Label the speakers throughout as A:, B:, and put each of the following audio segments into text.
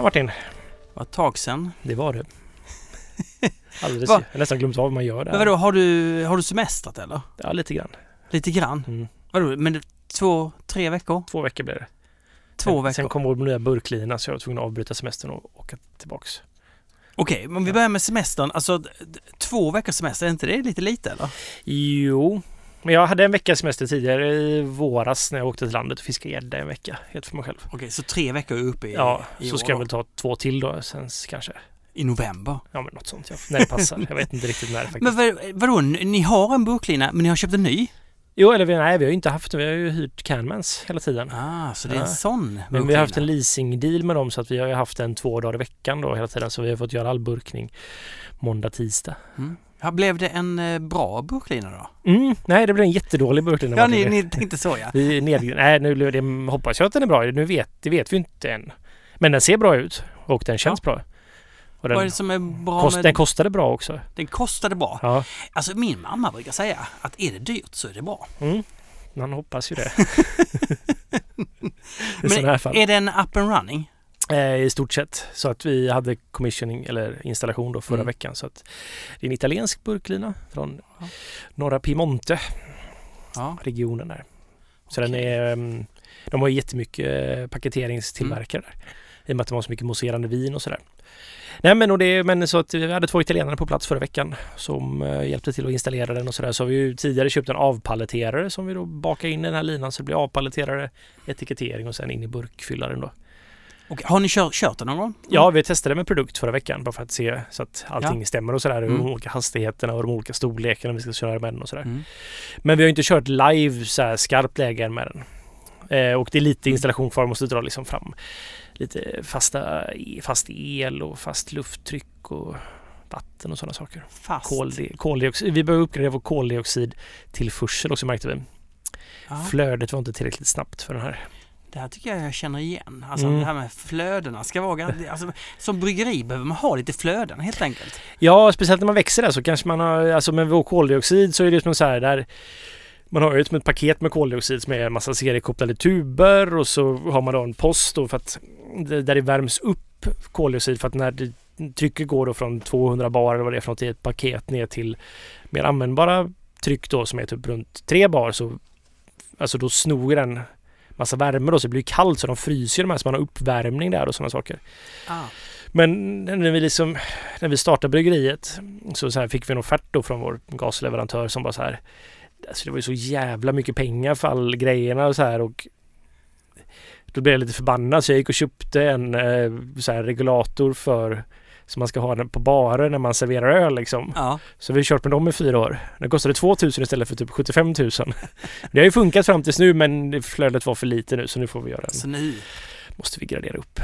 A: Tjena Martin. Det
B: var ett tag sedan.
A: Det var det. Alldeles. Jag har nästan glömt av vad man gör där.
B: Men vadå, har du, har du semestrat eller?
A: Ja, lite grann.
B: Lite grann? Mm. Vadå, men två, tre veckor?
A: Två veckor blir det.
B: Två
A: sen,
B: veckor?
A: Sen kom vår nya burklina så jag var tvungen att avbryta semestern och åka tillbaks.
B: Okej, men vi börjar med semestern. Alltså två veckors semester, är inte det lite lite eller?
A: Jo, men jag hade en veckas semester tidigare i våras när jag åkte till landet och fiskade gädda en vecka. Helt för mig själv.
B: Okej, så tre veckor är uppe i
A: Ja,
B: i
A: så ska jag väl ta två till då sen kanske.
B: I november?
A: Ja, men något sånt. Ja. När det passar. jag vet inte riktigt när faktiskt.
B: Men vad, vadå, ni har en burklina men ni har köpt en ny?
A: Jo, eller nej, vi har ju inte haft det. Vi har ju hyrt Canmans hela tiden.
B: Ah, så det är en sån burklina.
A: Men vi har haft en leasingdeal med dem så att vi har ju haft en två dagar i veckan då hela tiden. Så vi har fått göra all burkning måndag, tisdag.
B: Mm. Ja, blev det en eh, bra burklina då?
A: Mm, nej, det blev en jättedålig burklina.
B: ja, ni, ni tänkte så ja.
A: Vi ned, nej, nu det, hoppas jag att den är bra. Nu vet, det vet vi inte än. Men den ser bra ut och den känns ja. bra.
B: Och den, Vad är det som är bra
A: kost,
B: med...
A: Den kostade bra också.
B: Den kostade bra?
A: Ja.
B: Alltså min mamma brukar säga att är det dyrt så är det bra.
A: Mm. Man hoppas ju det.
B: Men är den up and running?
A: Eh, I stort sett. Så att vi hade commissioning eller installation då förra mm. veckan. Så att det är en italiensk burklina från ja. norra Piemonte. Ja. Regionen där. Så okay. den är, mm, de har jättemycket paketeringstillverkare mm. där. I och med att de har så mycket mousserande vin och sådär. Nej men, och det, men så att vi hade två italienare på plats förra veckan som uh, hjälpte till att installera den och sådär. Så har vi ju tidigare köpt en avpaletterare som vi då bakar in i den här linan så det blir avpaletterare, etikettering och sen in i burkfyllaren då.
B: Och har ni kört, kört den någon gång?
A: Ja, vi testade med produkt förra veckan bara för att se så att allting ja. stämmer och sådär. Mm. De olika hastigheterna och de olika storlekarna vi ska köra med den och sådär. Mm. Men vi har inte kört live så här skarpt läge med den. Eh, och det är lite mm. installation kvar, måste dra liksom fram lite fasta, fast el och fast lufttryck och vatten och sådana saker.
B: Fast?
A: Koldi, koldioxid. Vi behöver uppgradera vår koldioxidtillförsel också märkte vi. Ja. Flödet var inte tillräckligt snabbt för den här.
B: Det här tycker jag jag känner igen. Alltså mm. det här med flödena ska vara... Alltså, som bryggeri behöver man ha lite flöden helt enkelt.
A: Ja, speciellt när man växer där så kanske man har... Alltså med vår koldioxid så är det som så här där man har ju som ett paket med koldioxid som är en massa seriekopplade tuber och så har man då en post då för att där det värms upp koldioxid för att när det, trycket går då från 200 bar eller vad det är för något i ett paket ner till mer användbara tryck då som är typ runt 3 bar så alltså då snor den massa värme då så det blir kallt så de fryser de här så man har uppvärmning där och sådana saker. Ah. Men när vi, liksom, när vi startade bryggeriet så, så fick vi en offert då från vår gasleverantör som bara så här Alltså det var ju så jävla mycket pengar för all grejerna och så här och då blev jag lite förbannad så jag gick och köpte en eh, så här regulator för som man ska ha den på barer när man serverar öl liksom. Ja. Så vi har kört med dem i fyra år. Den kostade 2000 istället för typ 75 000. Det har ju funkat fram tills nu men flödet var för lite nu så nu får vi göra en.
B: Så nu
A: måste vi gradera upp.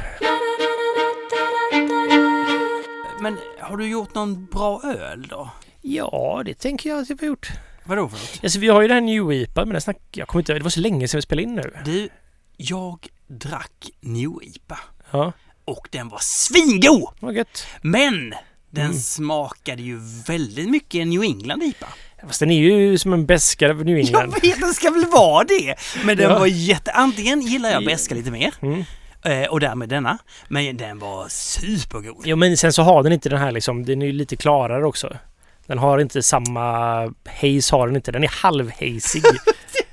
B: Men har du gjort någon bra öl då?
A: Ja, det tänker jag att jag har gjort.
B: Vadå för något?
A: Alltså, vi har ju den här New IPA men den snack, jag kommer inte, det var så länge sedan vi spelade in nu.
B: Du, jag drack New IPA.
A: Ja.
B: Och den var svingod!
A: Vad gött.
B: Men den mm. smakade ju väldigt mycket New England IPA.
A: Fast den är ju som en beskare av New England.
B: Jag vet, den ska väl vara det! Men den ja. var jätte... Antingen gillar jag beska lite mer. Mm. Eh, och därmed denna. Men den var supergod.
A: Jo men sen så har den inte den här liksom, den är ju lite klarare också. Den har inte samma haze har den inte. Den är halvhazig.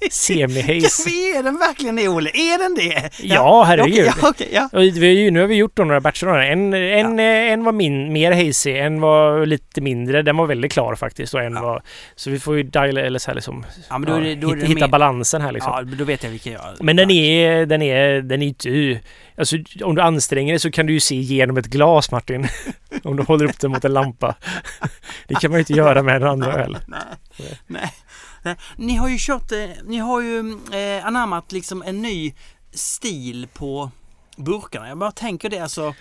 A: Semi-haze.
B: Är den verkligen det Olle? Är den det?
A: Ja, herregud.
B: Okay, okay, ja.
A: Vi, nu har vi gjort några batcher. En, en, ja. en var min, mer hazy, en var lite mindre. Den var väldigt klar faktiskt. Och en ja. var, så vi får ju diala eller så här liksom, ja, men då det, då hitta mer, balansen här liksom.
B: Ja, då vet jag vilken jag...
A: Men den är, den är, den är inte... Alltså om du anstränger dig så kan du ju se genom ett glas Martin. om du håller upp den mot en lampa. det kan man ju inte göra med en andra öl.
B: Nej. Nej. Ni har ju kört, eh, ni har ju eh, anammat liksom en ny stil på burkarna. Jag bara tänker det alltså.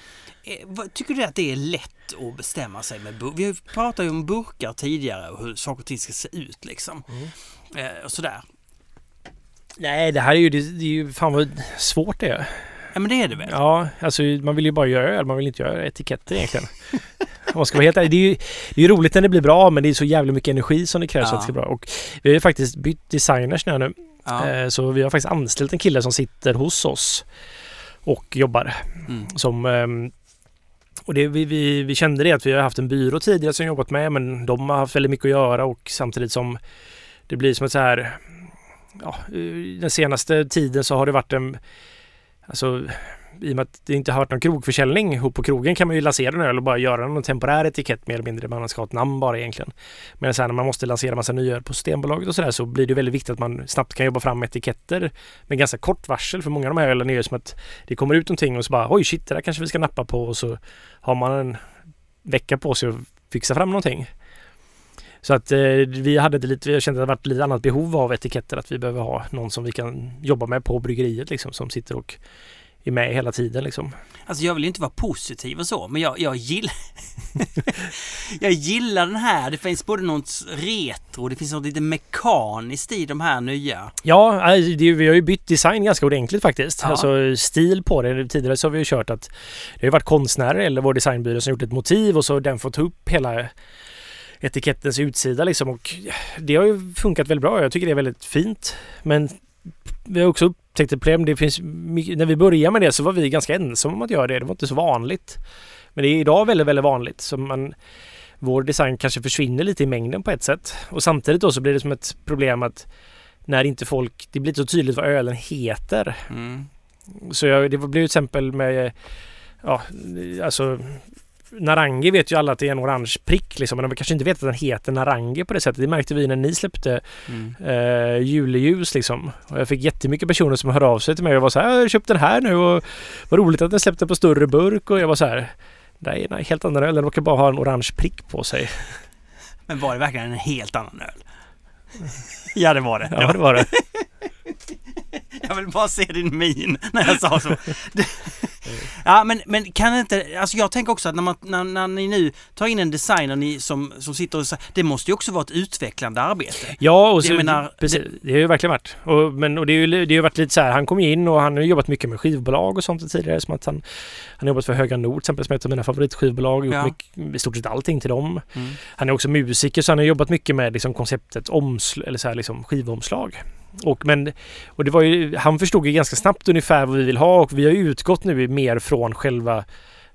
B: Eh, tycker du att det är lätt att bestämma sig med burkar? Vi pratat ju om burkar tidigare och hur saker och ting ska se ut liksom. Mm. och sådär.
A: Nej, det här är ju, det, det är ju fan vad svårt det är.
B: Ja men det är det väl?
A: Ja, alltså man vill ju bara göra öl, man vill inte göra etiketter egentligen. Man ska vara helt ärlig. Det är ju det är roligt när det blir bra men det är så jävla mycket energi som det krävs ja. för att det ska bli bra. Och vi har ju faktiskt bytt designers nu. Ja. Eh, så vi har faktiskt anställt en kille som sitter hos oss och jobbar
B: Mm.
A: som ehm, och det, vi, vi, vi kände det att vi har haft en byrå tidigare som jobbat med men de har haft väldigt mycket att göra och samtidigt som det blir som ett så här ja, eh, den senaste tiden så har det varit en alltså i och med att det inte har varit någon krogförsäljning ihop på krogen kan man ju lansera en öl och bara göra någon temporär etikett mer eller mindre. Man ska ha ett namn bara egentligen. Men sen när man måste lansera massa nya öl på Systembolaget och sådär så blir det väldigt viktigt att man snabbt kan jobba fram etiketter med ganska kort varsel. För många av de här ölen är ju som att det kommer ut någonting och så bara oj shit det där kanske vi ska nappa på och så har man en vecka på sig att fixa fram någonting. Så att eh, vi hade det lite, vi kände att det varit lite annat behov av etiketter. Att vi behöver ha någon som vi kan jobba med på bryggeriet liksom som sitter och är med hela tiden liksom.
B: Alltså jag vill ju inte vara positiv och så, men jag, jag gillar... jag gillar den här. Det finns både något retro, det finns något lite mekaniskt i de här nya.
A: Ja, alltså, det, vi har ju bytt design ganska ordentligt faktiskt.
B: Ja.
A: Alltså stil på det. Tidigare så har vi ju kört att det har varit konstnärer eller vår designbyrå som gjort ett motiv och så har den fått upp hela etikettens utsida liksom och det har ju funkat väldigt bra. Jag tycker det är väldigt fint. Men vi har också upptäckt ett problem. Det finns mycket, när vi började med det så var vi ganska ensamma om att göra det. Det var inte så vanligt. Men det är idag väldigt, väldigt vanligt. Så man, vår design kanske försvinner lite i mängden på ett sätt. Och samtidigt då så blir det som ett problem att när inte folk, det blir inte så tydligt vad ölen heter.
B: Mm.
A: Så jag, det blev till exempel med, ja, alltså Narangi vet ju alla att det är en orange prick liksom, men de kanske inte vet att den heter Narangi på det sättet. Det märkte vi när ni släppte
B: Mm.
A: eh, juleljus liksom. Och jag fick jättemycket personer som hörde av sig till mig och var så här, jag har köpt den här nu och vad roligt att den släppte på större burk och jag var så här, nej, nej helt annan öl, den råkar bara ha en orange prick på sig.
B: Men var det verkligen en helt annan öl? ja, det var det.
A: Ja, det var det.
B: Jag vill bara se din min när jag sa så. Det- Ja, men, men kan det inte... Alltså jag tänker också att när, man, när, när ni nu tar in en designer ni, som, som sitter och... Det måste ju också vara ett utvecklande arbete.
A: Ja, och så,
B: Jag menar,
A: precis, det, har ju verkligen varit. Och, men, och det, är ju, det har varit lite så här, han kom ju in och han har jobbat mycket med skivbolag och sånt tidigare. Som att han, han har jobbat för Höga Nord till exempel, som är ett av mina favoritskivbolag. Gjort
B: Ja.
A: mycket, i stort sett allting till dem.
B: Mm.
A: Han är också musiker så han har jobbat mycket med liksom, konceptet omsl eller så här, liksom, skivomslag. Och, men, och det var ju, han förstod ju ganska snabbt ungefär vad vi vill ha och vi har utgått nu mer från själva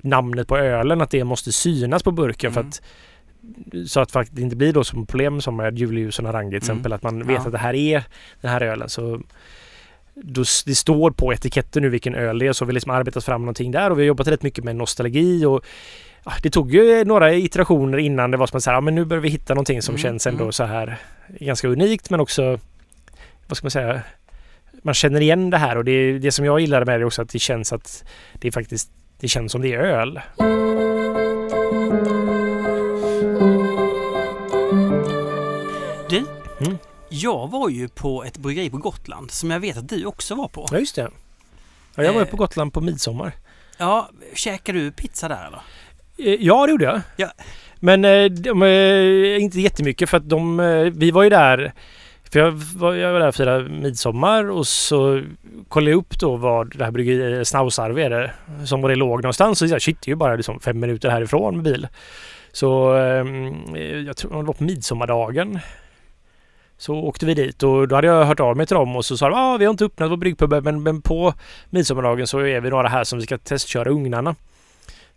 A: namnet på ölen, att det måste synas på burken för
B: Mm.
A: att så att faktiskt det inte blir då som problem som med Julius och Narangi till
B: Mm.
A: exempel, att man vet
B: Ja.
A: att det här är den här ölen. Så då, det står på etiketten nu vilken öl det är, så vi har liksom arbetat fram någonting där och vi har jobbat rätt mycket med nostalgi och ja, det tog ju några iterationer innan det var som att säga, ja, men nu börjar vi hitta någonting som
B: Mm,
A: känns ändå
B: mm.
A: så här ganska unikt men också vad ska man säga man känner igen det här och det, det som jag gillar med det är också att det känns att det är faktiskt det känns som det är öl.
B: Du,
A: Mm.
B: jag var ju på ett bryggeri på Gotland som jag vet att du också var på.
A: Ja just det. Ja, jag var
B: Eh.
A: på Gotland på midsommar.
B: Ja, käkade du pizza där eller?
A: Eh, Ja, det gjorde jag.
B: Ja.
A: Men eh, de, eh, inte jättemycket för att de, vi var ju där för jag var, jag var där och firade midsommar och så kollade jag upp då vad det här bryggeriet, Snausarve är det, som var det låg någonstans. Och jag shit, det är ju bara liksom fem minuter härifrån med bil. Så eh, jag tror det var på midsommardagen. Så åkte vi dit och då hade jag hört av mig till dem och så sa de ah, vi har inte öppnat vår bryggpub men, men på midsommardagen så är vi några här som vi ska testköra ugnarna.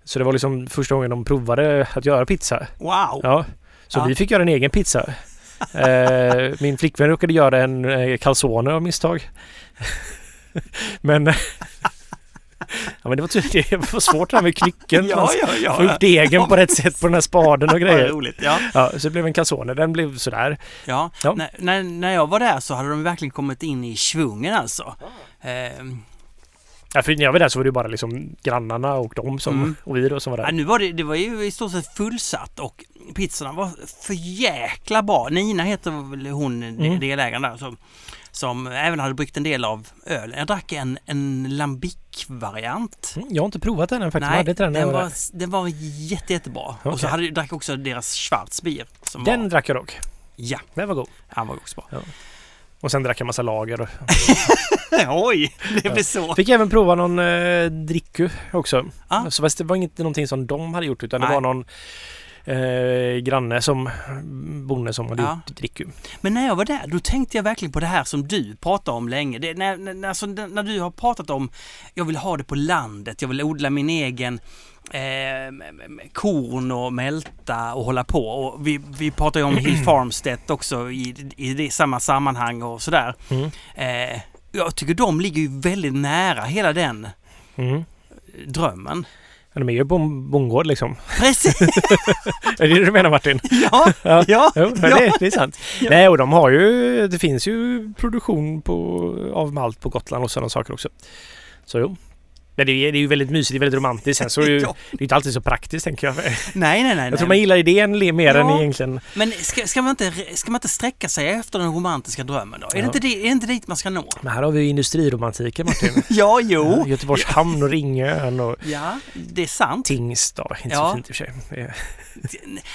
A: Så det var liksom första gången de provade att göra pizza.
B: Wow!
A: Ja. Så
B: Ja.
A: vi fick göra en egen pizza. Eh, min flickvän råkade göra en eh, calzone av misstag. men... ja men det var, ty- det var svårt det här med knycken.
B: ja, ja, ja.
A: Få upp degen på rätt sätt på den här spaden och
B: Vad
A: grejer.
B: roligt. Ja.
A: Ja, så det blev en calzone. Den blev sådär.
B: Ja,
A: Ja.
B: När, när, när jag var där så hade de verkligen kommit in i svungen alltså. Ehm,
A: Ja, för när jag var där så var det bara liksom grannarna och de som,
B: Mm.
A: och vi då som var
B: ja,
A: där.
B: nu var det, det var ju i stort sett fullsatt och pizzorna var för jäkla bra. Nina heter väl hon,
A: Mm.
B: delägaren där, som, som även hade bryggt en del av ölen. Jag drack en, en lambic-variant.
A: Mm, Jag har inte provat den än faktiskt. Jag
B: Nej,
A: hade den,
B: den
A: jag var
B: den var jätte, jättebra. Och så hade, jag drack också deras Schwarzbier.
A: Den
B: var,
A: drack jag dock.
B: ja,
A: Den var god.
B: han var också bra.
A: Och sen drack jag massa lager. och-
B: Oj, det blev så.
A: Fick även prova någon eh, dricku också.
B: Ja.
A: Så fast det var inte någonting som de hade gjort utan det
B: Nej.
A: var någon eh, granne som bonde som hade
B: Ja.
A: gjort dricku.
B: Men när jag var där, då tänkte jag verkligen på det här som du pratade om länge. Det, när, när, alltså, när du har pratat om, jag vill ha det på landet, jag vill odla min egen eh, korn och mälta och hålla på. Och vi, vi pratar ju om Hill Farmstead också i, i det samma sammanhang och sådär.
A: Mm.
B: Eh, jag tycker de ligger ju väldigt nära hela den
A: Mm.
B: drömmen.
A: Ja, De är ju på en bondgård liksom.
B: Precis!
A: Är det det du menar Martin?
B: ja,
A: Ja.
B: ja,
A: Jo,
B: ja.
A: det, det är sant.
B: Ja.
A: Nej, och de har ju... Det finns ju produktion på, av malt på Gotland och sådana saker också. Så jo. Men det är, det är ju väldigt mysigt, det är väldigt romantiskt. Sen så är det ju,
B: Ja.
A: det är inte alltid så praktiskt tänker jag.
B: Nej, nej, nej.
A: Jag tror
B: nej.
A: man gillar idén mer än
B: Ja.
A: egentligen...
B: Men ska, ska, man inte, ska man inte sträcka sig efter den romantiska drömmen då? Är, det
A: Ja.
B: inte det, är det inte dit man ska nå?
A: Men här har vi ju industriromantiken Martin.
B: Ja, jo.
A: Ja, Göteborgs hamn och Ringön och
B: Ja, det är sant.
A: Tingstad. Inte
B: Ja.
A: så fint i och för sig.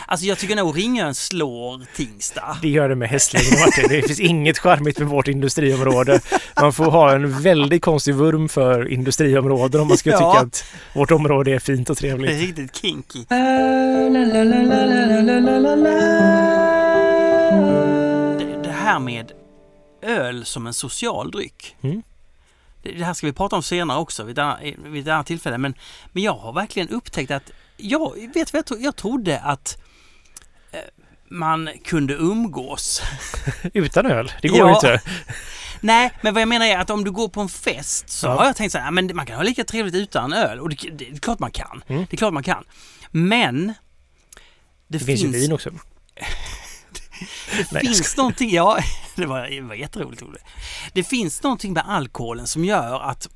B: Alltså jag tycker nog Ringön slår Tingstad.
A: Det gör det med hästlängd Martin. Det finns inget charmigt med vårt industriområde. Man får ha en väldigt konstig vurm för industriområden om man ska
B: Ja.
A: tycka att vårt område är fint och
B: Det är
A: trevligt.
B: riktigt kinky. Det, det här med öl som en social dryck.
A: Mm.
B: Det, det här ska vi prata om senare också vid ett annat, vid ett annat tillfälle. Men, men jag har verkligen upptäckt att jag vet vad jag, tro, jag trodde att eh, man kunde umgås.
A: Utan öl, det går
B: Ja.
A: ju inte.
B: Nej, men vad jag menar är att om du går på en fest så
A: Ja.
B: har jag tänkt så här, men man kan ha lika trevligt utan öl. Och det, det, det är klart man kan.
A: Mm.
B: Det är klart man kan. Men det,
A: Det finns ju vin också.
B: Det
A: Nej,
B: finns någonting, ja, det var, det var jätteroligt. Olle. Det finns någonting med alkoholen som gör att,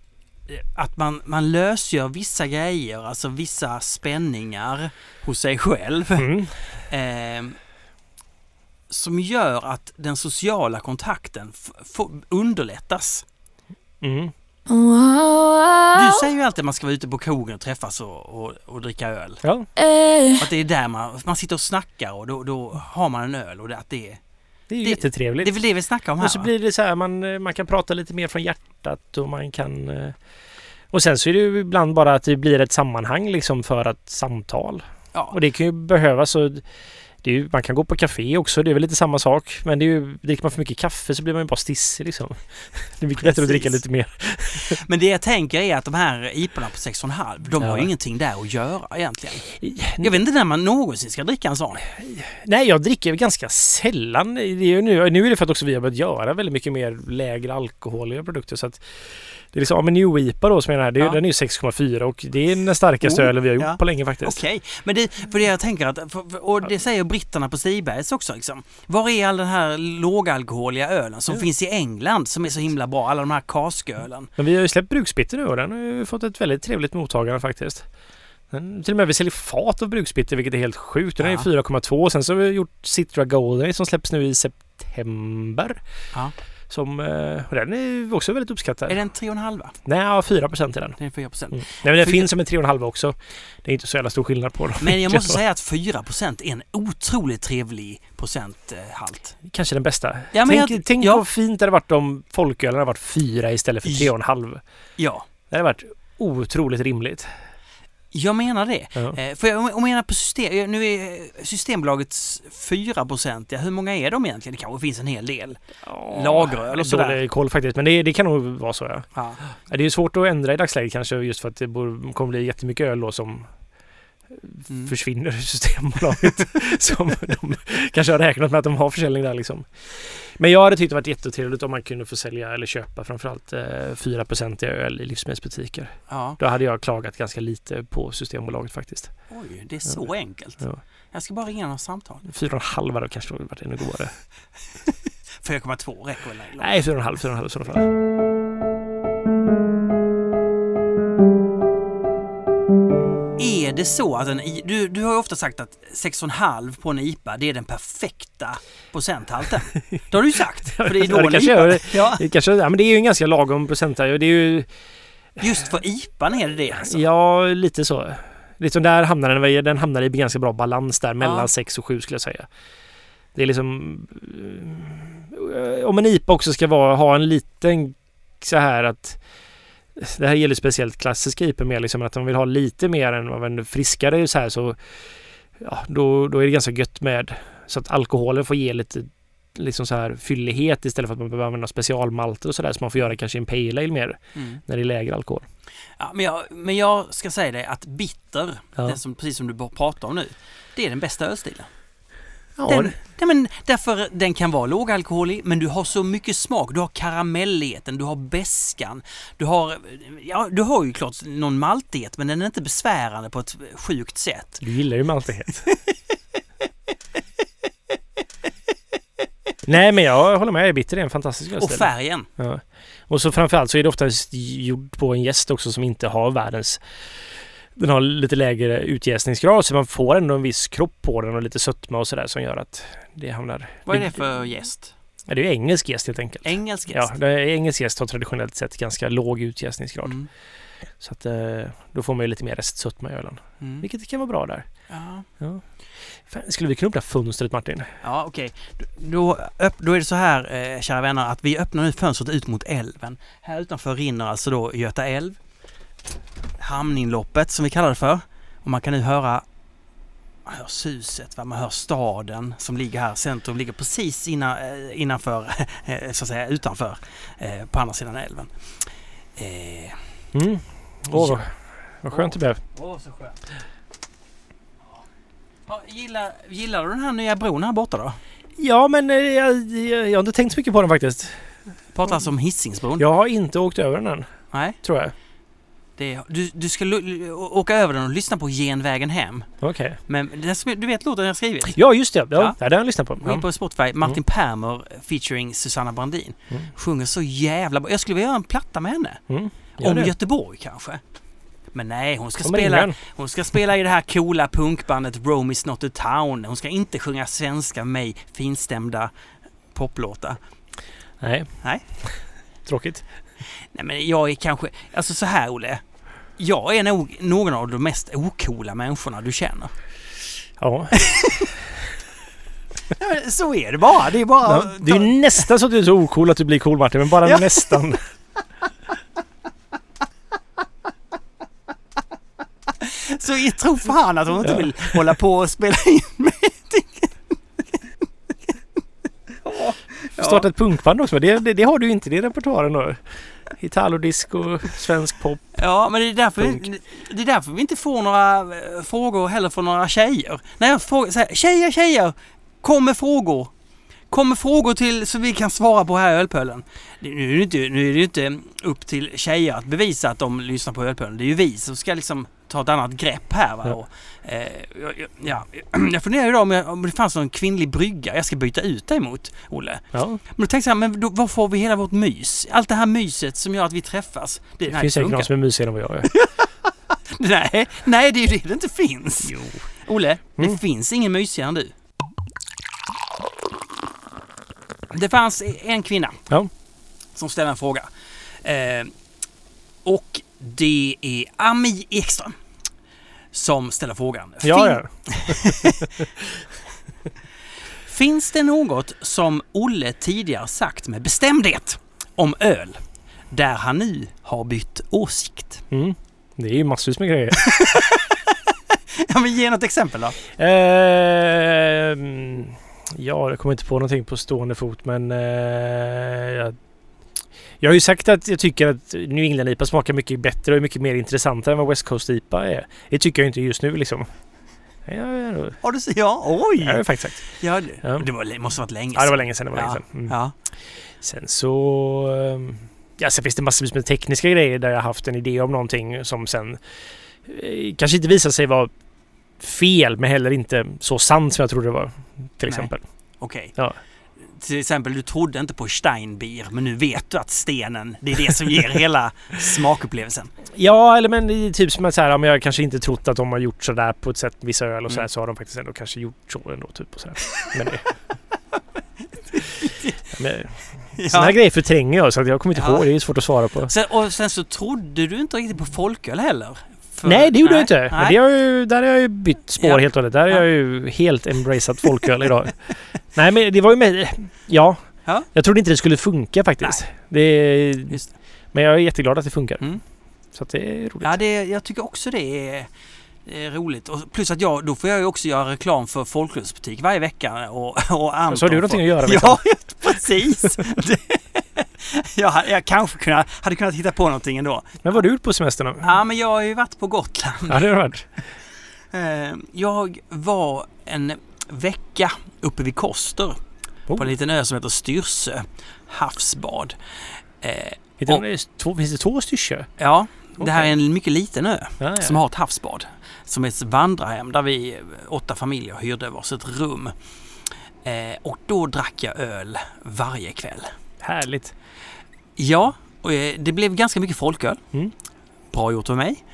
B: att man, man lösgör vissa grejer, alltså vissa spänningar hos sig själv.
A: Mm.
B: Eh, som gör att den sociala kontakten underlättas.
A: Mm.
B: Du säger ju alltid att man ska vara ute på krogen och träffas och, och, och dricka öl.
A: Ja,
B: Att det är där man, man sitter och snackar och då, då har man en öl och det, att det är...
A: det är ju
B: Det-
A: jättetrevligt.
B: Det är väl det vi snackar om här
A: Och så
B: va?
A: blir det så här, man, man kan prata lite mer från hjärtat och man kan... eh, Och sen så är det ju ibland bara att det blir ett sammanhang liksom för ett samtal.
B: Ja.
A: Och det kan ju behövas. Och ju, man kan gå på café också, det är väl lite samma sak. Men det är ju, dricker man för mycket kaffe så blir man ju bara stissig liksom. Det är mycket bättre att dricka lite mer.
B: Men det jag tänker är att de här IPorna på 6,5 de har
A: Ja.
B: ju ingenting där att göra egentligen. Jag vet inte när man någonsin ska dricka en sån.
A: Nej, jag dricker ganska sällan. Det är nu, nu är det för att också vi har börjat göra väldigt mycket mer lägre alkoholiga produkter. Så att det är liksom, ja, men New IPA då som är den här, det är,
B: Ja.
A: den är ju 6,4 och det är den starkaste
B: Oh,
A: ölen vi har gjort
B: ja.
A: på länge faktiskt.
B: Okej, men det, för det jag tänker att, för, och det säger britterna på Stibergs också liksom. Var är all den här lågalkoholiga ölen som
A: Ja.
B: finns i England som är så himla bra? Alla de här kaskölen.
A: Men vi har ju släppt Bruksbitter nu och den har ju fått ett väldigt trevligt mottagande faktiskt. Den, till och med vi säljer fat av Bruksbitter vilket är helt sjukt. Den är
B: Ja.
A: 4,2. Sen så har vi gjort Citra Golden som släpps nu i september.
B: Ja.
A: Som, eh, och den är också väldigt uppskattad.
B: Är den 3,5?
A: Nej, ja, 4 procent är den.
B: Den är 4 procent.
A: Mm. Nej men den
B: Fyra-
A: finns som en 3,5 också. Det är inte så jävla stor skillnad på dem.
B: Men jag måste säga att 4 procent är en otroligt trevlig procenthalt.
A: Kanske den bästa.
B: Ja,
A: tänk
B: jag-
A: tänk
B: ja.
A: vad fint det hade varit om folkölen hade varit 4 istället för
B: Ja.
A: 3,5.
B: Ja,
A: Det hade varit otroligt rimligt.
B: Jag menar det.
A: Ja.
B: Eh, För jag, om jag menar på system, nu är Systembolagets 4 ja, hur många är de egentligen? Det kanske finns en hel del. Lageröl och sådär.
A: Dålig koll faktiskt, men det, det kan nog vara så ja.
B: Ja.
A: Det är ju svårt att ändra i dagsläget kanske just för att det kommer bli jättemycket öl då som
B: Mm.
A: försvinner ur Systembolaget. som de kanske har räknat med att de har försäljning där liksom. Men jag hade tyckt det varit jättetrevligt om man kunde få sälja eller köpa framförallt eh, 4% öl i livsmedelsbutiker.
B: ja.
A: Då hade jag klagat ganska lite på Systembolaget faktiskt.
B: Oj, det är så enkelt.
A: Ja.
B: Jag ska bara ringa några samtal.
A: 4,5 hade kanske varit ännu godare.
B: 4,2 räcker väl?
A: Nej, 4,5 4,5 i sådana fall.
B: Det så att en, du, du har ju ofta sagt att 6,5 på en IPA det är den perfekta procenthalten. Det har du ju sagt. För det är då
A: Ja, det kanske
B: IPA.
A: det.
B: Ja,
A: Det kanske, ja, men det är ju en ganska lagom procent här. Det är ju,
B: just för IPAn är det det alltså.
A: ja, lite så. Liksom där hamnar den, den hamnar i ganska bra balans där mellan
B: Ja.
A: 6 och 7 skulle jag säga. Det är liksom... eh, Om en IPA också ska vara, ha en liten så här att det här gäller speciellt klassiska IPA mer liksom att de vill ha lite mer än vad en friskare så här så ja, då, då är det ganska gött med så att alkoholen får ge lite liksom så här fyllighet istället för att man behöver använda specialmalter och sådär som man får göra kanske i en pale ale mer
B: Mm.
A: när det är lägre alkohol.
B: Ja, men, jag, men jag ska säga dig att bitter,
A: Ja.
B: den som, precis som du pratar om nu, det är den bästa ölstilen.
A: Ja,
B: Den, nej, men därför den kan vara lågalkoholig men du har så mycket smak. Du har karamelligheten, du har beskan, du har, ja, du har ju klart någon maltighet men den är inte besvärande på ett sjukt sätt.
A: Du gillar ju maltighet. Nej men jag håller med, bitter är en fantastisk
B: Och
A: ölstil.
B: färgen.
A: Ja. Och så framförallt så är det oftast gjord på en gäst också som inte har världens den har lite lägre utjäsningsgrad så man får ändå en viss kropp på den och lite sötma och sådär som gör att det hamnar...
B: Vad är det för gäst?
A: Ja, det är ju engelsk jäst helt enkelt.
B: Engelsk
A: Ja, det är, engelsk jäst har traditionellt sett ganska låg utjäsningsgrad.
B: Mm.
A: Så att eh, då får man ju lite mer restsötma i ölen.
B: Mm.
A: Vilket kan vara bra där.
B: Ja,
A: Ja. Fan, skulle vi kunna öppna fönstret Martin?
B: ja okej. Då, öpp- då är det så här, eh, kära vänner, att vi öppnar nu fönstret ut mot älven. Här utanför rinner alltså då Göta älv. Hamninloppet som vi kallar det för. Och man kan nu höra man hör suset, va? man hör staden som ligger här. Centrum ligger precis innan, eh, innanför, eh, så att säga utanför, eh, på andra sidan älven. Eh,
A: Mm. Åh,
B: Ja.
A: vad, skönt det blev.
B: Åh, så skönt. Ja, gillar, gillar du den här nya bron här borta då?
A: Ja, men jag, jag, jag har inte tänkt så mycket på den faktiskt.
B: Pratar alltså om Hisingsbron?
A: Jag har inte åkt över den än,
B: Nej,
A: tror jag.
B: Det, du, du ska åka över den och lyssna på Genvägen hem.
A: Okej.
B: Men den du vet låten jag skrivit?
A: Ja, just det. Ja,
B: Ja.
A: ja. det har jag lyssnat på.
B: In
A: Ja.
B: på Spotify, Martin Permer featuring Susanna Brandin.
A: Mm.
B: Sjunger så jävla bra. Jag skulle vilja göra en platta med henne.
A: Mm.
B: Om
A: det.
B: Göteborg kanske. Men nej, hon ska, spela,
A: den.
B: hon ska spela i det här coola punkbandet Rome is not a town. Hon ska inte sjunga svenska med mig finstämda poplåtar.
A: Nej.
B: Nej.
A: Tråkigt.
B: Nej men jag är kanske, alltså så här Olle. Jag är nog någon av de mest ocoola människorna du känner.
A: Ja.
B: Ja, men så är det bara. Det är bara...
A: Ja, det är ju nästan så att du är så ocool att du blir cool Martin, men bara
B: Ja.
A: nästan.
B: Så jag tror fan att hon inte
A: Ja.
B: vill hålla på och spela in med
A: Starta ett punkband också, det, det, det har du inte i repertoaren då. Italodisco, svensk pop.
B: Ja, men det är, därför,
A: Punk.
B: det är därför vi inte får några eh, frågor heller från några tjejer. När jag frågar så här, tjejer, tjejer, kom med frågor. Kom med frågor till så vi kan svara på här i Ölpölen. Nu är, det inte, nu är det ju inte upp till tjejer att bevisa att de lyssnar på Ölpölen. Det är ju vi som ska liksom ta ett annat grepp här. Va? Och, eh, jag- ja, jag funderar ju då om, jag, om det fanns någon kvinnlig brygga jag ska byta ut dig mot, Olle.
A: Ja,
B: Men då tänkte jag, men då, var får vi hela vårt mys? Allt det här myset som gör att vi träffas. Det,
A: det finns säkert någon som är mysigare än vad jag är.
B: Nej, nej det är ju det det inte finns.
A: Jo.
B: Olle, det
A: Mm.
B: finns ingen mysigare än du. Det fanns en kvinna
A: Ja.
B: som ställde en fråga. Eh, och det är Ami Ekström som ställer frågan.
A: Ja,
B: Fin-
A: ja.
B: Finns det något som Olle tidigare sagt med bestämdhet om öl där han nu har bytt åsikt?
A: Mm. Det är ju massvis med grejer.
B: Ja, men ge något exempel då.
A: Ehm, ja, jag kommer inte på någonting på stående fot men eh, jag, jag har ju sagt att jag tycker att New England IPA smakar mycket bättre och är mycket mer intressantare än vad West Coast IPA är. Det tycker jag inte just nu liksom. Ja, ja,
B: Har du Ja, oj!
A: det har jag faktiskt sagt.
B: Ja, det,
A: Ja.
B: var, måste varit länge
A: Ja, det var länge sedan. Det var
B: Ja,
A: länge sedan. Mm.
B: Ja.
A: Sen så... ehm, Ja, sen finns det massvis med tekniska grejer där jag haft en idé om någonting som sen eh, kanske inte visar sig vara fel men heller inte så sant som jag trodde det var. Till
B: Nej.
A: exempel.
B: Okej.
A: Ja.
B: Till exempel, du trodde inte på Steinbier, men nu vet du att stenen, det är det som ger hela smakupplevelsen.
A: Ja, eller men det är typ som att så här, om jag kanske inte trott att de har gjort sådär på ett sätt, vissa öl och så här,
B: Mm.
A: så har de faktiskt ändå kanske gjort så ändå. Typ och så här. Men det... Ja, men, Sådana här grejer förtränger jag så att jag kommer inte
B: Ja.
A: ihåg. Det är svårt att svara på.
B: Sen, och sen så trodde du inte riktigt på folköl heller. För-
A: Nej, det gjorde jag inte. Men
B: Nej.
A: det har ju, där har jag ju bytt spår
B: Ja.
A: helt och hållet. Där har
B: Ja.
A: jag ju helt embraceat folköl idag. Nej, men det var ju med... Ja.
B: Ja.
A: Jag trodde inte det skulle funka faktiskt. Det,
B: det.
A: men jag är jätteglad att det funkar.
B: Mm.
A: Så att det är roligt.
B: Ja, det, jag tycker också det är... Roligt. Och plus att jag, då får jag ju också göra reklam för folkrörelsebutik varje vecka och, och Anton
A: Så har du någonting att göra
B: Ja, precis! Jag, jag kanske kunna, hade kunnat hitta på någonting ändå.
A: Men vad har du gjort på semestern då?
B: Ja, men jag har ju varit på Gotland.
A: Ja, det har du varit.
B: Eh, Jag var en vecka uppe vid Koster
A: Oh.
B: på en liten ö som heter Styrsö havsbad. Eh, Och-
A: det är två, finns det två styrsö?
B: Ja, det här är en mycket liten ö
A: Ja, ja.
B: som har ett havsbad. Som är ett vandrarhem där vi åtta familjer hyrde varsitt rum. Eh, och då drack jag öl varje kväll.
A: Härligt.
B: Ja, och eh, det blev ganska mycket folköl.
A: Mm.
B: Bra gjort av mig.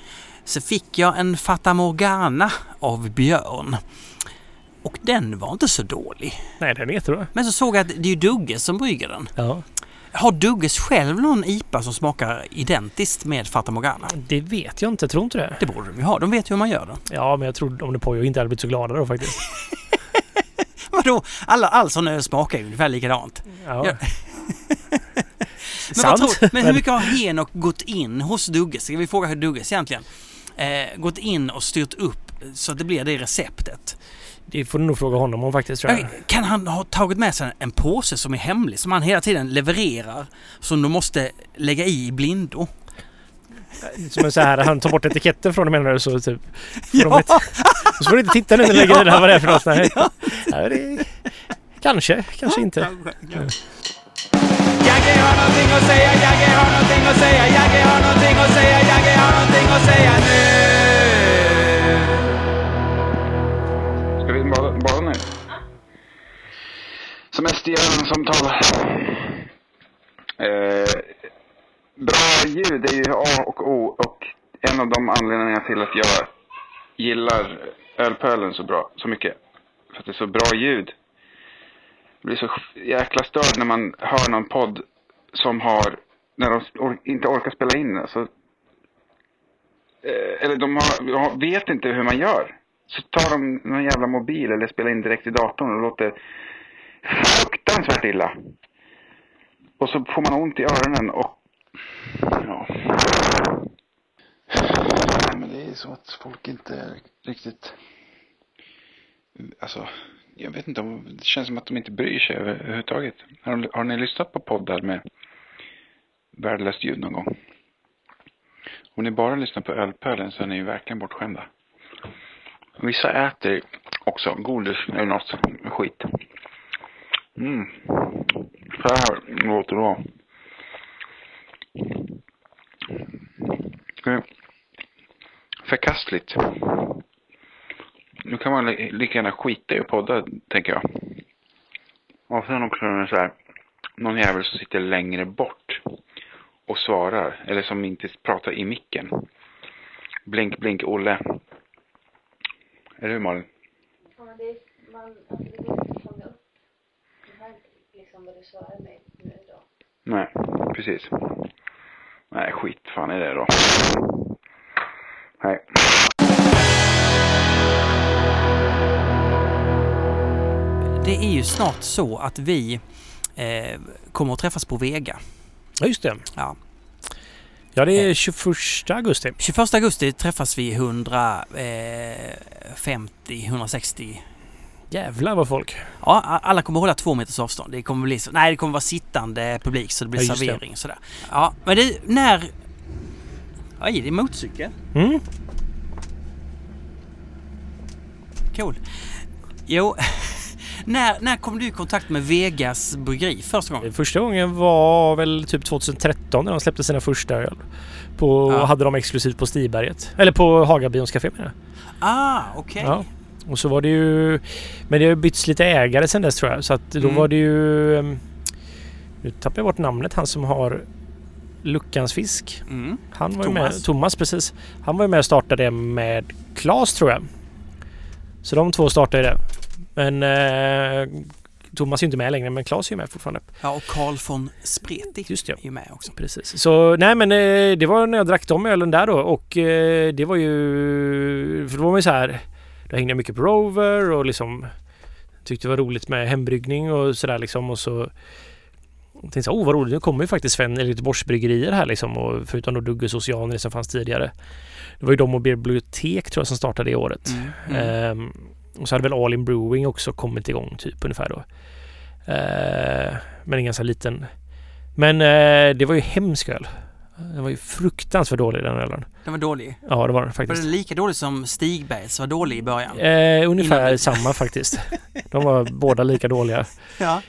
B: Så fick jag en Fata Morgana av Björn. Och den var inte så dålig.
A: Nej, den är jättebra.
B: Men så såg jag att det är ju Dugges som brygger den.
A: Ja.
B: Har Dugges själv någon IPA som smakar identiskt med Fata Morgana?
A: Det vet jag inte, tror inte det.
B: Det borde de ju ha. De vet ju hur man gör den.
A: Ja, men jag tror om det jag inte hade blivit så glada då faktiskt.
B: Vadå? Alla, all sån öl smakar ju ungefär likadant.
A: Ja.
B: Ja. Men, vad tror, men hur mycket har Henok gått in hos Dugges? Ska vi fråga hur Dugges egentligen? Eh, gått in och styrt upp så att det blir det receptet.
A: Det får du nog fråga honom om faktiskt tror jag.
B: Kan han ha tagit med sig en påse som är hemlig som han hela tiden levererar som de måste lägga i i blindo?
A: Som så här, han tar bort etiketten från det menar du så typ.
B: Ja.
A: så får du inte titta nu när du lägger det där vad det är för något.
B: Ja.
A: Ja, det, kanske, kanske inte.
C: Jagge har någonting att säga, Jagge har någonting att säga, Jagge har någonting att säga, Jagge har någonting att säga nu.
D: Ska vi bada, bada nu? Semesterhjälpen-samtal. Eh, bra ljud är ju A och O och en av de anledningarna till att jag gillar ölpölen så bra, så mycket. För att det är så bra ljud. Jag blir så jäkla störd när man hör någon podd som har, när de or- inte orkar spela in. Alltså, eh, eller de har, de vet inte hur man gör. Så tar de någon jävla mobil eller spelar in direkt i datorn och det låter fruktansvärt illa. Och så får man ont i öronen och... Ja. Nej, men det är så att folk inte riktigt... Alltså, jag vet inte. Det känns som att de inte bryr sig överhuvudtaget. Har, har ni lyssnat på poddar med värdelöst ljud någon gång? Om ni bara lyssnar på ölpölen så är ni ju verkligen bortskämda. Vissa äter också godis eller något skit. Mm. Så här låter det då. Förkastligt. Nu kan man li- lika gärna skita i att podda, tänker jag. Och sen också så här, någon jävel som sitter längre bort och svarar, eller som inte pratar i micken. Blink, blink, Olle. Eller hur Malin?
E: Ja, det, är- man, alltså det går inte att fånga upp det här, liksom vad du svarar mig nu då.
D: Nej, precis. Nej, skit fan är det då. Nej.
B: Det är ju snart så att vi eh, kommer att träffas på Vega.
A: Ja, just det.
B: Ja.
A: Ja, det är 21 augusti.
B: 21 augusti träffas vi 150-160
A: Jävlar vad folk.
B: Ja, alla kommer hålla två meters avstånd. Det kommer bli så. Nej, det kommer vara sittande publik så det blir
A: Ja, det.
B: servering och sådär. Ja, men det när... Oj, det är motorcykel.
A: Mm.
B: Cool. Jo, när, när kom du i kontakt med Vegas bryggeri första gången?
A: Första gången var väl typ 2013 när de släppte sina första öl. På,
B: Ja.
A: Hade de exklusivt på Stiberget. Eller på Hagabions café menar jag.
B: Ah, okej.
A: Ja. Och så var det ju... Men det har ju bytts lite ägare sen dess tror jag. Så att då
B: Mm.
A: var det ju... ehm, Nu tappar jag bort namnet. Han som har Luckans fisk.
B: Mm.
A: Han var ju
B: Thomas.
A: med. Thomas precis. Han var ju med och startade med Klas tror jag. Så de två startade det. Men eh, Thomas är ju inte med längre men Klas är ju med fortfarande.
B: Ja, och Carl von Spreti
A: Just det.
B: är ju med också.
A: Precis. Så nej men eh, det var när jag drack de ölen där då och eh, det var ju... För då var man ju så här... Då hängde jag mycket på Rover och liksom tyckte det var roligt med hembryggning och sådär liksom och så tänkte så, oh vad roligt, nu kommer ju faktiskt Sven, eller Göteborgsbryggerier här liksom. Och förutom då Dugges Oceaner som fanns tidigare. Det var ju de och Bibliotek tror jag som startade det året.
B: Mm. Mm.
A: Ehm, och så hade väl All In Brewing också kommit igång typ ungefär då. Ehm, men en ganska liten. Men eh, det var ju hemsk öl. Den var ju fruktansvärt dålig den ölen.
B: Den var dålig.
A: Ja det var den
B: Var
A: faktiskt.
B: den lika dålig som Stigbergs var dålig i början?
A: Eh, ungefär
B: Innan-
A: samma faktiskt. De var båda lika dåliga.
B: Ja.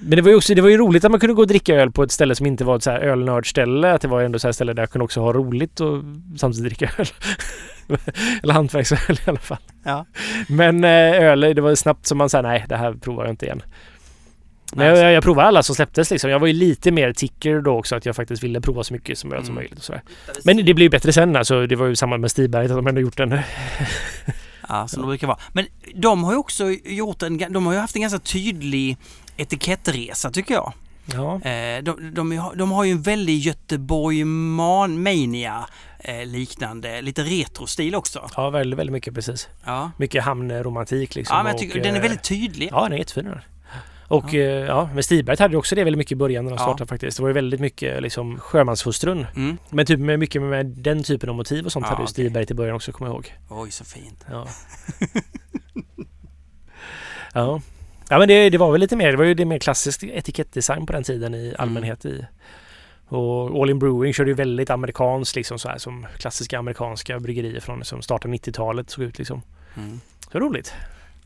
A: Men det var ju också det var ju roligt att man kunde gå och dricka öl på ett ställe som inte var ett så här ölnördställe. Att det var ändå så här ställe där jag kunde också ha roligt och samtidigt dricka öl. Eller hantverksöl i alla fall.
B: Ja.
A: Men eh, öl, det var snabbt som man sa nej det här provar jag inte igen. Men
B: Nej,
A: jag, jag provade alla som släpptes liksom. Jag var ju lite mer ticker då också att jag faktiskt ville prova så mycket som som
B: Mm.
A: möjligt och sådär. Men det blev ju bättre sen alltså. Det var ju samma med Stiberget att de ändå gjort en...
B: Ja, som det brukar vara. Men de har ju också gjort en, de har ju haft en ganska tydlig etikettresa tycker jag.
A: Ja.
B: Eh, de, de, har- de har ju en väldig Göteborg Man- Mania eh, liknande, lite retrostil också.
A: Ja, väldigt, väldigt mycket precis.
B: Ja,
A: Mycket hamnromantik liksom.
B: ja men jag
A: och,
B: tycker den är
A: eh,
B: väldigt tydlig.
A: Ja, den är jättefin. Och ja. ja, men Stiberg hade också det väldigt mycket i början när de
B: Ja.
A: startade faktiskt. Det var ju väldigt mycket liksom sjömanshustrun.
B: Mm.
A: Men typ med mycket med den typen av motiv och sånt
B: Ja,
A: hade ju
B: okej.
A: Stiberg till början också, kommer jag ihåg.
B: Oj, så fint.
A: Ja. ja. Ja men det, det var väl lite mer, det var ju det mer klassisk etikettdesign på den tiden i allmänhet i. Och All In Brewing körde ju väldigt amerikanskt liksom så här som klassiska amerikanska bryggerier från som startade 90-talet såg ut liksom.
B: Mm.
A: Så roligt.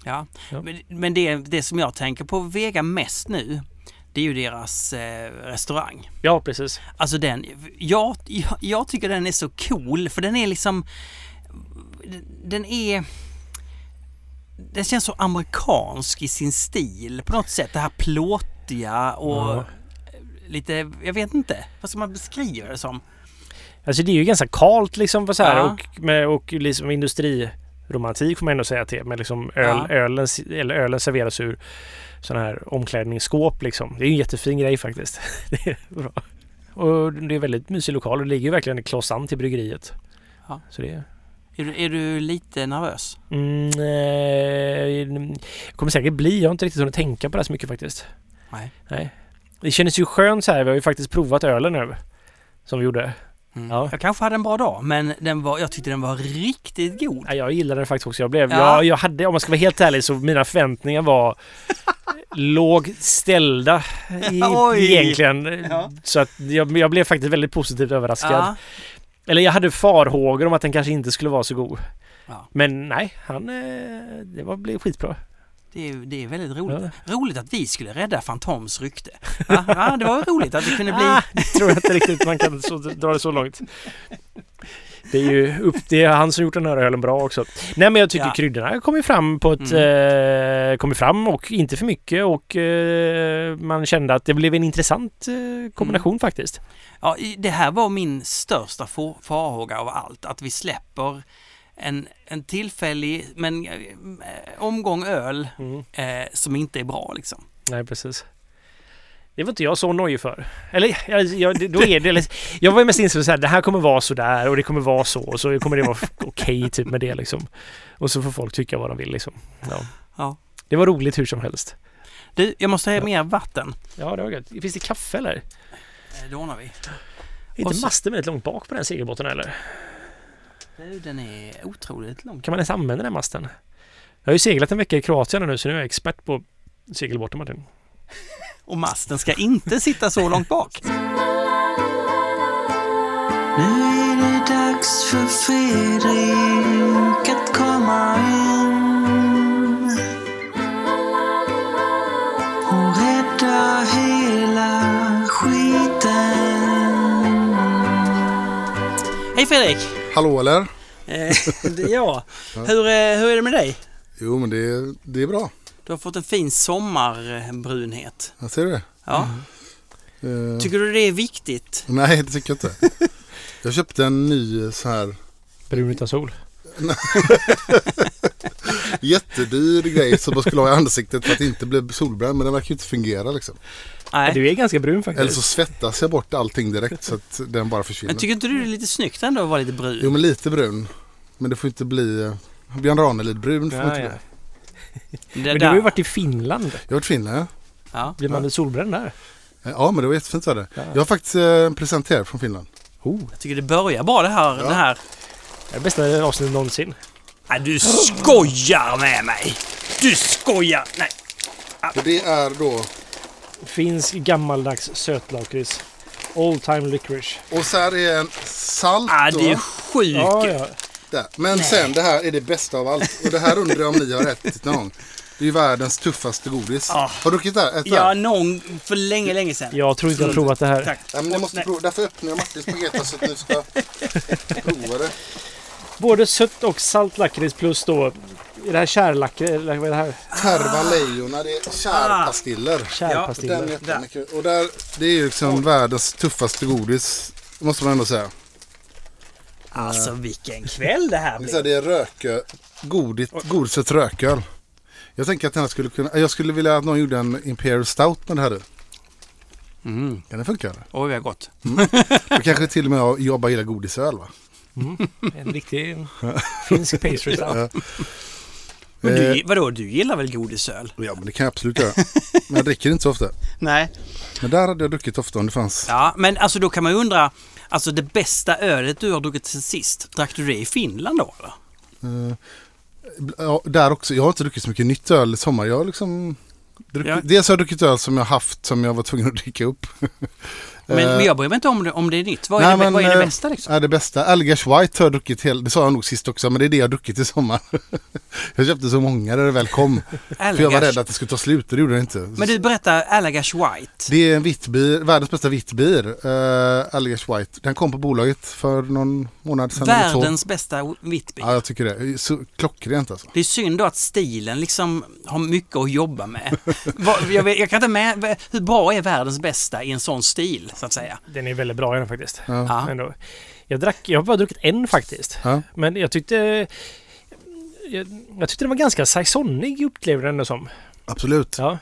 B: Ja,
A: Ja.
B: men, men det, det som jag tänker på Vega mest nu, det är ju deras eh, restaurang.
A: Ja precis.
B: Alltså den, jag, jag, jag tycker den är så cool för den är liksom, den är, den känns så amerikansk i sin stil på något sätt. Det här plåtiga och
A: Ja.
B: lite, jag vet inte, vad ska man beskriva det som?
A: Alltså det är ju ganska kalt liksom för så här
B: Ja.
A: och, med, och liksom industriromantik får man ändå säga till. Men liksom öl,
B: Ja.
A: ölen, eller ölen serveras ur sådana här omklädningsskåp liksom. Det är en jättefin grej faktiskt. det är bra. Och det är väldigt mysig lokal och det ligger ju verkligen i kloss an till bryggeriet.
B: Ja.
A: Så det är...
B: Är du, är du lite nervös?
A: Mm, eh, kommer säkert bli. Jag har inte riktigt hunnit tänka på det så mycket faktiskt.
B: Nej.
A: Nej. Det kändes ju skönt så här. Vi har ju faktiskt provat ölen nu. Som vi gjorde.
B: Mm.
A: Ja.
B: Jag kanske hade en bra dag men den var, jag tyckte den var riktigt god.
A: Ja, jag gillade den faktiskt också. Jag blev,
B: Ja.
A: jag, jag hade, om man ska vara helt ärlig, så mina förväntningar var lågt ställda i, egentligen.
B: Ja.
A: Så att jag, jag blev faktiskt väldigt positivt överraskad.
B: Ja.
A: Eller jag hade farhågor om att den kanske inte skulle vara så god.
B: Ja.
A: Men nej, han, eh, det var, blev skitbra.
B: Det är, det är väldigt roligt. Roligt att vi skulle rädda Fantoms rykte. Ja, ja, det var roligt att det kunde bli...
A: Ah, det tror jag inte riktigt man kan så, dra det så långt. Det är ju upp, det är han som gjort den här ölen bra också. Nej men jag tycker
B: Ja.
A: kryddorna kommer fram på ett... Eh, kommer fram och inte för mycket och eh, man kände att det blev en intressant eh, kombination faktiskt.
B: Ja, det här var min största farhåga av allt. Att vi släpper en, en tillfällig men eh, omgång öl
A: Mm.
B: eh, som inte är bra liksom.
A: Nej precis. Det var inte jag så nojig för. Eller jag, jag, då är det, eller, jag var ju mest inställd så här, det här kommer vara så där och det kommer vara så och så kommer det vara okej typ med det liksom. Och så får folk tycka vad de vill liksom. Ja.
B: Ja.
A: Det var roligt hur som helst.
B: Du, jag måste ha
A: Ja.
B: mer vatten.
A: Ja, det var gött. Finns det kaffe eller?
B: Eh, Det ordnar vi.
A: Är inte
B: så-
A: masten väldigt långt bak på den segelbåten eller?
B: Du, den är otroligt lång.
A: Kan man ens använda den masten? Jag har ju seglat en vecka i Kroatien nu så nu är jag expert på segelbåtar Martin.
B: Och masten ska inte sitta så långt bak. Nu är det dags för Fredrik att komma in och rädda hela skiten. Hej Fredrik!
F: Hallå eller?
B: Eh, jag. Hur, är- hur är det med dig?
F: Jo men det, det är bra.
B: Du har fått en fin sommarbrunhet.
F: Jag ser det.
B: Ja.
F: Eh,
B: Tycker du det är viktigt?
F: nej det tycker jag inte. Jag köpte en ny så här
A: Brun utan sol.
F: jättedyr grej som man skulle ha i ansiktet för att inte bli solbränd. Men den verkar ju inte fungera liksom.
B: Nej.
A: Du är ganska brun faktiskt.
F: Eller så svettas jag bort allting direkt så att den bara försvinner.
B: Men tycker inte du det är lite snyggt ändå att vara lite brun?
F: Jo men lite brun. Men det får inte bli eh, Björn Ranelid-brun. får
A: Ja,
F: inte
A: ja.
F: bli.
B: Det
A: Men du har ju varit i Finland.
F: Jag har varit finne.
B: Ja.
A: Blir man solbränd där?
F: Ja, men det var jättefint var det.
A: Ja.
F: Jag har faktiskt eh, en present här från Finland.
A: Oh,
B: Jag tycker det börjar bra det här.
F: Ja.
B: Det här.
A: det är bästa avsnittet någonsin.
B: Nej, du skojar med mig! Du skojar! Nej.
F: Och det är då...
A: Finsk gammaldags sötlakrits. Old time licorice.
F: Och så här är en salt
B: Ah,
F: då.
B: det är sjukt.
A: Ja, ja.
F: Där. Men sen det här är det bästa av allt. Och det här undrar jag om ni har ätit någon gång. Det är ju världens tuffaste godis.
B: Ah.
F: Har du druckit det här? Ätit
B: Ja, någon för länge, länge sedan.
A: Jag tror inte jag har provat det här.
B: Tack.
F: Ja, men ni måste
B: Nej.
F: prova. Därför öppnar jag Martins paket så att ni ska prova det.
A: Både sött och salt lakrits plus då... Är det här kärlakrits? Eller vad är det här?
F: Terva lejonar, det är kärpastiller. Den är
A: Kärpastiller.
F: jättemycket. Och där, det är ju liksom världens tuffaste godis. Måste man ändå säga.
B: Alltså vilken kväll det här blir.
F: det är rökö, godit, godisets rököl. Jag tänker att den här skulle kunna, jag skulle vilja att någon gjorde en Imperial Stout med det här i.
B: Mm.
F: Kan det funka?
B: Oj, vad gott.
F: Då kanske till och med jag jobbar gillar godisöl va?
A: En riktig finsk pastry stout.
B: Men
F: Eh,
B: du, vadå, du gillar väl godisöl?
F: Ja men det kan jag absolut göra. Men jag dricker inte så ofta.
B: Nej.
F: Men där hade jag druckit ofta om det fanns.
B: Ja, men alltså då kan man ju undra. Alltså det bästa ölet du har druckit sen sist, drack du det i Finland då eller?
F: Eh, ja, där också. Jag har inte druckit så mycket nytt öl i sommar. Jag har liksom druckit,
B: Ja.
F: Dels har jag druckit öl som jag haft som jag var tvungen att dricka upp.
B: Men,
F: Eh,
B: men jag bryr mig inte om det, om det är nytt. Vad är,
F: nej,
B: det,
F: men,
B: vad är det
F: eh,
B: bästa liksom?
F: Ja, det bästa. Algers White har jag druckit hela, det sa jag nog sist också, men det är det jag har druckit i sommar. jag köpte så många när det väl kom. För jag var rädd att det skulle ta slut och det gjorde det inte.
B: Men du berättar Allagars White.
F: Det är en vitt bir, världens bästa vitt bir, uh, Algers White. Den kom på bolaget för någon månad sedan.
B: Världens bästa Whitby.
F: Ja, jag tycker det. Så klockrent alltså.
B: Det är synd då att stilen liksom har mycket att jobba med. Jag, vet, jag kan inte med, hur bra är världens bästa i en sån stil så att säga?
A: Den är väldigt bra den faktiskt.
F: Ja.
A: Ändå. Jag, drack, jag har bara druckit en faktiskt.
F: Ja.
A: Men jag tyckte... Jag, jag tyckte den var ganska saisonig upplevde den som.
F: Absolut.
A: Ja.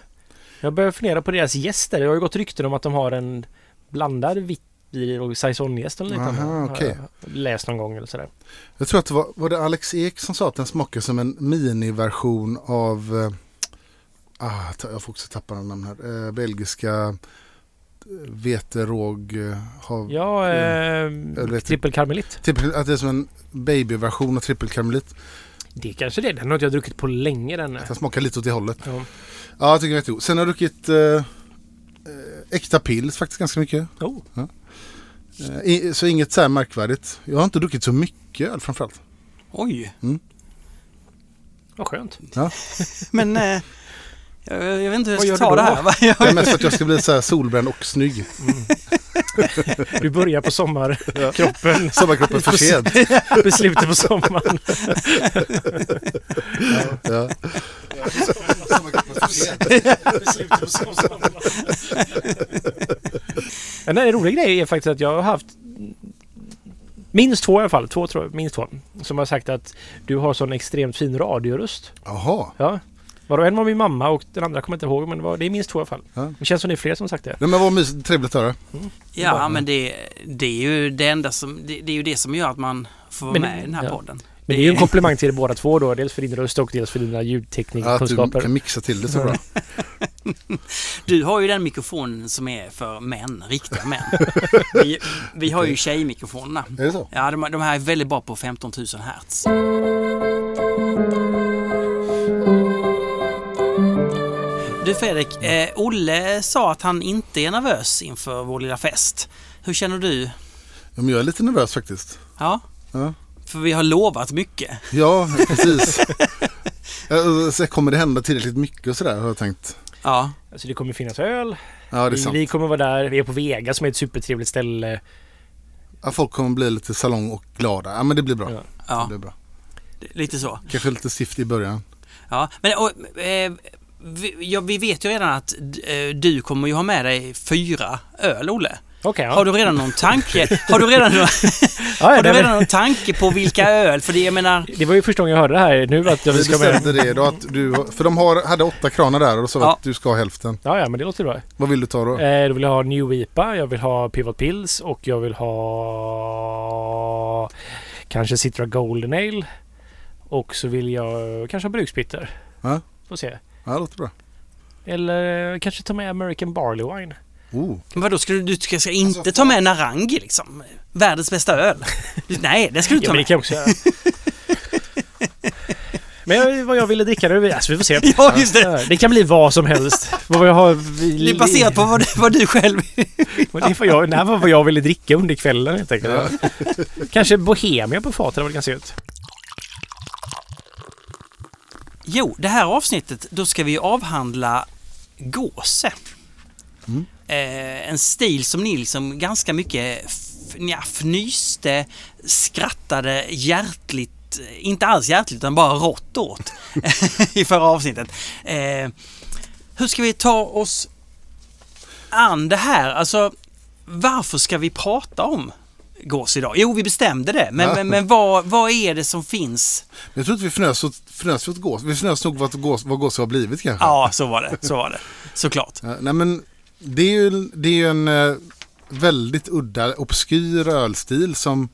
A: Jag börjar fundera på deras gäster. Det har ju gått rykten om att de har en blandad vitt och saisongäst eller liknande.
F: Aha,
A: jag Läst någon gång eller sådär.
F: Jag tror att det var, var det Alex Ek som sa att den smakar som en miniversion av, eh, ah, jag får också tappa namn här, eh, belgiska veteråg, eh, hav,
A: Ja, eh,
F: vet
A: trippel karmelit.
F: Trippel- att det är som en babyversion av trippelkarmelit.
A: Det kanske det är. Den har inte jag druckit på länge den.
F: Den smakar lite åt det hållet.
A: Ja.
F: Ja, jag tycker det är jättegod. Sen har jag druckit eh, eh, äkta pils faktiskt ganska mycket.
A: Oh.
F: Eh, i- så inget så här märkvärdigt. Jag har inte druckit så mycket öl framförallt.
B: Oj,
A: Vad skönt.
B: men eh, jag, jag vet inte hur
A: Vad
B: jag ska ta det här. va?
F: Det är mest för att jag ska bli så här solbränd och snygg.
A: Du börjar på sommarkroppen.
F: Sommarkroppen för sent.
A: I slutet på sommaren.
F: Ja.
A: En rolig grej är faktiskt att jag har haft minst två i alla fall. Två tror jag. Minst två. Som har sagt att du har sån extremt fin radioröst.
F: Jaha.
A: Ja. Vadå, en var min mamma och den andra kommer jag inte ihåg men det, var, det är minst två i alla fall.
F: Ja.
A: Det känns som det är fler som sagt det.
F: Nej, men vad mysigt, trevligt att höra.
B: Ja, men det, det är ju det enda som, det, det är ju det som gör att man får vara
A: Men-
B: med i den här
A: ja.
B: podden.
A: Men det är ju en komplimang till er båda två då. Dels för din röst och dels för dina
F: Ja, att du
A: ljudteknikkunskaper.
F: kan mixa till det så bra.
B: Du har ju den mikrofonen som är för män, riktiga män. Vi, vi har ju tjejmikrofonerna.
F: Är det så?
B: Ja, de, de här är väldigt bra på 15 000 hertz. Du Fredrik, eh, Olle sa att han inte är nervös inför vår lilla fest. Hur känner du?
F: Ja, men jag är lite nervös faktiskt.
B: Ja?
F: Ja.
B: För vi har lovat mycket.
F: Ja, precis. Så kommer det hända tillräckligt mycket och sådär har jag tänkt.
B: Ja.
A: Alltså det kommer finnas öl.
F: Ja, det är
A: Vi,
F: sant.
A: vi kommer vara där. Vi är på Vega som är ett supertrevligt ställe.
F: Ja, folk kommer bli lite salong och glada. Ja, men det blir bra.
A: Ja.
F: Det blir bra.
B: lite så.
F: Kanske lite stift i början.
B: Ja, men och, eh, vi, ja, vi vet ju redan att eh, du kommer ju ha med dig fyra öl, Olle.
A: Okej, ja.
B: Har du redan någon tanke? Har du redan,
A: ja,
B: har du redan
A: men,
B: någon tanke på vilka öl? För det, jag menar,
A: det var ju första gången jag hörde det här nu att jag
F: Vi
A: ska med.
F: det då att du, för de har, hade åtta kranar där och då sa
B: Ja.
F: att du ska ha hälften.
A: Ja, ja, men det låter bra.
F: Vad vill du ta då?
A: Eh, då vill jag ha New IPA, jag vill ha Pivot Pills och jag vill ha kanske Citra Golden Ale. Och så vill jag kanske ha Bruksbitter.
F: Ja.
A: Får se.
F: Ja, det låter bra.
A: Eller kanske ta med American Barley Wine.
F: Oh.
B: Men vadå, ska du, du ska, ska inte ta med Narangi liksom? Världens bästa öl? Nej, det ska du
A: Ja,
B: ta
A: men det
B: med.
A: kan jag också göra. Men vad jag ville dricka nu, alltså vi får se.
B: Ja, just det.
A: Det kan bli vad som helst. Vad jag har...
B: Det är baserat på vad, du- vad du själv...
A: Det är vad jag, nej, vad jag ville dricka under kvällen helt enkelt. Kanske Bohemia på fatet, det var ganska gött.
B: Jo, det här avsnittet, då ska vi avhandla gåse. Eh, en stil som ni liksom ganska mycket nja, fnyste, skrattade hjärtligt, inte alls hjärtligt utan bara rått åt i förra avsnittet. Eh, hur ska vi ta oss an det här? Alltså, varför ska vi prata om gås idag? Jo, vi bestämde det, men,
F: Ja.
B: men, men vad, vad är det som finns?
F: Jag tror inte vi fnös åt, fnös åt gås. Vi fnös nog vad gås, vad gås har blivit kanske.
B: Ja, så var det. Så var det. Såklart.
F: Ja, nej men det är ju, det är ju en eh, väldigt udda, obskyr ölstil som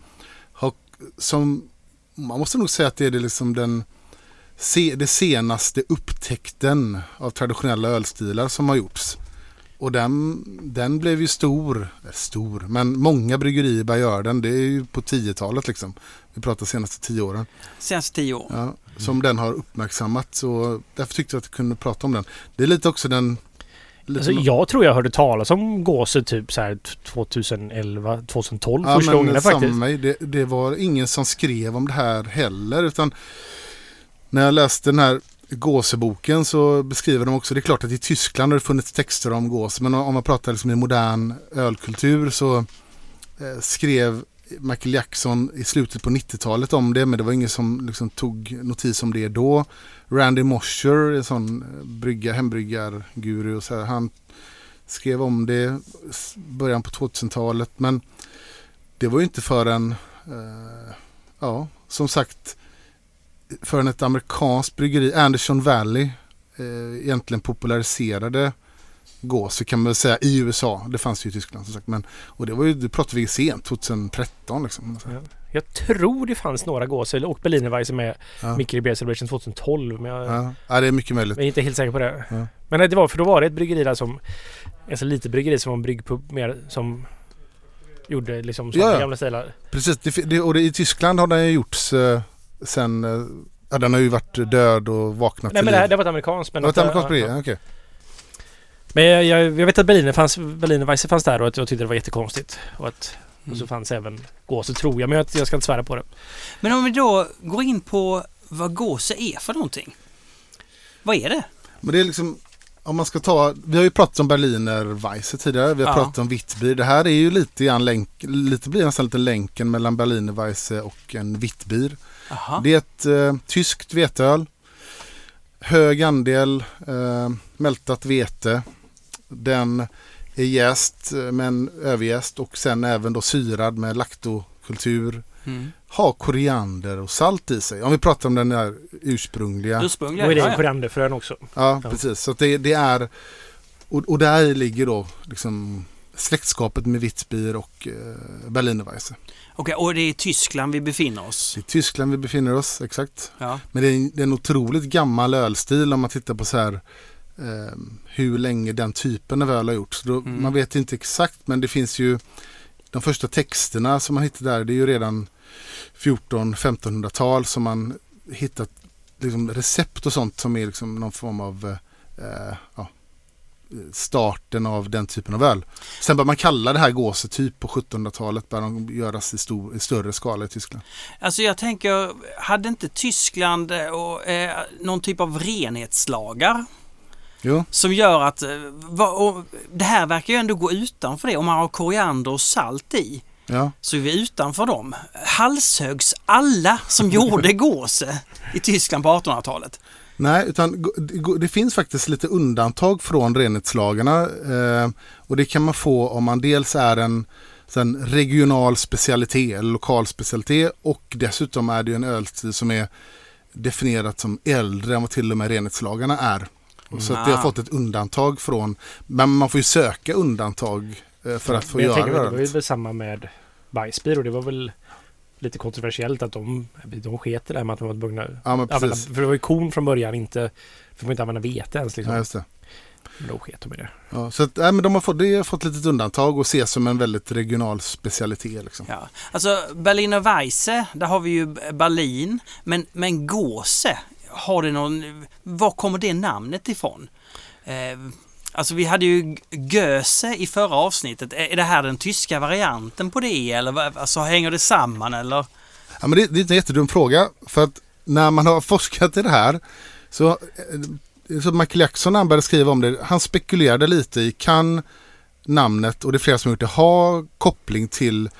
F: har, som man måste nog säga att det är det liksom den se, det senaste upptäckten av traditionella ölstilar som har gjorts. Och den, den blev ju stor, stor, men många bryggerier börjar göra den. Det är ju på 10-talet liksom. Vi pratar senaste tio åren.
B: Senaste tio år.
F: Ja, som den har uppmärksammat. Så därför tyckte jag att jag kunde prata om den. Det är lite också den... Lite
A: Alltså, jag tror jag hörde talas om gåse typ så här 2011, 2012
F: Ja,
A: första
F: men
A: gången faktiskt.
F: mig. Det, det var ingen som skrev om det här heller. Utan när jag läste den här gåseboken så beskriver de också, det är klart att i Tyskland har det funnits texter om gås. Men om man pratar liksom i modern ölkultur så eh, skrev Michael Jackson i slutet på 90-talet om det. Men det var ingen som liksom tog notis om det då. Randy Mosher, en sån eh, brygga, hembryggarguru, och så här, han skrev om det i början på 2000-talet. Men det var ju inte förrän, eh, ja, som sagt, förrän ett amerikanskt bryggeri, Anderson Valley, eh, egentligen populariserade gås, kan man väl säga, i USA. Det fanns ju i Tyskland som sagt. Men, och det var ju, det pratade vi sent, 2013 liksom.
A: Ja. Jag tror det fanns några gåse och Berlinerweisse med
F: Ja.
A: Beer Celebration 2012. Men jag,
F: Ja, ja, det är mycket möjligt.
A: jag är inte helt säker på det.
F: Ja.
A: Men nej, det var för då var det ett bryggeri där som... Alltså lite bryggeri som var en bryggpub mer som gjorde liksom sådana
F: Ja, ja.
A: gamla stilar.
F: Precis, det, det, och det, i Tyskland har den gjorts eh, sen, eh, ja, den har ju varit död och vaknat
A: Nej men det, här, det var ett amerikanskt. Men
F: Det var ett amerikanskt bryggeri,
A: ja.
F: okej.
A: Men jag, jag, jag vet att Berliner fanns, Berlinerweisse fanns där och att jag tyckte det var jättekonstigt. Och, att, och
B: Mm.
A: så fanns även gåse tror jag, men jag, jag ska inte svära på det.
B: Men om vi då går in på vad gåse är för någonting. Vad är det?
F: Men det är liksom, om man ska ta, vi har ju pratat om Berliner Weisse tidigare, vi har
B: Ja.
F: pratat om Wittbier. Det här är ju lite grann länk, lite blir nästan lite länken mellan Berliner Weisse och en Wittbier.
B: Aha.
F: Det är ett eh, tyskt veteöl. Hög andel eh, mältat vete. Den är jäst eh, med en överjäst och sen även då syrad med laktokultur.
B: Mm.
F: Har koriander och salt i sig. Om vi pratar om den där ursprungliga.
B: Ursprungligen?
A: Då är det
B: ja, ja.
A: korianderfrön också.
F: Ja,
A: Ja.
F: precis. Så att det, det är... Och, och där ligger då liksom släktskapet med Wittbier och eh, Berliner Weisse.
B: Okej, och det är i Tyskland vi befinner oss?
F: Det är Tyskland vi befinner oss, exakt.
B: Ja.
F: Men det är, en- det är en otroligt gammal ölstil om man tittar på så här eh, hur länge den typen av öl har gjorts.
B: Mm.
F: Man vet inte exakt men det finns ju de första texterna som man hittar där det är ju redan 14-1500-tal som man hittat liksom recept och sånt som är liksom någon form av eh, ja, starten av den typen av öl. Sen bör man kalla det här gåse typ på 1700-talet bör de göras i, stor, i större skala i Tyskland.
B: Alltså jag tänker, hade inte Tyskland eh, och, eh, någon typ av renhetslagar?
F: Jo.
B: Som gör att, eh, va, det här verkar ju ändå gå utanför det. Om man har koriander och salt i
F: Ja.
B: så är vi utanför dem. Halshögs alla som gjorde gåse i Tyskland på 1800-talet.
F: Nej, utan det finns faktiskt lite undantag från renhetslagarna. Eh, och det kan man få om man dels är en sen regional specialitet eller lokal specialitet och dessutom är det en ölstil som är definierat som äldre än vad till och med renhetslagarna är. Så att det har
B: Ah.
F: fått ett undantag från, men man får ju söka undantag eh, för att få
A: men jag
F: göra
A: tänker,
F: det.
A: det var ju samma med och det var väl lite kontroversiellt att de, de sket det här med att de var tvungna
F: Ja, men
A: använda,
F: precis.
A: för det var ju korn från början inte, för man inte använda vete ens liksom.
F: Ja, just det.
A: Men då sket de i det.
F: Ja, så att, nej, men de har fått, det har fått lite undantag och ses som en väldigt regional specialitet. Liksom.
B: Ja. Alltså Berliner Weisse, där har vi ju Berlin. Men, men Gåse, har det någon... Var kommer det namnet ifrån? Eh, alltså vi hade ju Göse i förra avsnittet. Är det här den tyska varianten på det eller vad- alltså, hänger det samman eller?
F: Ja, men det, det är en jättedum fråga. För att när man har forskat i det här så, eh, så Michael Jackson när han började skriva om det, han spekulerade lite i kan namnet, och det är flera som har gjort det, ha koppling till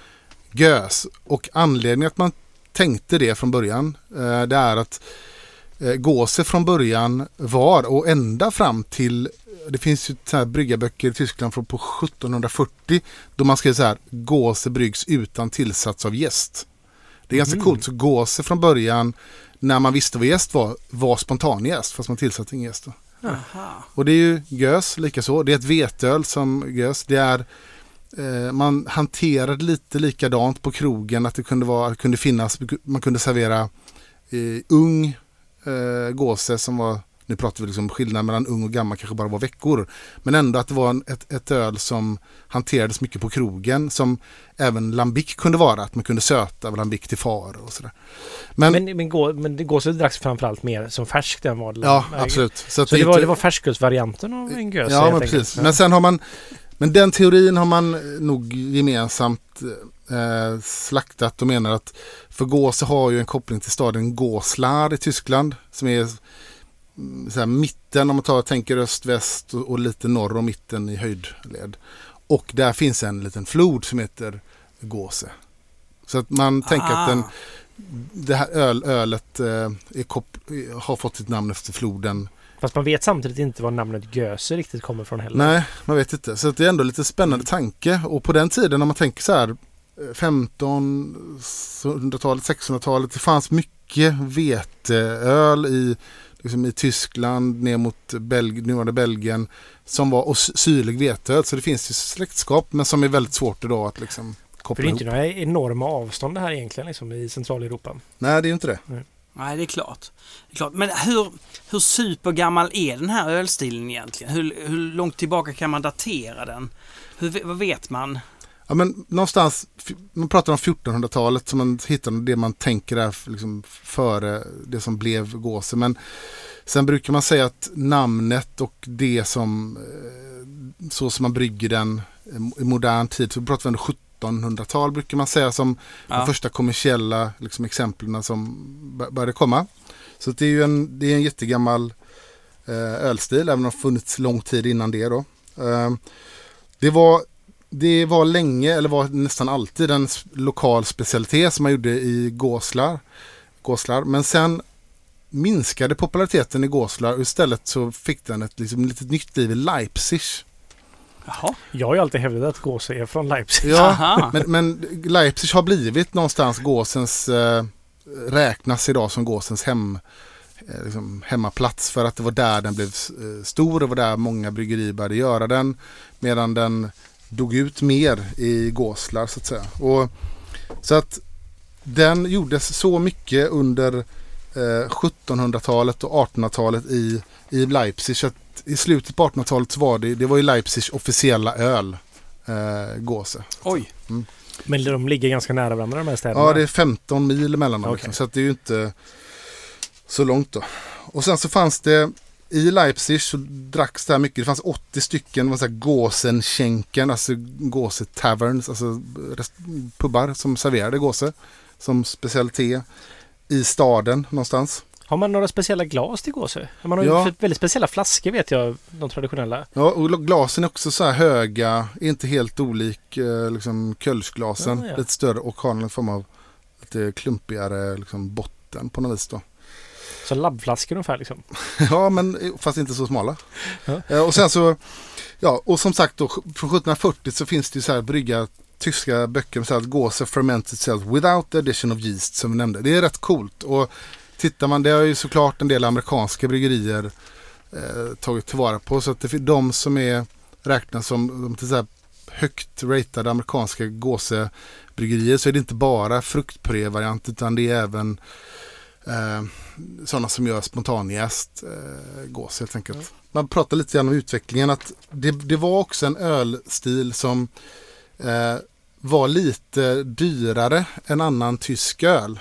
F: gös. Och anledningen att man tänkte det från början, eh, det är att eh, gåse från början var och ända fram till det finns ju så här bryggarböcker i Tyskland från på 1740 då man skrev så här gåse bryggs utan tillsats av jäst. Det är ganska coolt. Så gåse från början när man visste vad jäst var, var spontanjäst fast man tillsatte ingen.
B: Aha.
F: Och det är ju gös likaså. Det är ett veteöl som gös. Det är eh, man hanterade lite likadant på krogen att det kunde, vara, kunde finnas, man kunde servera eh, ung eh, gåse som var, nu pratar vi liksom skillnad mellan ung och gammal kanske bara var veckor. Men ändå att det var en, ett, ett öl som hanterades mycket på krogen som även lambic kunde vara, att man kunde söta lambic till far och sådär. Men,
A: Men, men, gå, men det gåse dracks framförallt mer som färskt än vad
F: ja, absolut. att
A: Så det,
F: är
A: var,
F: inte-
A: det var färskölsvarianten av en gös
F: Ja, men
A: enkelt.
F: precis. Men sen har man, men den teorin har man nog gemensamt eh, slaktat och menar att för Gåse har ju en koppling till staden Goslar i Tyskland som är så här, mitten om man tar, tänker öst-väst och, och lite norr om mitten i höjdled. Och där finns en liten flod som heter Gåse. Så att man tänker att den,
B: Ah.
F: det här öl, ölet eh, kop, har fått sitt namn efter floden
A: Fast man vet samtidigt inte var namnet göse riktigt kommer från heller.
F: Nej, man vet inte. Så det är ändå lite spännande tanke. Och på den tiden när man tänker så här eh, 1500-talet, 1600-talet. Det fanns mycket veteöl i, liksom i Tyskland ner mot Belg, nuvarande Belgien. Som var och sy- syrlig veteöl. Så det finns ju släktskap men som är väldigt svårt idag att liksom
A: För
F: koppla
A: det är
F: ihop.
A: inte några enorma avstånd det här egentligen liksom, i Centraleuropa.
F: Nej, det är ju inte det.
B: Nej, det är klart. Det är klart. Men hur, hur supergammal är den här ölstilen egentligen? Hur, hur långt tillbaka kan man datera den? Hur, vad vet man?
F: Ja, men någonstans, man pratar om 1400-talet som man hittar det man tänker är liksom före det som blev gåse. Men sen brukar man säga att namnet och det som eh, så som man brygger den eh, i modern tid, så pratar vi ändå 1700-tal brukar man säga som de
B: Ja.
F: första kommersiella liksom, exemplen som bör- började komma. Så det är ju en, det är en jättegammal eh, ölstil, även om det funnits lång tid innan det. Då. Eh, det var det var länge, eller var nästan alltid, en lokal specialitet som man gjorde i Gåslar. Gåslar. Men sen minskade populariteten i Gåslar och istället så fick den ett liksom, litet nytt liv i Leipzig.
B: Jaha.
A: Jag har ju alltid hävdat att gåse är från Leipzig.
F: Ja, men, men Leipzig har blivit någonstans gåsens, eh, räknas idag som gåsens hem, eh, liksom, hemmaplats för att det var där den blev eh, stor och det var där många bryggerier började göra den. Medan den dog ut mer i Gåslar så att säga. Och, så att den gjordes så mycket under eh, 1700-talet och 1800-talet i, i Leipzig. Så att I slutet på 1800-talet så var det, det var ju Leipzigs officiella öl, eh, Gåse.
B: Oj.
A: Men de ligger ganska nära varandra de här städerna.
F: Ja, det är 15 mil emellan dem.
A: Okej.
F: Liksom, så att det är ju inte så långt då. Och sen så fanns det i Leipzig så dracks det här mycket. Det fanns 80 stycken vad säger, Gåsenschenken, alltså Gåse Taverns, alltså pubbar som serverade gåse som specialitet i staden någonstans.
A: Har man några speciella glas till gåse? Man har ju
F: Ja.
A: f- väldigt speciella flaskor vet jag, de traditionella.
F: Ja, och glasen är också så här höga, inte helt olik eh, liksom Kölschglasen.
A: Ja, ja.
F: Lite större och har någon form av lite klumpigare liksom, botten på något vis då.
A: Så labbflaskor ungefär liksom.
F: Ja, men eh, fast inte så smala.
A: Ja.
F: Eh, Och sen så, ja, och som sagt då, från 1740 så finns det ju så här brygga tyska böcker som säger att gåse ferment itself without the addition of yeast som vi nämnde. Det är rätt coolt och tittar man, det har ju såklart en del amerikanska bryggerier eh, tagit tillvara på så att det, de som är räknas som de till så här högt ratade amerikanska gåsebryggerier så är det inte bara fruktpuré-variant utan det är även Eh, sådana som gör spontanjäst eh, gås helt enkelt. Man pratar lite grann om utvecklingen. att Det, det var också en ölstil som eh, var lite dyrare än annan tysk öl.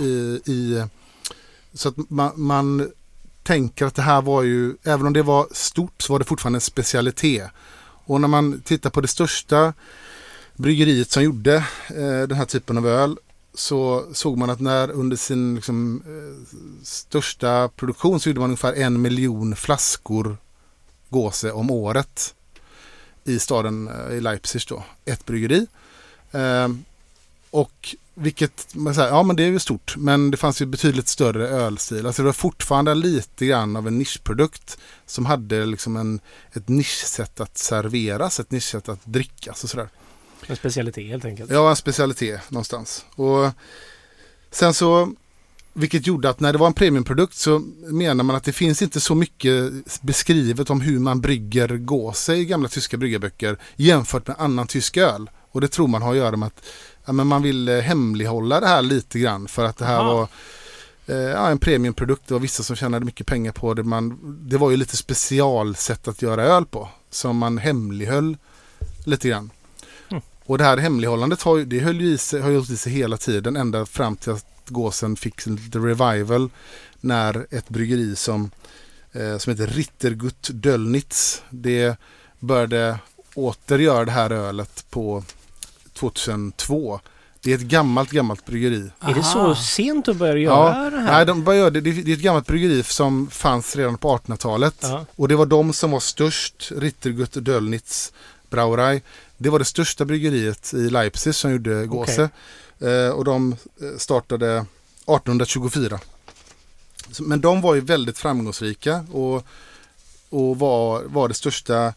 F: I, i, i, så att man, man tänker att det här var ju, även om det var stort så var det fortfarande en specialitet. Och när man tittar på det största bryggeriet som gjorde eh, den här typen av öl så såg man att när under sin liksom, eh, största produktion så gjorde man ungefär en miljon flaskor gåse om året i staden eh, i Leipzig då, ett bryggeri. Eh, och vilket, man säger, ja men det är ju stort, men det fanns ju betydligt större ölstil. Alltså det var fortfarande lite grann av en nischprodukt som hade liksom en, ett nischsätt att serveras, ett nischsätt att drickas och sådär.
A: En specialitet helt enkelt.
F: Ja, en specialitet någonstans. Och sen så, vilket gjorde att när det var en premiumprodukt så menar man att det finns inte så mycket beskrivet om hur man brygger gåse i gamla tyska bryggarböcker jämfört med annan tysk öl. Och det tror man har att göra med att ja, men man vill eh, hemlighålla det här lite grann för att det här
B: Aha.
F: var eh, ja, en premiumprodukt. Det var vissa som tjänade mycket pengar på det. Man, det var ju lite specialsätt att göra öl på som man hemlighöll lite grann. Och det här hemlighållandet har, ju- det höll ju i sig, har hållit i sig hela tiden ända fram till att gåsen fick en lite revival när ett bryggeri som, eh, som heter Rittergut Döllnitz det började åter göra det här ölet på 2002. Det är ett gammalt, gammalt bryggeri.
A: Är det så
B: Aha.
A: sent att börja göra det här?
F: Nej, de gör det. Det är ett gammalt bryggeri som fanns redan på 1800-talet.
A: Ja.
F: Och det var de som var störst, Rittergut Döllnitz Brauerei. Det var det största bryggeriet i Leipzig som gjorde gåse. Eh, och de eh, startade 1824. Så- Men de var ju väldigt framgångsrika och, och var, var det största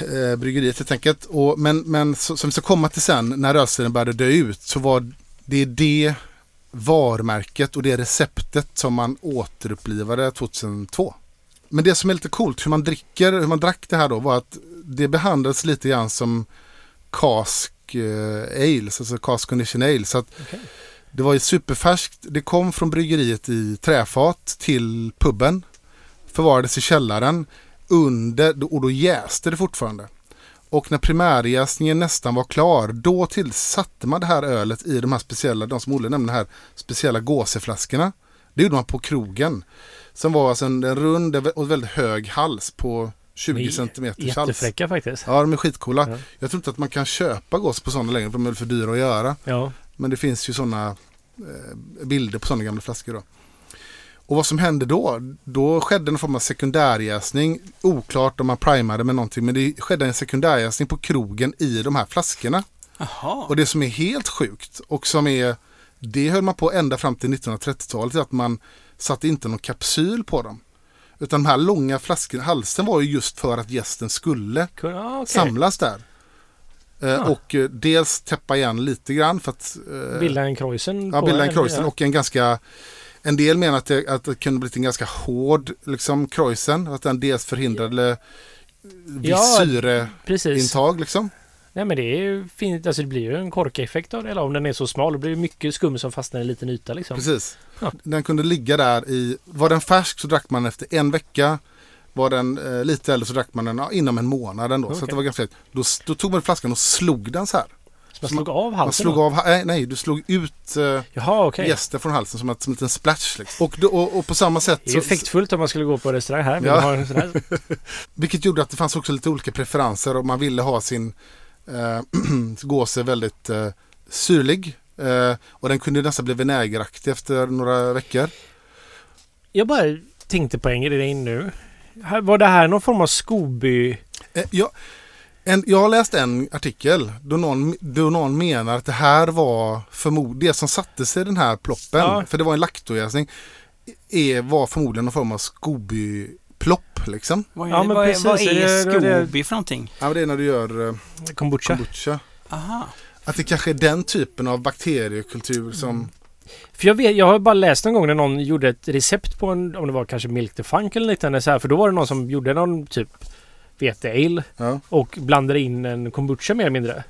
F: eh, bryggeriet helt enkelt. Och, men men så, som vi ska komma till sen när ölstilen började dö ut så var det det varumärket och det receptet som man återupplivade 2002. Men det som är lite coolt hur man dricker, hur man drack det här då var att det behandlades lite grann som cask eh, ales, alltså cask condition ale. Så att
A: Okej.
F: det var ju superfärskt. Det kom från bryggeriet i träfat till puben. Förvarades i källaren under, och då jäste det fortfarande. Och när primärjäsningen nästan var klar, då tillsatte man det här ölet i de här speciella, de som Olle nämnde här, speciella gåseflaskorna. Det gjorde man på krogen. Som var alltså en, en rund och väldigt hög hals på 20
A: De är
F: centimeters hals.
A: Jättefräcka faktiskt.
F: Ja, de är skitcoola.
A: Ja.
F: Jag tror inte att man kan köpa gås på sådana längre, för de är för dyra att göra.
A: Ja.
F: Men det finns ju sådana eh, bilder på sådana gamla flaskor då. Och vad som hände då? Då skedde en form av sekundärjäsning. Oklart om man primade med någonting, men det skedde en sekundärjäsning på krogen i de här flaskorna.
B: Jaha.
F: Och det som är helt sjukt och som är, det höll man på ända fram till 1930-talet, är att man satte inte någon kapsyl på dem. Utan de här långa flaskorna, halsen var ju just för att gästen skulle
A: Ja, okej.
F: samlas där. Eh,
A: Ja.
F: Och eh, dels täppa igen lite grann för att eh,
A: Bilda en Kreuzen.
F: ja, bilda en
A: en-
F: Kreuzen
A: ja.
F: och en ganska en del menar att det, att det kunde blivit en ganska hård liksom, Kreuzen. Att den dels förhindrade viss
A: Ja,
F: syreintag.
A: Precis.
F: Liksom.
A: Nej men det är ju fint. Alltså det blir ju en korkeffekt av det. Eller om den är så smal. Det blir ju mycket skum som fastnar i en liten yta liksom.
F: Precis.
A: Ja.
F: Den kunde ligga där i, var den färsk så drack man efter en vecka. Var den eh, lite äldre så drack man den ja, inom en månad ändå. Så
A: Okej.
F: att det var ganska då, då tog man flaskan och slog den så här.
A: Så man slog av
F: Man
A: halsen
F: slog
A: då?
F: av, nej, nej du slog ut eh,
A: Jaha okej.
F: gästen från halsen som, ett, som en liten splash. Liksom. Och, då, och, och på samma sätt
A: Det är ju effektfullt om man skulle gå på restaurang här.
F: Ja.
A: ha en sån här?
F: Vilket gjorde att det fanns också lite olika preferenser och man ville ha sin eh, gåse väldigt eh, syrlig. Eh, och den kunde nästan bli vinägeraktig efter några veckor.
A: Jag bara tänkte på en grej nu. Var det här någon form av Scooby?
F: Eh, jag, en, jag har läst en artikel då någon, då någon menar att det här var förmod, det som satte sig i den här ploppen,
A: Ja.
F: för det var en laktojäsning, är, var förmodligen någon form av Scooby-plopp liksom.
B: Vad är,
A: Ja, men
B: vad är,
A: precis,
B: vad är
A: det- det-
B: Scooby för någonting?
F: Ja, det är när du gör eh,
A: Kombucha?
F: kombucha.
B: Aha.
F: Att det kanske är den typen av bakteriekultur som...
A: För jag, vet, jag har bara läst någon gång när någon gjorde ett recept på en, om det var kanske Milk the Funk eller liknande så här. För då var det någon som gjorde någon typ vete-ale
F: Ja,
A: och blandade in en kombucha mer eller mindre.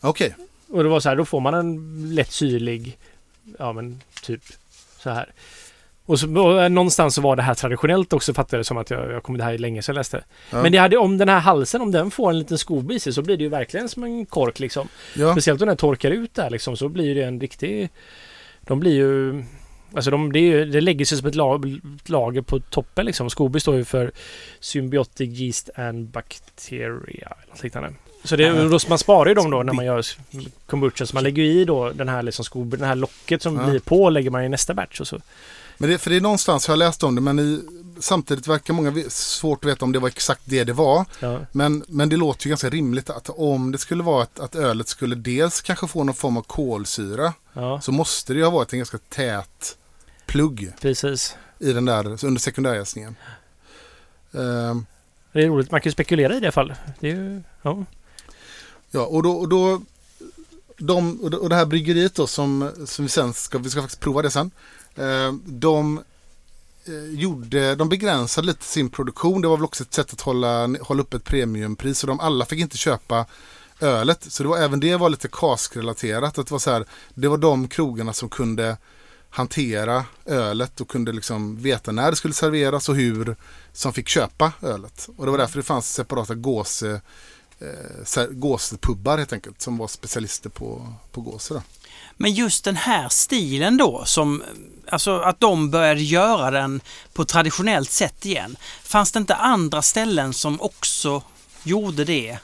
F: okej.
A: Och det var så här, då får man en lätt syrlig, ja men typ Så här. Och, så, och eh, någonstans så var det här traditionellt också fattade jag det som att jag, jag kom det här länge sedan jag läste.
F: Ja.
A: Men det hade, om den här halsen, om den får en liten skob i sig så blir det ju verkligen som en kork liksom.
F: Ja,
A: Speciellt om den torkar ut där liksom så blir det en riktig... De blir ju... Alltså de, det, är ju, det lägger sig som ett lag, lager på toppen liksom. Scoby står ju för Symbiotic Yeast and Bacteria. Något liknande. Så det,
B: Ja.
A: då, man sparar ju dem då när man gör kombucha. Så man lägger ju i då den här liksom Scoby, den här locket som
F: Ja.
A: blir på lägger man i nästa batch och så.
F: Men det, för det är någonstans, jag har läst om det, men i, samtidigt verkar många svårt att veta om det var exakt det det var.
A: Ja.
F: Men, men det låter ju ganska rimligt att om det skulle vara att, att ölet skulle dels kanske få någon form av kolsyra
A: ja,
F: så måste det ju ha varit en ganska tät plugg
A: precis.
F: i den där under sekundärjäsningen. Ehm,
A: Det är roligt. Man kan ju spekulera i det fallet. Det ju... Ja.
F: ja, och då, och då de, och det- och det här bryggeriet då som, som vi sen ska, vi ska faktiskt prova det sen. Eh, de eh, gjorde, de begränsade lite sin produktion. Det var väl också ett sätt att hålla, hålla upp ett premiumpris. Så de alla fick inte köpa ölet. Så det var, även det var lite kaskrelaterat. Att det var så här, det var de krogarna som kunde hantera ölet och kunde liksom veta när det skulle serveras och hur som fick köpa ölet. Och det var därför det fanns separata gås, eh, gåspubbar helt enkelt som var specialister på, på gåse.
B: Men just den här stilen då, som, alltså att de började göra den på traditionellt sätt igen. Fanns det inte andra ställen som också gjorde det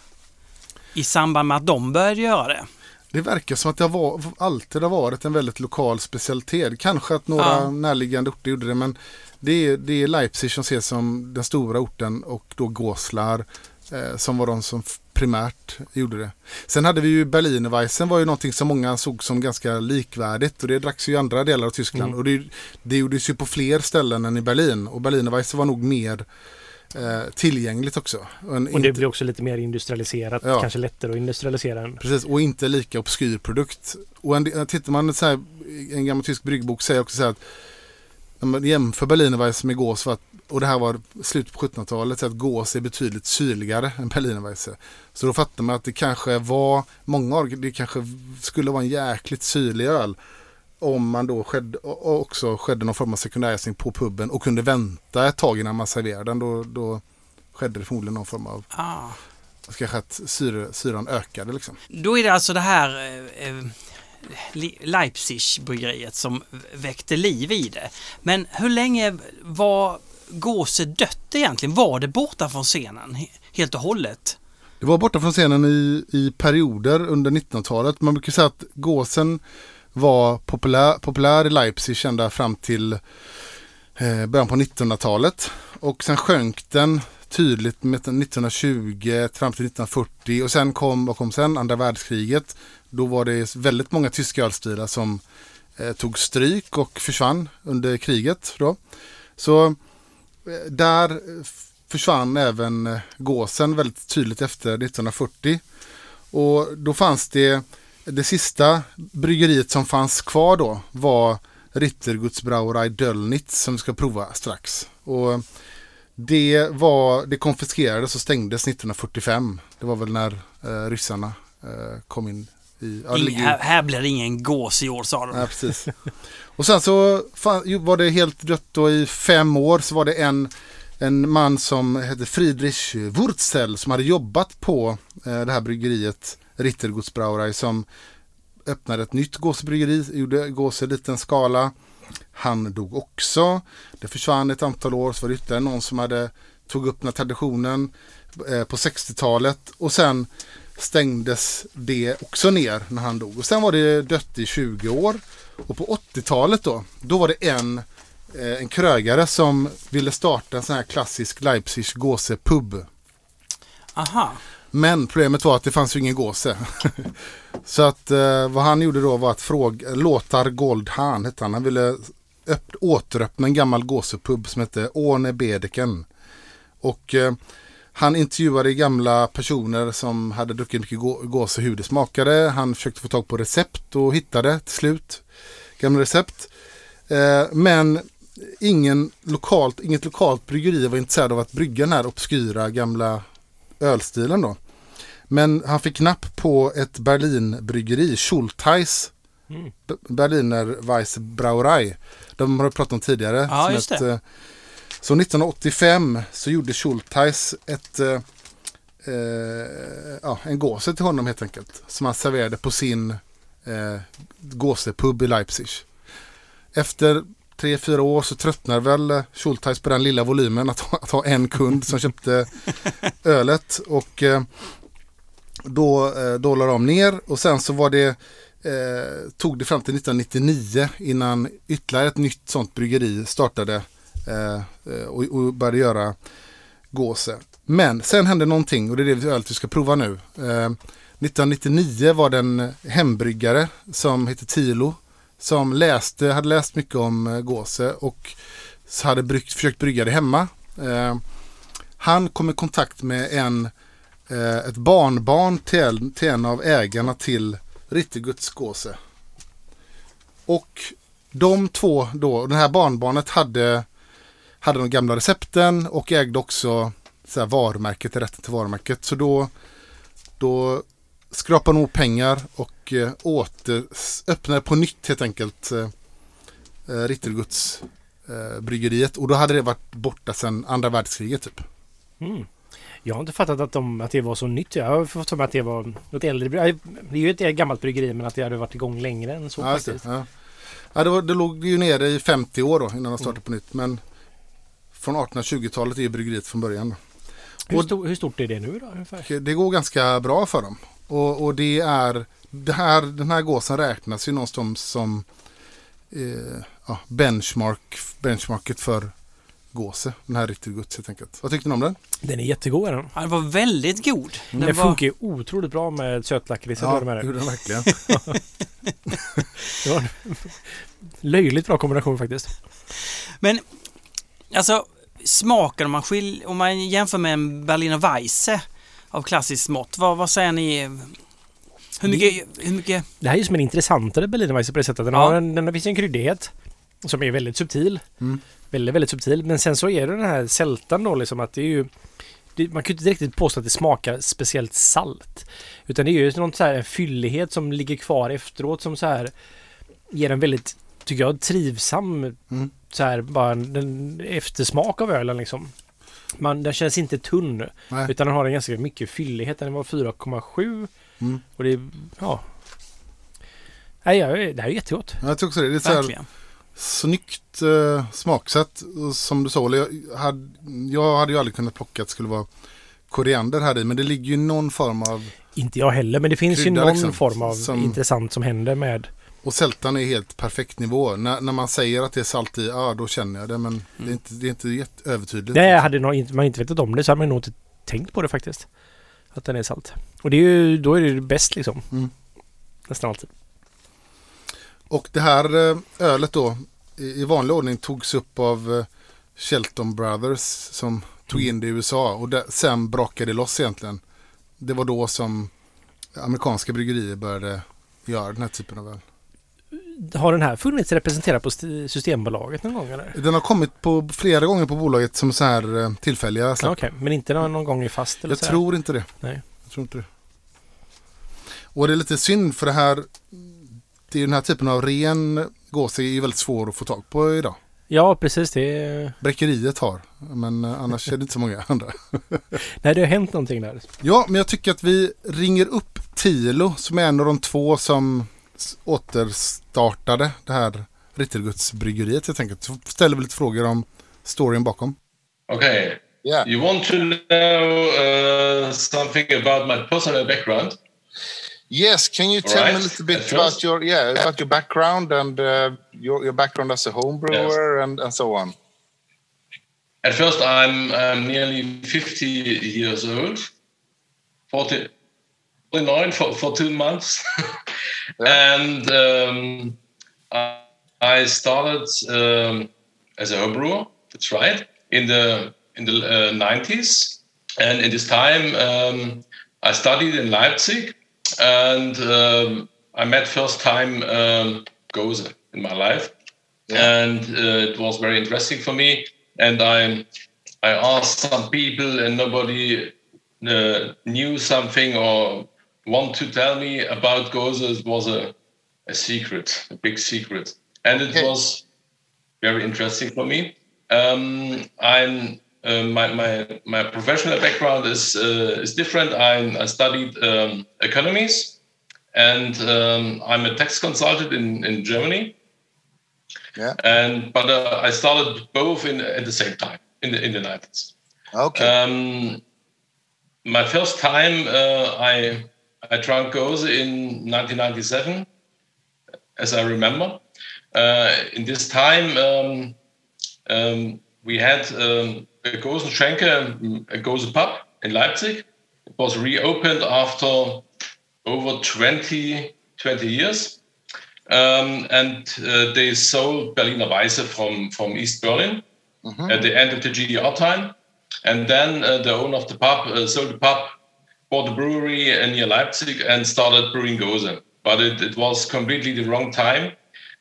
B: i samband med att de började göra det?
F: Det verkar som att det var, alltid har varit en väldigt lokal specialitet. Kanske att några
B: Ja.
F: närliggande orter gjorde det men det är, det är Leipzig som ses som den stora orten och då Goslar eh, som var de som primärt gjorde det. Sen hade vi ju Berlinerweisse var ju någonting som många såg som ganska likvärdigt och det dracks ju i andra delar av Tyskland
A: Mm.
F: och det, det gjordes ju på fler ställen än i Berlin och Berlinerweisse var nog mer eh, tillgängligt också. En-
A: Och det
F: inte-
A: blir också lite mer industrialiserat.
F: Ja.
A: Kanske lättare att industrialisera än...
F: Precis, och inte lika obskyr produkt. Och en, tittar man så här, en gammal tysk bryggbok säger också så här att jämför Berlinerweisse med Gås för att, och det här var slutet på 1700-talet, så att Gås är betydligt syrligare än Berlinerweisse. Så då fattar man att det kanske var, många år, det kanske skulle vara en jäkligt syrlig öl om man då skedde, också skedde någon form av sekundärjäsning på puben och kunde vänta ett tag innan man serverade den. Då, då skedde det förmodligen någon form av,
B: Ah.
F: kanske att syre, syran ökade liksom.
B: Då är det alltså det här eh, eh, Leipzig-bryggeriet som väckte liv i det. Men hur länge var Gåse dött egentligen? Var det borta från scenen helt och hållet?
F: Det var borta från scenen i, i perioder under 1900-talet. Man brukar säga att gåsen var populär, populär i Leipzig ända fram till eh, början på 1900-talet. Och sen sjönk den tydligt med 1920 fram till 1940 och sen kom, vad kom sen? Andra världskriget. Då var det väldigt många tyska ölstilar som eh, tog stryk och försvann under kriget. Då. Så eh, där eh, försvann även eh, gåsen väldigt tydligt efter 1940. Och då fanns det, det sista bryggeriet som fanns kvar då var Rittergutsbrauerei Döllnitz som vi ska prova strax. Och det, var, det konfiskerades och stängdes 1945. Det var väl när eh, ryssarna eh, kom in i... ja, det
B: Ing,
F: ligger ju-
B: här, här blir det ingen gås i år sa de.
F: Ja, precis. Och sen så fan, var det helt dött då i fem år så var det en, en man som hette Friedrich Wurzel som hade jobbat på eh, det här bryggeriet Rittergutsbrauerei som öppnade ett nytt gåsebryggeri, gjorde gås i liten skala. Han dog också. Det försvann ett antal år så var det ytterligare någon som hade tog upp den här traditionen eh, på 60-talet och sen stängdes det också ner när han dog. Och sen var det dött i 20 år. Och på 80-talet då, då var det en, eh, en krögare som ville starta en sån här klassisk Leipzig gåse pub.
B: Aha.
F: Men problemet var att det fanns ju ingen gåse. Så att eh, vad han gjorde då var att fråga, Låtar Goldhahn hette han. Han ville öpp, återöppna en gammal gåsepub som hette Åne Bedeken. Och eh, han intervjuade gamla personer som hade druckit mycket gå- gåse hur det smakade. Han försökte få tag på recept och hittade till slut gamla recept. Eh, men ingen lokalt, inget lokalt bryggeri var intresserad av att brygga den här obskyra gamla ölstilen då. Men han fick knapp på ett Berlinbryggeri, Schultheis B- Berliner Weissbrauerei. De har pratat om tidigare.
B: Ja,
F: som
B: just
F: ett,
B: det.
F: Så 1985 så gjorde Schultheis ett, eh, eh, ja, en gåse till honom helt enkelt. Som han serverade på sin eh, gåsepub i Leipzig. Efter tre, fyra år så tröttnar väl Schultheis på den lilla volymen att, ha- att ha en kund som köpte ölet. Och eh, då, eh, då la de ner och sen så var det eh, tog det fram till 1999 innan ytterligare ett nytt sånt bryggeri startade Eh, eh, och, och började göra gåse. Men sen hände någonting och det är det vi ska prova nu. Eh, 1999 var det en hembryggare som hette Tilo som läste, hade läst mycket om eh, gåse och hade bryggt, försökt brygga det hemma. Eh, han kom i kontakt med en, eh, ett barnbarn till, till en av ägarna till Ritterguds gåse. Och de två då, det här barnbarnet hade, hade de gamla recepten och ägde också så här, varumärket, rätten till varumärket. Så då, då skrapade de ihop pengar och eh, åter, öppnade på nytt helt enkelt eh, eh, Ritterguds eh, bryggeriet. Och då hade det varit borta sedan andra världskriget typ.
A: Mm. Jag har inte fattat att, de, att det var så nytt. Jag har fått för mig att det var något äldre. bry- Det är ju ett gammalt bryggeri men att det hade varit igång längre än så
F: Ja,
A: faktiskt.
F: det, ja. Ja, det, var, det låg ju nere i 50 år då innan de startade på nytt. Men från 1820-talet är bryggeriet från början.
A: Hur,
F: Och-
A: stor, hur stort är det nu då ungefär?
F: Det går ganska bra för dem. Och, och det är, det här, den här gåsen räknas ju någonstans som eh, ja, benchmark, benchmarket för gåse. Den här Ritterguds helt enkelt. Vad tyckte ni om den?
A: Den är jättegod är den.
B: Ja, den var väldigt god. Den,
A: Den
B: var,
A: funkar ju otroligt bra med sötlakrits.
F: Ja, det. gjorde den verkligen.
A: det var en löjligt bra kombination faktiskt.
B: Men alltså smaken om man, skil, om man jämför med en Berliner Weisse av klassiskt mått. Vad, vad säger ni? Hur mycket, hur mycket?
A: Det här är ju som en intressantare Berliner Weisse på det sättet. Den,
B: Ja.
A: har en, den finns en kryddighet som är väldigt subtil.
F: Mm.
A: Väldigt, väldigt subtil. Men sen så är det den här sältan då liksom att det är ju det, man kan ju inte riktigt påstå att det smakar speciellt salt. Utan det är ju någon så här en fyllighet som ligger kvar efteråt som så här ger en väldigt, tycker jag, trivsam
F: Mm.
A: Så här bara en, en eftersmak av ölen liksom. Man, den känns inte tunn.
F: Nej.
A: Utan den har en ganska mycket fyllighet. Den var 4,7
F: Mm.
A: och det är, ja. Nej, ja, det här är jättegott.
F: Ja, Jag tycker också det. Det är så här snyggt eh, smaksätt. Som du sa, jag hade, jag hade ju aldrig kunnat plocka att det skulle vara koriander här i. Men det ligger ju någon form av
A: Inte jag heller, men det finns
F: Krydda
A: ju någon
F: liksom,
A: form av
F: som-
A: intressant som händer med...
F: Och sältan är helt perfekt nivå. När, när man säger att det är salt i, ja då känner jag det. Men det är inte, det är inte jätte övertydligt.
A: Nej, hade nog man inte vetat om det så hade man nog inte tänkt på det faktiskt. Att den är salt. Och det är ju, då är det ju bäst liksom.
F: Mm.
A: Nästan alltid.
F: Och det här eh, ölet då i, vanlig ordning togs upp av eh, Shelton Brothers som tog in det i USA. Och det, sen brakade det loss egentligen. Det var då som amerikanska bryggerier började göra den här typen av öl.
A: Har den här funnits representerad på st- Systembolaget någon gång eller?
F: Den har kommit på flera gånger på bolaget som så här eh, tillfälliga släpp.
A: Okej, men inte någon, någon gång i fast eller
F: Jag
A: så
F: tror inte det.
A: Nej.
F: Jag tror inte det. Och det är lite synd för det här det är ju den här typen av ren gås är ju väldigt svår att få tag på idag.
A: Ja, precis. Det.
F: Bräckeriet har, men eh, annars är det inte så många andra.
A: Nej, det har hänt någonting där.
F: Ja, men jag tycker att vi ringer upp Tilo som är en av de två som återstartade det här Rittergudsbryggeriet helt enkelt. Så ställer vi lite frågor om storyn bakom.
G: Okay.
F: Yeah.
G: You want to know uh, something about my personal background?
F: Yes, can you
G: tell me a
F: little
G: bit about
F: your yeah about your background and uh, your your background as a home
G: brewer
F: and and so on?
G: At first, I'm, I'm nearly 50 years old, 40, 49 for, for two months. and um, I, I started um, as a homebrewer, that's right, in the, in the uh, 90s. And in this time, um, I studied in Leipzig and um, I met first time um, Gose in my life. And uh, it was very interesting for me. And I, I asked some people, and nobody uh, knew something or want to tell me about. It was a, a secret, a big secret, and it was very interesting for me. Um, I'm uh, my, my my professional background is uh, is different. I, I studied um, economies, and um, I'm a tax consultant in, in Germany.
H: Yeah.
G: And but uh, I started both in at the same time in the in the nineties.
H: Okay.
G: Um, my first time uh, I I drank Gose in 1997, as I remember. Uh, in this time, um, um, we had um, a Gosenschenke, um, a Gose pub in Leipzig. It was reopened after over 20, 20 years. Um, and uh, they sold Berliner Weisse from, from East Berlin at the end of the GDR time. And then uh, the owner of the pub uh, sold the pub, bought a brewery near Leipzig, and started brewing Gose. But it, it was completely the wrong time.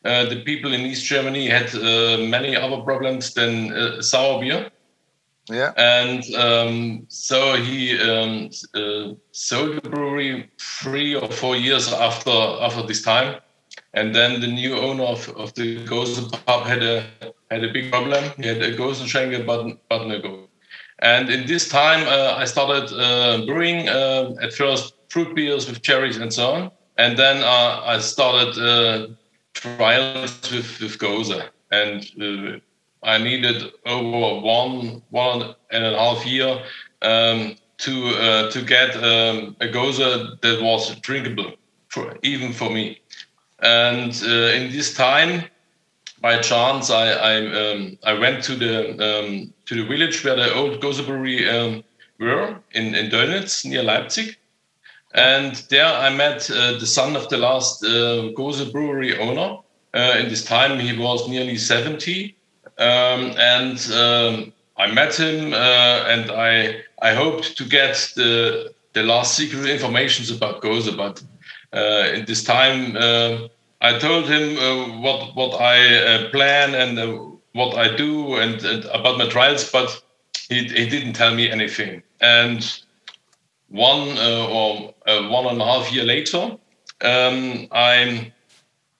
G: Uh, the people in East Germany had uh, many other problems than uh, sour beer.
H: yeah.
G: And um, so he um, uh, sold the brewery three or four years after after this time. And then the new owner of, of the Gosen pub had a had a big problem. He had a Gosen Schenke, but but no. And in this time, uh, I started uh, brewing uh, at first fruit beers with cherries and so on. And then I started trials with with Goza, and I needed over one one and a half year um, to uh, to get um, a Goza that was drinkable, for, even for me. And uh, in this time, by chance, I I, um, I went to the um, to the village where the old brewery um, were in in Dönitz near Leipzig. And there I met uh, the son of the last uh, Gose brewery owner. Uh, in this time, he was nearly 70. Um, and um, I met him uh, and I, I hoped to get the, the last secret informations about Gose. But uh, in this time, uh, I told him uh, what, what I uh, plan and uh, what I do and, and about my trials, but he, he didn't tell me anything. And one uh, or uh, one and a half year later, um, I,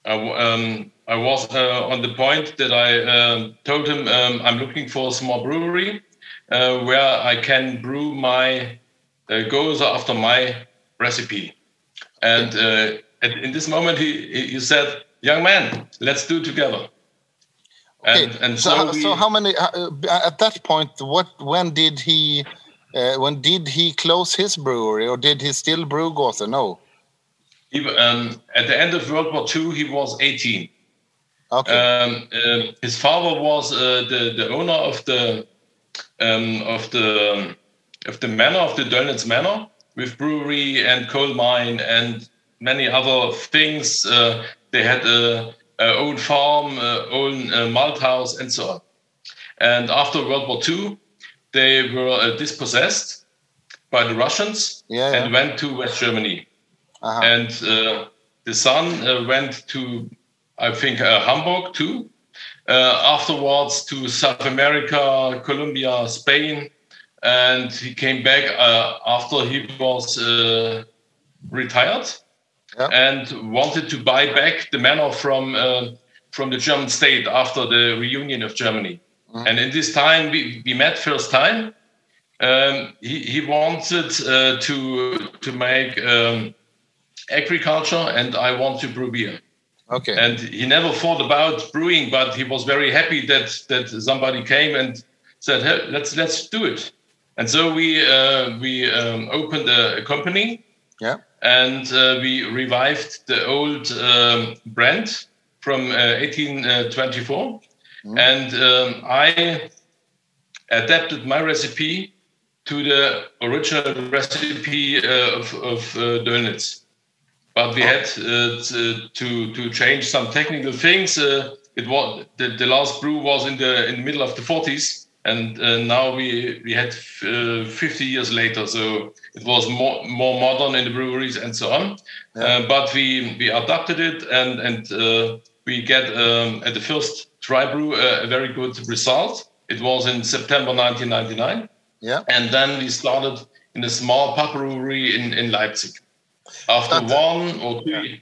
G: w- um, I was uh, on the point that I um, told him um, I'm looking for a small brewery where I can brew my goes after my recipe. And uh, at, in this moment, he, he he said, "Young man, let's do together."
H: Okay.
G: And, and
H: so,
G: so,
H: how,
G: we,
H: so how many uh, at that point? What when did he? Uh, when did he close his brewery, or did he still brew Gotha? No.
G: he, um, at the end of World War II, he was 18.
H: Okay.
G: Um, um, his father was uh, the the owner of the um, of the of the manor of the Dölnitz Manor with brewery and coal mine and many other things. Uh, they had a, a old farm, uh, own uh, malt house, and so on. And after World War II, they were uh, dispossessed by the Russians
H: Yeah, yeah.
G: and went to West Germany
H: uh-huh.
G: and uh, the son uh, went to i think uh, hamburg too uh, afterwards to south america colombia spain and he came back uh, after he was uh, retired
H: Yeah.
G: and wanted to buy back the manor from uh, from the german state after the reunion of germany and in this time we, we met first time um, he, he wanted uh, to to make um, agriculture and I want to brew beer.
H: okay.
G: And he never thought about brewing, but he was very happy that that somebody came and said, hey, "Let's let's do it." And so we uh, we um, opened a, a company
H: yeah.
G: And uh, we revived the old um, brand from uh, 1824. And um, I adapted my recipe to the original recipe uh, of, of uh, Dönitz. But we had uh, to to change some technical things. Uh, it was the, the last brew was in the in the middle of the 40s, and uh, now we we had uh, 50 years later. So it was more more modern in the breweries and so on. Uh, but we we adapted it, and and uh, we get um, at the first dry brew uh, a very good result. It was in September 1999
H: Yeah.
G: and then we started in a small pub brewery in, in Leipzig. After
H: But, uh,
G: one or two,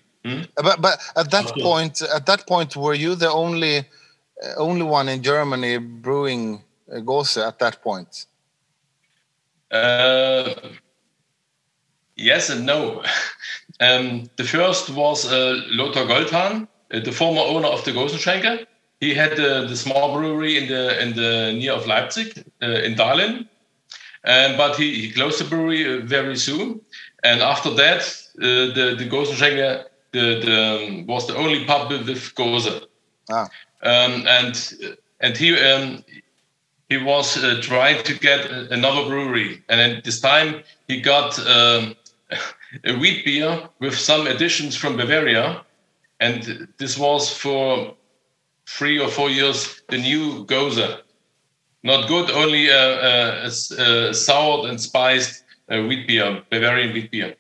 H: But but at that point, at that point, were you the only only one in Germany brewing uh, Gose at that point?
G: Uh, yes and no. um, the first was uh, Lothar Goldhahn, uh, the former owner of the Gosenschenke. He had the small brewery in the in the near of Leipzig uh, in Dahlem, um, but he, he closed the brewery uh, very soon. And after that, uh, the the Gosenschenke the, the um, was the only pub with, with Gose.
H: Ah.
G: Um, and and he um, he was uh, trying to get another brewery, and then this time he got um, a wheat beer with some additions from Bavaria, and this was for three or four years the new Goza. Not good, only uh, uh, s- uh, soured and spiced uh, wheat beer, Bavarian wheat beer.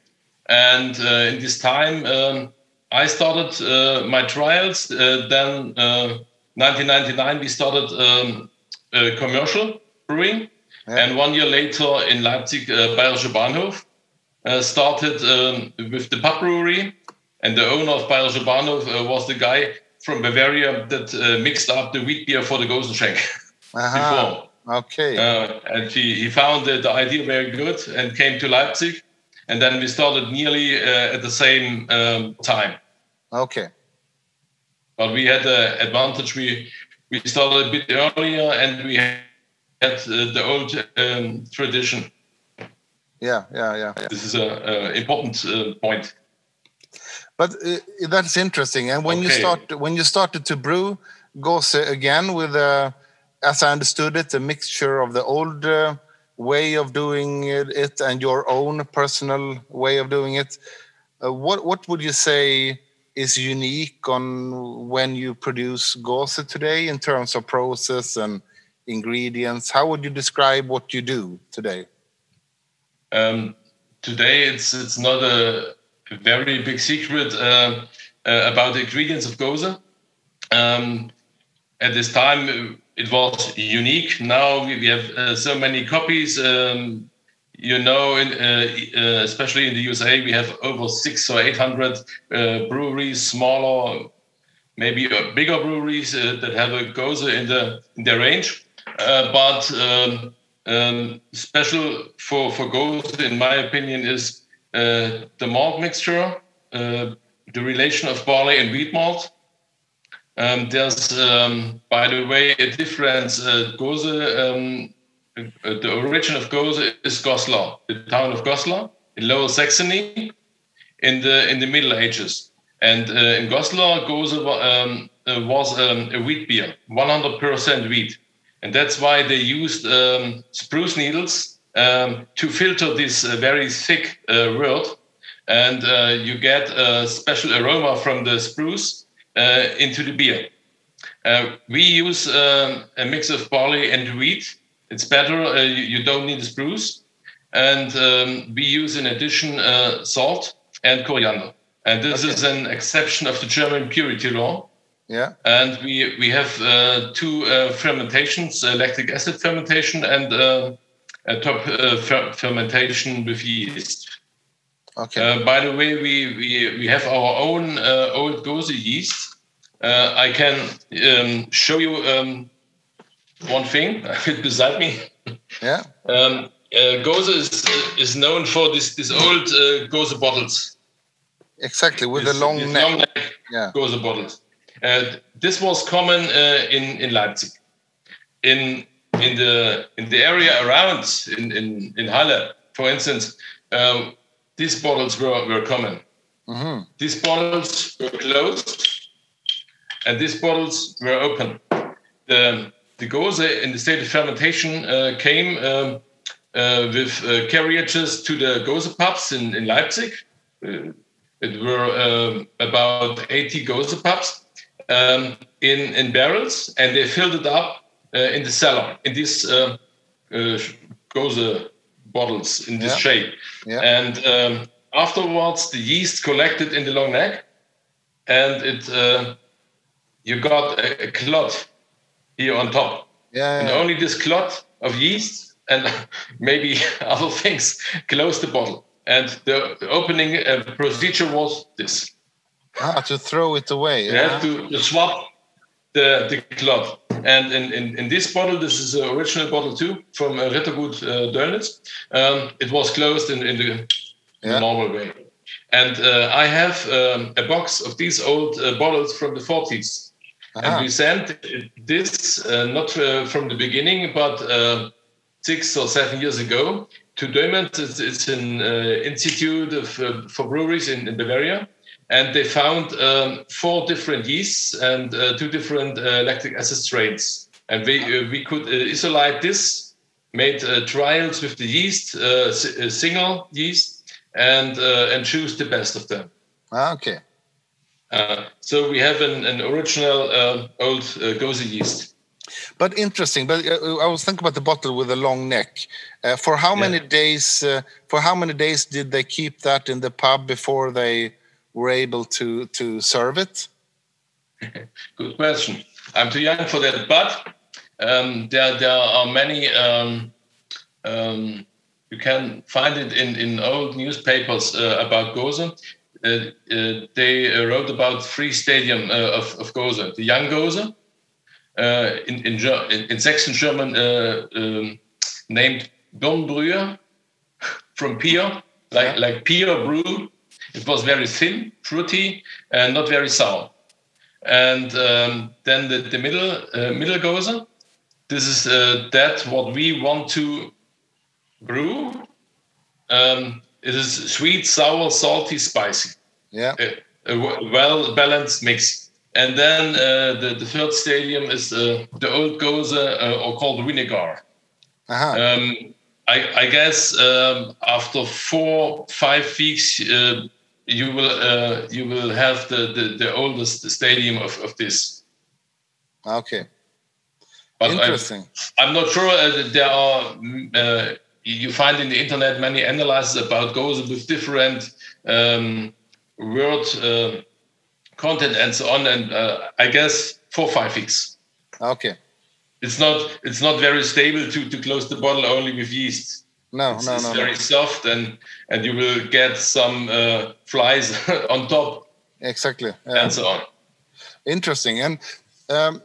G: And uh, in this time, um, I started uh, my trials. Uh, then, uh, 1999, we started um, uh, commercial brewing. And one year later in Leipzig, uh, Bayerische Bahnhof uh, started um, with the pub brewery. And the owner of Bayerische Bahnhof uh, was the guy from Bavaria that uh, mixed up the wheat beer for the Gosenschenk before.
H: Okay.
G: Uh, and he, he found the, the idea very good and came to Leipzig. And then we started nearly uh, at the same um, time.
H: Okay.
G: But we had the advantage. We we started a bit earlier, and we had uh, the old um, tradition.
H: Yeah. Yeah. Yeah. yeah.
G: This is a, a important uh, point.
H: But uh, that's interesting. And when you start when you started to brew Gose again with a, as I understood it, a mixture of the old uh, way of doing it, it and your own personal way of doing it. Uh, what what would you say is unique on when you produce Gose today in terms of process and ingredients? How would you describe what you do today?
G: Um, today, it's it's not a very big secret uh, uh, about the ingredients of Goza. Um, at this time, it was unique. Now we, we have uh, so many copies. Um, you know, in, uh, uh, especially in the USA, we have over six or eight hundred uh, breweries, smaller, maybe bigger breweries uh, that have a Goza in the in their range. Uh, but um, um, special for for Goza, in my opinion, is uh, the malt mixture, the relation of barley and wheat malt. Um, there's, um, by the way, a difference. Gose, um, the origin of Gose is Goslar, the town of Goslar in Lower Saxony, in the in the Middle Ages. And uh, in Goslar, Gose wa- um, uh, was um, a wheat beer, 100% wheat, and that's why they used um, spruce needles um, to filter this uh, very thick uh, wort, and uh, you get a special aroma from the spruce uh, into the beer. Uh, we use um, a mix of barley and wheat. It's better. Uh, you, you don't need the spruce, and um, we use in addition uh, salt and coriander. And this is an exception of the German purity law.
H: Yeah.
G: And we we have uh, two uh, fermentations: lactic acid fermentation and uh, a top uh, fer- fermentation with yeast.
H: Okay.
G: Uh, by the way, we, we, we have our own uh, old Gose yeast. Uh, I can um, show you um, one thing beside me.
H: Yeah.
G: Um, uh, Gose is, is known for this, this old uh, Gose bottles.
H: Exactly. With
G: This-
H: a long neck.
G: long neck
H: Yeah.
G: Gose bottles. Uh, this was common uh, in, in Leipzig. In, in, the, in the area around, in, in, in Halle, for instance, um, these bottles were, were common.
H: hmm
G: These bottles were closed and these bottles were open. The, the Gose in the state of fermentation uh, came um, uh, with uh, carriages to the Gose pubs in, in Leipzig. Uh, it were um, about 80 Gose pubs um, in, in barrels and they filled it up uh, in the cellar in these uh, uh, Gose bottles in this
H: Yeah.
G: shape.
H: Yeah.
G: And um, afterwards, the yeast collected in the long neck, and it uh, you got a, a clot here on top,
H: Yeah.
G: and
H: yeah.
G: only this clot of yeast and maybe other things closed the bottle. And the, opening uh, procedure was this.
H: Ah, to throw it away.
G: You
H: Yeah.
G: have to, to swap the, the cloth. And in, in, in this bottle, this is the original bottle too from uh, Rittergut uh. Um, it was closed in, in the
H: Yeah.
G: normal way. And uh, I have um, a box of these old uh, bottles from the 40s. And
H: Ah.
G: we sent this uh, not uh, from the beginning, but uh, six or seven years ago to Döment. It's, it's an uh, institute of, uh, for breweries in, in Bavaria. And they found um, four different yeasts and uh, two different uh, lactic acid strains. And we, uh, we could uh, isolate this, made uh, trials with the yeast, single yeast, and, uh, and choose the best of them.
H: Ah, okay.
G: Uh, so we have an, an original uh, old uh, Goza yeast.
H: But interesting. But uh, I was thinking about the bottle with the long neck. Uh, for how many days? Uh, for how many days did they keep that in the pub before they were able to to serve it?
G: Good question. I'm too young for that, but um, there there are many. Um, um, you can find it in, in old newspapers uh, about Goza. Uh, uh, they uh, wrote about three stadium uh, of, of Goza. The young Goza, uh, in, in, in, Saxon German, uh, um, named Dornbrühe from Pier, like, like Pier brew. It was very thin, fruity, and not very sour. And um, then the, the middle uh, middle gozer. This is uh, that what we want to brew. Um, it is sweet, sour, salty, spicy.
H: Yeah.
G: A, a well balanced mix. And then uh, the, the third stadium is uh, the old gozer, uh, or called vinegar.
H: Uh-huh.
G: Um, I, I guess um, after four five weeks, uh, you will uh, you will have the, the, the oldest stadium of, of this.
H: Okay.
G: But
H: Interesting.
G: I'm not sure uh, there are. You find in the internet many analyses about goes with different um, word uh, content and so on. And uh, I guess four five weeks.
H: Okay.
G: It's not it's not very stable to, to close the bottle only with yeast.
H: No,
G: It's,
H: no,
G: it's
H: no,
G: very
H: no.
G: soft and and you will get some uh, flies on top
H: Exactly. Yeah.
G: and so on.
H: Interesting. And um,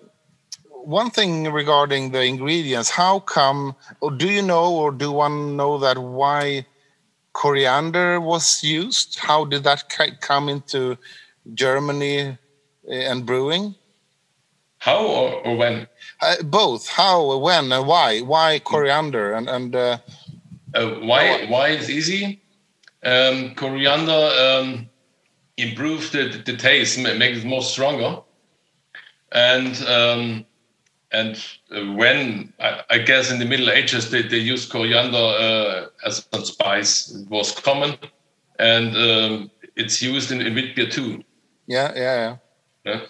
H: one thing regarding the ingredients, how come, or do you know, or do one know that why coriander was used? How did that come into Germany uh, and brewing?
G: How or, or when?
H: Uh, both. How, when, and why? Why coriander? And and uh,
G: Uh, why why it's easy? Um, coriander um, improves the, the taste, ma- make it more stronger. And um, and uh, when I, I guess in the Middle Ages they, they used coriander uh, as a spice. It was common, and um, it's used in, in wheat beer too.
H: yeah, yeah, yeah.
G: Yeah?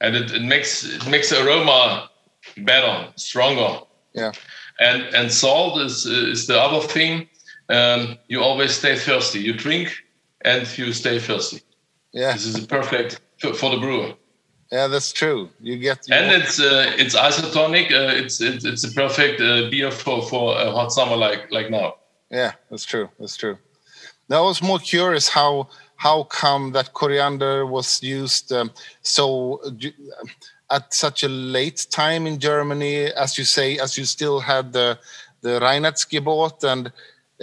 G: And it, it makes it makes the aroma better, stronger.
H: Yeah.
G: And and salt is is the other thing. Um, you always stay thirsty. You drink and you stay thirsty.
H: Yeah,
G: This is perfect for, for the brewer.
H: Yeah, that's true. You get you
G: And it's uh, it's isotonic. Uh, it's, it's it's a perfect uh, beer for for a hot summer like like now.
H: Yeah, that's true. That's true. Now, I was more curious how how come that coriander was used um, so at such a late time in Germany, as you say, as you still had the the Reinheitsgebot, and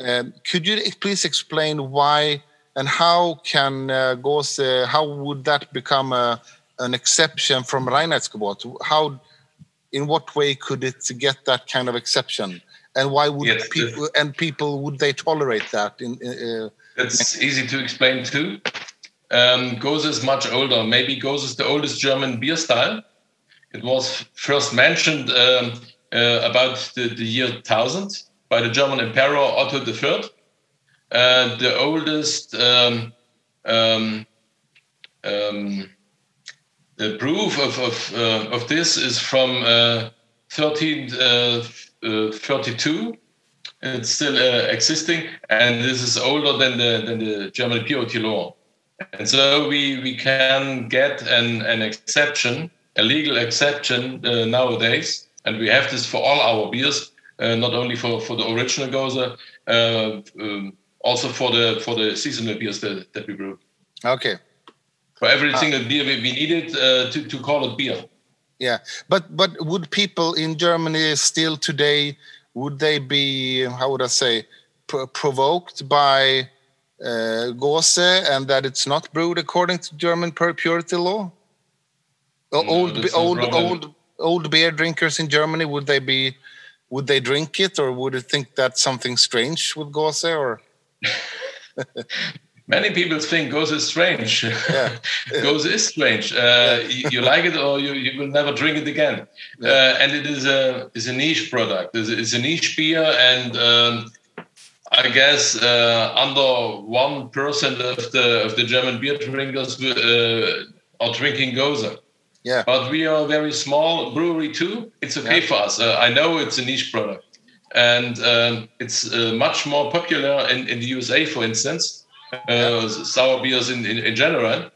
H: um, could you please explain why and how can uh, Gose, how would that become a, an exception from Reinheitsgebot? How in what way could it get that kind of exception and why would
G: Yes, the-
H: people and people would they tolerate that in uh,
G: That's easy to explain too. Um, Gose is much older. Maybe Gose is the oldest German beer style. It was first mentioned um, uh, about the, the year 1000 by the German Emperor Otto III. Uh, the oldest um, um, um, the proof of, of, uh, of this is from uh, 1332 it's still uh, existing, and this is older than the than the German POT law. And so we we can get an an exception, a legal exception uh, nowadays, and we have this for all our beers, uh, not only for for the original Goza, uh, um, also for the for the seasonal beers that, that we brew.
H: okay
G: for every single beer we, we needed uh, to, to call it beer.
H: Yeah, but but would people in Germany still today would they be how would I say pro provoked by uh, Gose and that it's not brewed according to German pur- purity law?
G: No,
H: old old old old beer drinkers in Germany would they be would they drink it or would they think that's something strange with Gose or
G: Many people think Gose is strange.
H: Yeah.
G: Gose is strange. Uh, you, you like it or you, you will never drink it again. Uh, and it is a is a niche product. It's, it's a niche beer, and um, I guess uh, under one percent of the of the German beer drinkers uh, are drinking Gose.
H: yeah
G: But we are a very small brewery too. It's okay for us. Uh, I know it's a niche product, and um, it's uh, much more popular in, in the USA, for instance, uh, sour beers in, in, in general.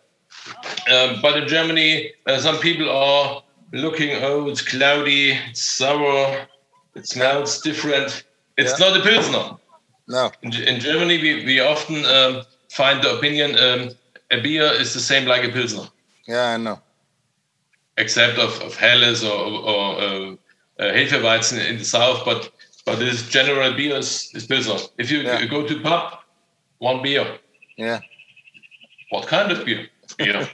G: Um, but in Germany, uh, some people are looking. Oh, it's cloudy, it's sour, it smells different. It's
H: Yeah.
G: not a pilsner.
H: no
G: In, in Germany, we, we often um, find the opinion um, a beer is the same like a pilsner
H: yeah I know
G: except of, of Helles or, or uh, uh, Hefeweizen in the south, but but this general beer is, is Pilsner. If you
H: Yeah.
G: go to pub, one beer.
H: Yeah
G: What kind of beer? Beer.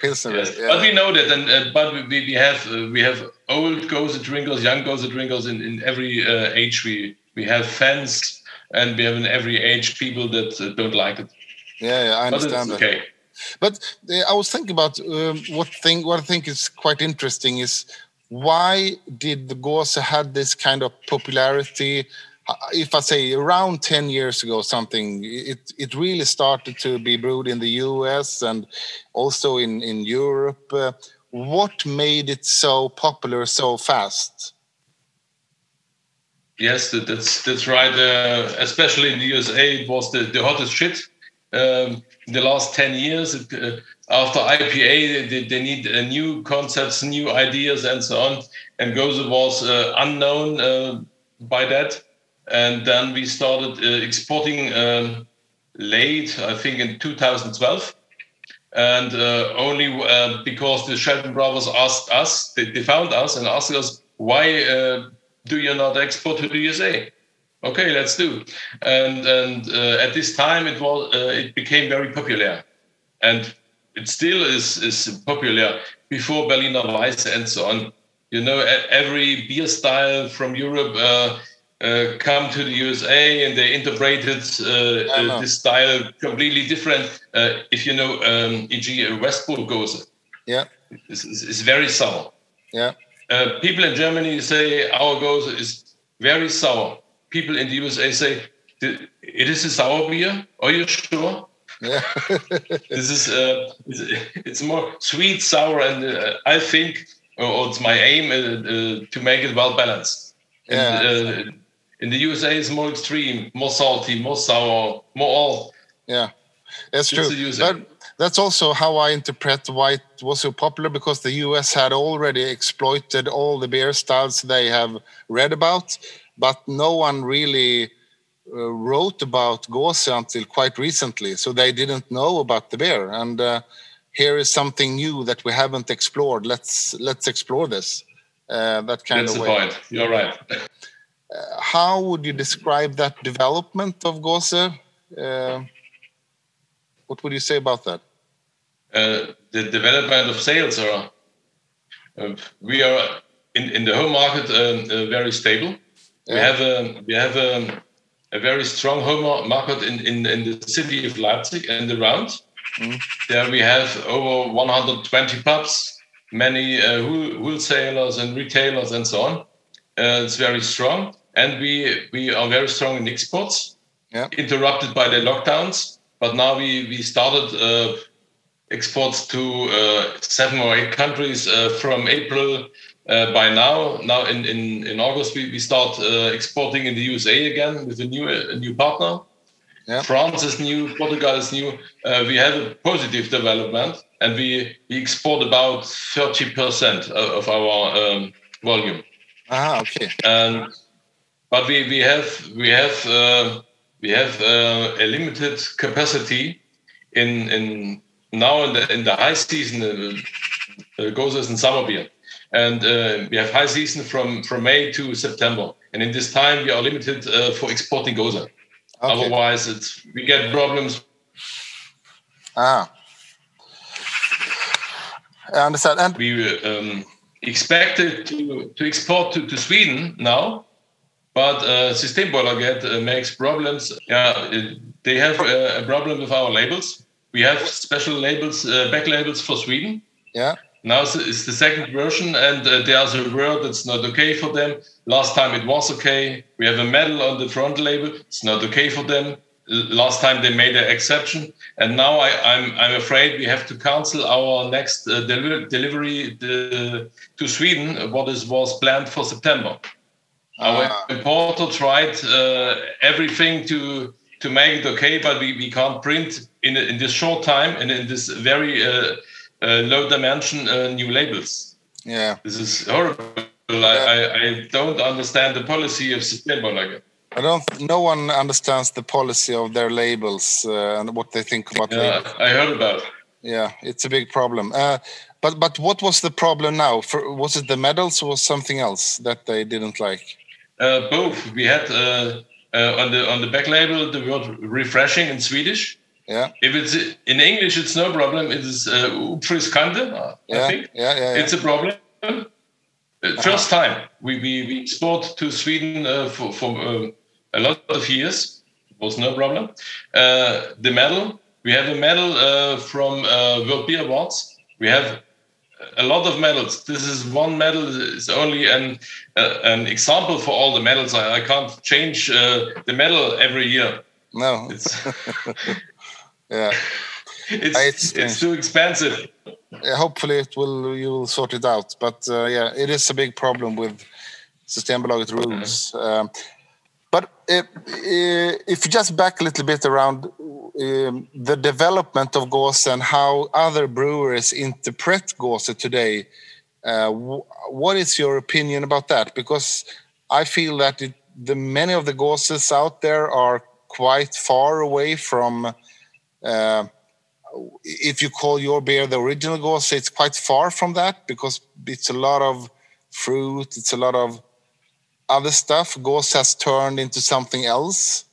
H: Pilsner
G: yes.
H: yeah.
G: But we know that, and uh, but we, we have uh, we have old Gose drinkers, young Gose drinkers in, in every uh, age. We we have fans, and we have in every age people that uh, don't like it.
H: yeah, yeah I
G: But
H: understand that.
G: okay.
H: But uh, I was thinking about um, what thing. What I think is quite interesting is why did the Gose had this kind of popularity? If I say around ten years ago, something it it really started to be brewed in the U.S. and also in in Europe. Uh, what made it so popular so fast?
G: Yes, that, that's that's right. Uh, especially in the USA, it was the, the hottest shit. Um, in the last ten years, it, uh, after IPA, they, they need uh, new concepts, new ideas, and so on. And Goza was uh, unknown uh, by that. And then we started uh, exporting um, late, I think, in 2012 and uh, only uh, because the Shelton brothers asked us, they, they found us and asked us, why do you not export to the USA? Okay, let's do. And and at this time, it was it became very popular, and it still is is popular. Before Berliner Weiss and so on, you know, every beer style from Europe. Uh, uh, come to the USA and they integrated uh, uh, this style completely different. Uh, if you know, um, e.g., Westburg Gose,
H: Yeah,
G: it's, it's, very sour.
H: yeah,
G: Uh, people in Germany say our Gose is very sour. People in the USA say it is a sour beer. Are you sure?
H: yeah,
G: This is uh, it's, more sweet, sour, and uh, I think, or, it's my aim uh, uh, to make it well balanced.
H: Yeah.
G: And, uh, in the USA, it's more extreme, more salty, more sour, more all.
H: yeah. That's true. But that's also how I interpret why it was so popular because the US had already exploited all the beer styles they have read about, but no one really uh, wrote about Gose until quite recently. So they didn't know about the beer. And uh, here is something new that we haven't explored. Let's let's explore this. Uh, that kind
G: That's
H: of
G: the
H: way.
G: point. You're right.
H: How would you describe that development of Gose? Uh, what would you say about that?
G: uh, the development of sales are uh, we are in, in the home market um, uh, very stable. We have a we have a, a very strong home market in, in, in the city of Leipzig and around. There we have over 120 pubs, many uh, wholesalers and retailers and so on. Uh, it's very strong, and we we are very strong in exports.
H: Yeah.
G: Interrupted by the lockdowns, but now we we started uh, exports to uh, seven or eight countries uh, from April. Uh, by now, now in, in, in August, we, we start uh, exporting in the USA again with a new a new partner.
H: Yeah.
G: France is new, Portugal is new. Uh, we have a positive development, and we, we export about 30% of of our um, volume
H: Ah, okay.
G: and but we we have we have uh, we have uh, a limited capacity in in now in the in the high season, uh, uh, Gose is in summer beer, and uh, we have high season from from May to September, and in this time we are limited uh, for exporting Gose.
H: Okay.
G: Otherwise, it's we get problems
H: Ah. I understand. And
G: we um, expected to, to export to, to Sweden now, but uh, Systembolaget uh, makes problems. Yeah, it, they have uh, a problem with our labels. We have special labels, uh, back labels for Sweden.
H: yeah,
G: Now it's the second version, and uh, there's a word that's not okay for them. Last time it was okay. We have a medal on the front label. It's not okay for them. Last time they made an exception, and now I, I'm I'm afraid we have to cancel our next uh, deli- delivery to Sweden. What is was planned for September. Our
H: Ah.
G: importer tried uh, everything to to make it okay, but we, we can't print in in this short time and in this very uh, uh, low dimension uh, new labels.
H: yeah.
G: This is horrible. I, I, I don't understand the policy of Systembolaget.
H: I don't. No one understands the policy of their labels uh, and what they think about
G: Yeah,
H: labels.
G: I heard about. it.
H: Yeah, it's a big problem. Uh, but but what was the problem now? For, was it the medals or was something else that they didn't like?
G: Uh, both. We had uh, uh, on the on the back label the word refreshing in Swedish.
H: Yeah,
G: If it's in English, it's no problem. It is uh, uppfriskande, I
H: yeah,
G: think.
H: yeah, yeah. yeah.
G: It's a problem. Uh, First time we, we, we export to Sweden uh, for, for um, a lot of years. It was no problem. Uh, the medal, we have a medal uh, from uh, World Beer Awards. We have a lot of medals. This is one medal. is only an uh, an example for all the medals. I, I can't change uh, the medal every year.
H: no,
G: It's
H: yeah.
G: it's
H: It's-
G: it's, too expensive.
H: Yeah, hopefully it will you will sort it out but uh, yeah it is a big problem with Systembolaget rules um, but if, you just back a little bit around um, the development of Gose and how other brewers interpret Gose today uh, wh- what is your opinion about that? Because I feel that it, the many of the Goses out there are quite far away from uh, if you call your beer the original Gose, it's quite far from that because it's a lot of fruit, it's a lot of other stuff. Gose has turned into something else.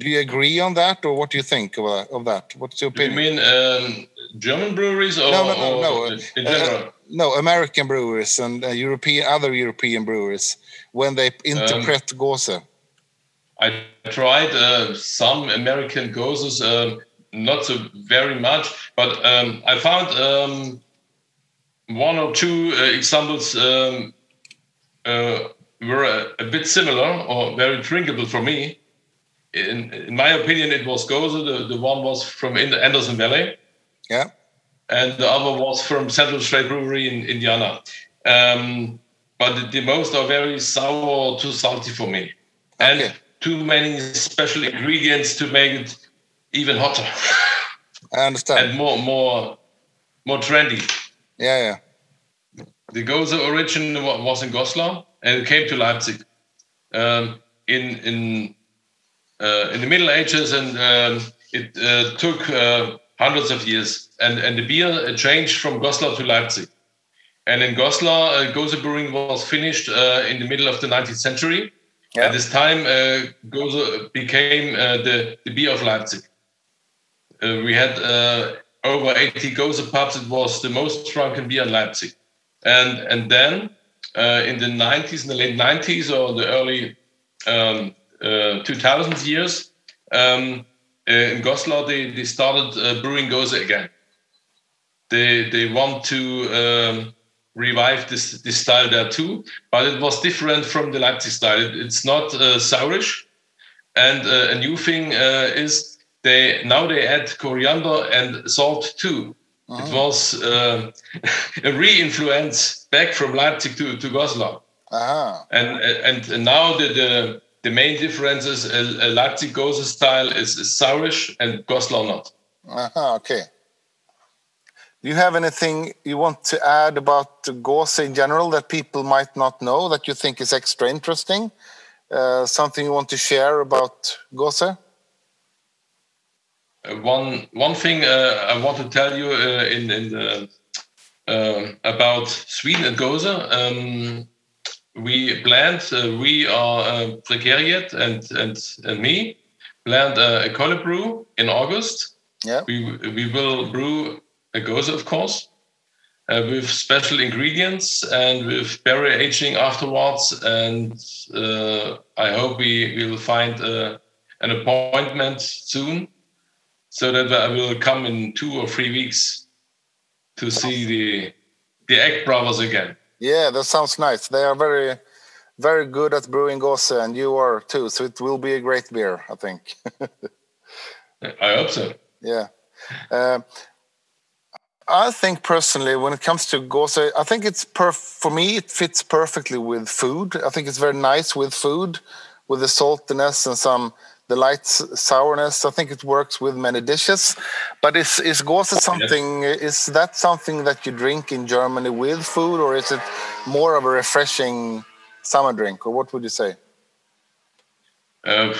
H: Do you agree on that, or what do you think of, uh, of that? What's your
G: Do you mean um, German breweries or,
H: No, no, no, no,
G: in-
H: uh,
G: general?
H: no, American brewers and uh, European other European brewers when they interpret Gose.
G: I tried uh, some American goses, um, not so very much, but um, I found um, one or two uh, examples um, uh, were a, a bit similar or very drinkable for me. In, in my opinion, it was Gose. The, the one was from in the Anderson Valley,
H: Yeah,
G: and the other was from Central Strait Brewery in Indiana. Um, but the, the most are very sour or too salty for me. And
H: Okay.
G: too many special ingredients to make it even hotter
H: I understand.
G: and more more more trendy.
H: yeah, yeah.
G: The Gose origin was in Goslar and came to Leipzig um, in in uh, in the Middle Ages, and um, it uh, took uh, hundreds of years. And and the beer uh, changed from Goslar to Leipzig. And in Goslar, uh, Gose brewing was finished uh, in the middle of the 19th century.
H: Yeah.
G: At this time, uh, Gose became uh, the, the beer of Leipzig. Uh, we had uh, over 80 Gose pubs. It was the most drunken beer in Leipzig. And and then uh, in the 90s, in the late 90s or the early um, uh, 2000 years, um, uh, in Goslar, they, they started uh, brewing Gose again. They they want to um, revive this this style there too, but it was different from the Leipzig style. It, it's not uh, sourish, and uh, a new thing is they now they add coriander and salt too. It was uh, a re-influence back from Leipzig to to Goslar,
H: Aha.
G: and and now the the, the main difference is uh, uh, Leipzig Gose style is, is sourish and Goslar not.
H: Aha, okay. Do you have anything you want to add about Gose in general that people might not know that you think is extra interesting? Uh, something you want to share about Gose?
G: Uh, one one thing uh, I want to tell you uh, in in the, uh, about Sweden and Goza. Um, we planned. Uh, we are uh, Precariat and and and me planned uh, a color brew in August.
H: Yeah.
G: We we will brew a Goza, of course, uh, with special ingredients and with berry aging afterwards. And uh, I hope we will find uh, an appointment soon, so that I will come in two or three weeks to see the the Egg Brothers again.
H: Yeah, that sounds nice. They are very, very good at brewing Gose, and you are too. So it will be a great beer, I think.
G: I hope so.
H: yeah. Uh, I think personally, when it comes to Gose, I think it's perf- for me. It fits perfectly with food. I think it's very nice with food, with the saltiness and some the light sourness. I think it works with many dishes. But is is Gose something? Is that something that you drink in Germany with food, or is it more of a refreshing summer drink, or what would you say?
G: Uh,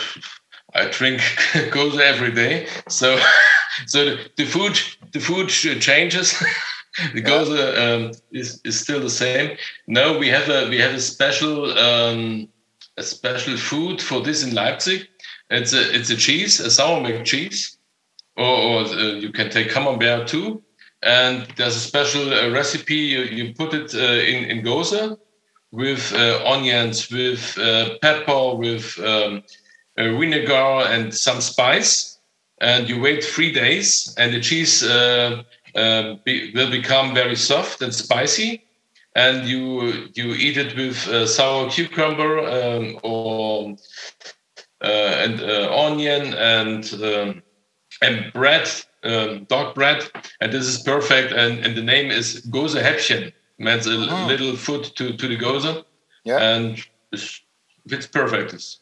G: I drink goes every day, so so the, the food the food changes. the goes um, is is still the same. No, we have a we have a special um, a special food for this in Leipzig. It's a it's a cheese, a sour milk cheese, or, or uh, you can take camembert too. And there's a special uh, recipe. You, you put it uh, in in goza with uh, onions, with uh, pepper, with um, vinegar and some spice, and you wait three days, and the cheese be, will become very soft and spicy, and you you eat it with uh, sour cucumber um, or and uh, onion and um, and bread, um, dark bread, and this is perfect. And, and the name is Gose Häppchen, means a
H: Oh.
G: little food to to the Gose,
H: Yeah.
G: and it's, it's perfect. It's-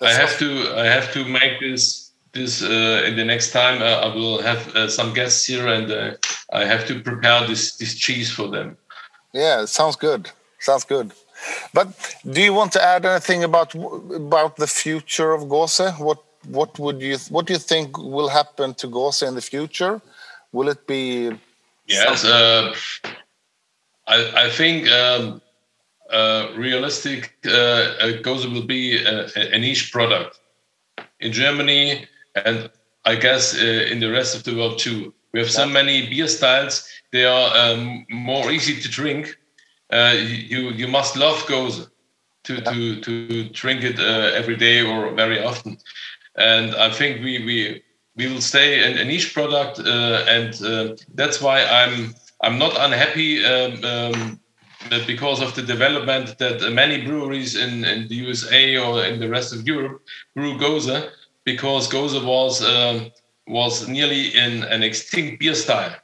G: I have to I have to make this this uh, in the next time. Uh, I will have uh, some guests here, and uh, I have to prepare this this cheese for them.
H: Yeah, it sounds good. Sounds good. But do you want to add anything about about the future of Gose? What what would you what do you think will happen to Gose in the future? Will it be
G: Yes, uh, I I think um, uh, realistic uh, uh, Gose will be a, a niche product in Germany, and I guess uh, in the rest of the world too. We have so many beer styles; they are um, more easy to drink. Uh, you you must love Gose to to to drink it uh, every day or very often, and I think we we we will stay in a niche product, uh, and uh, that's why I'm I'm not unhappy um, um, because of the development that many breweries in, in the USA or in the rest of Europe brew Gose, because Gose was um, was nearly in an extinct beer style.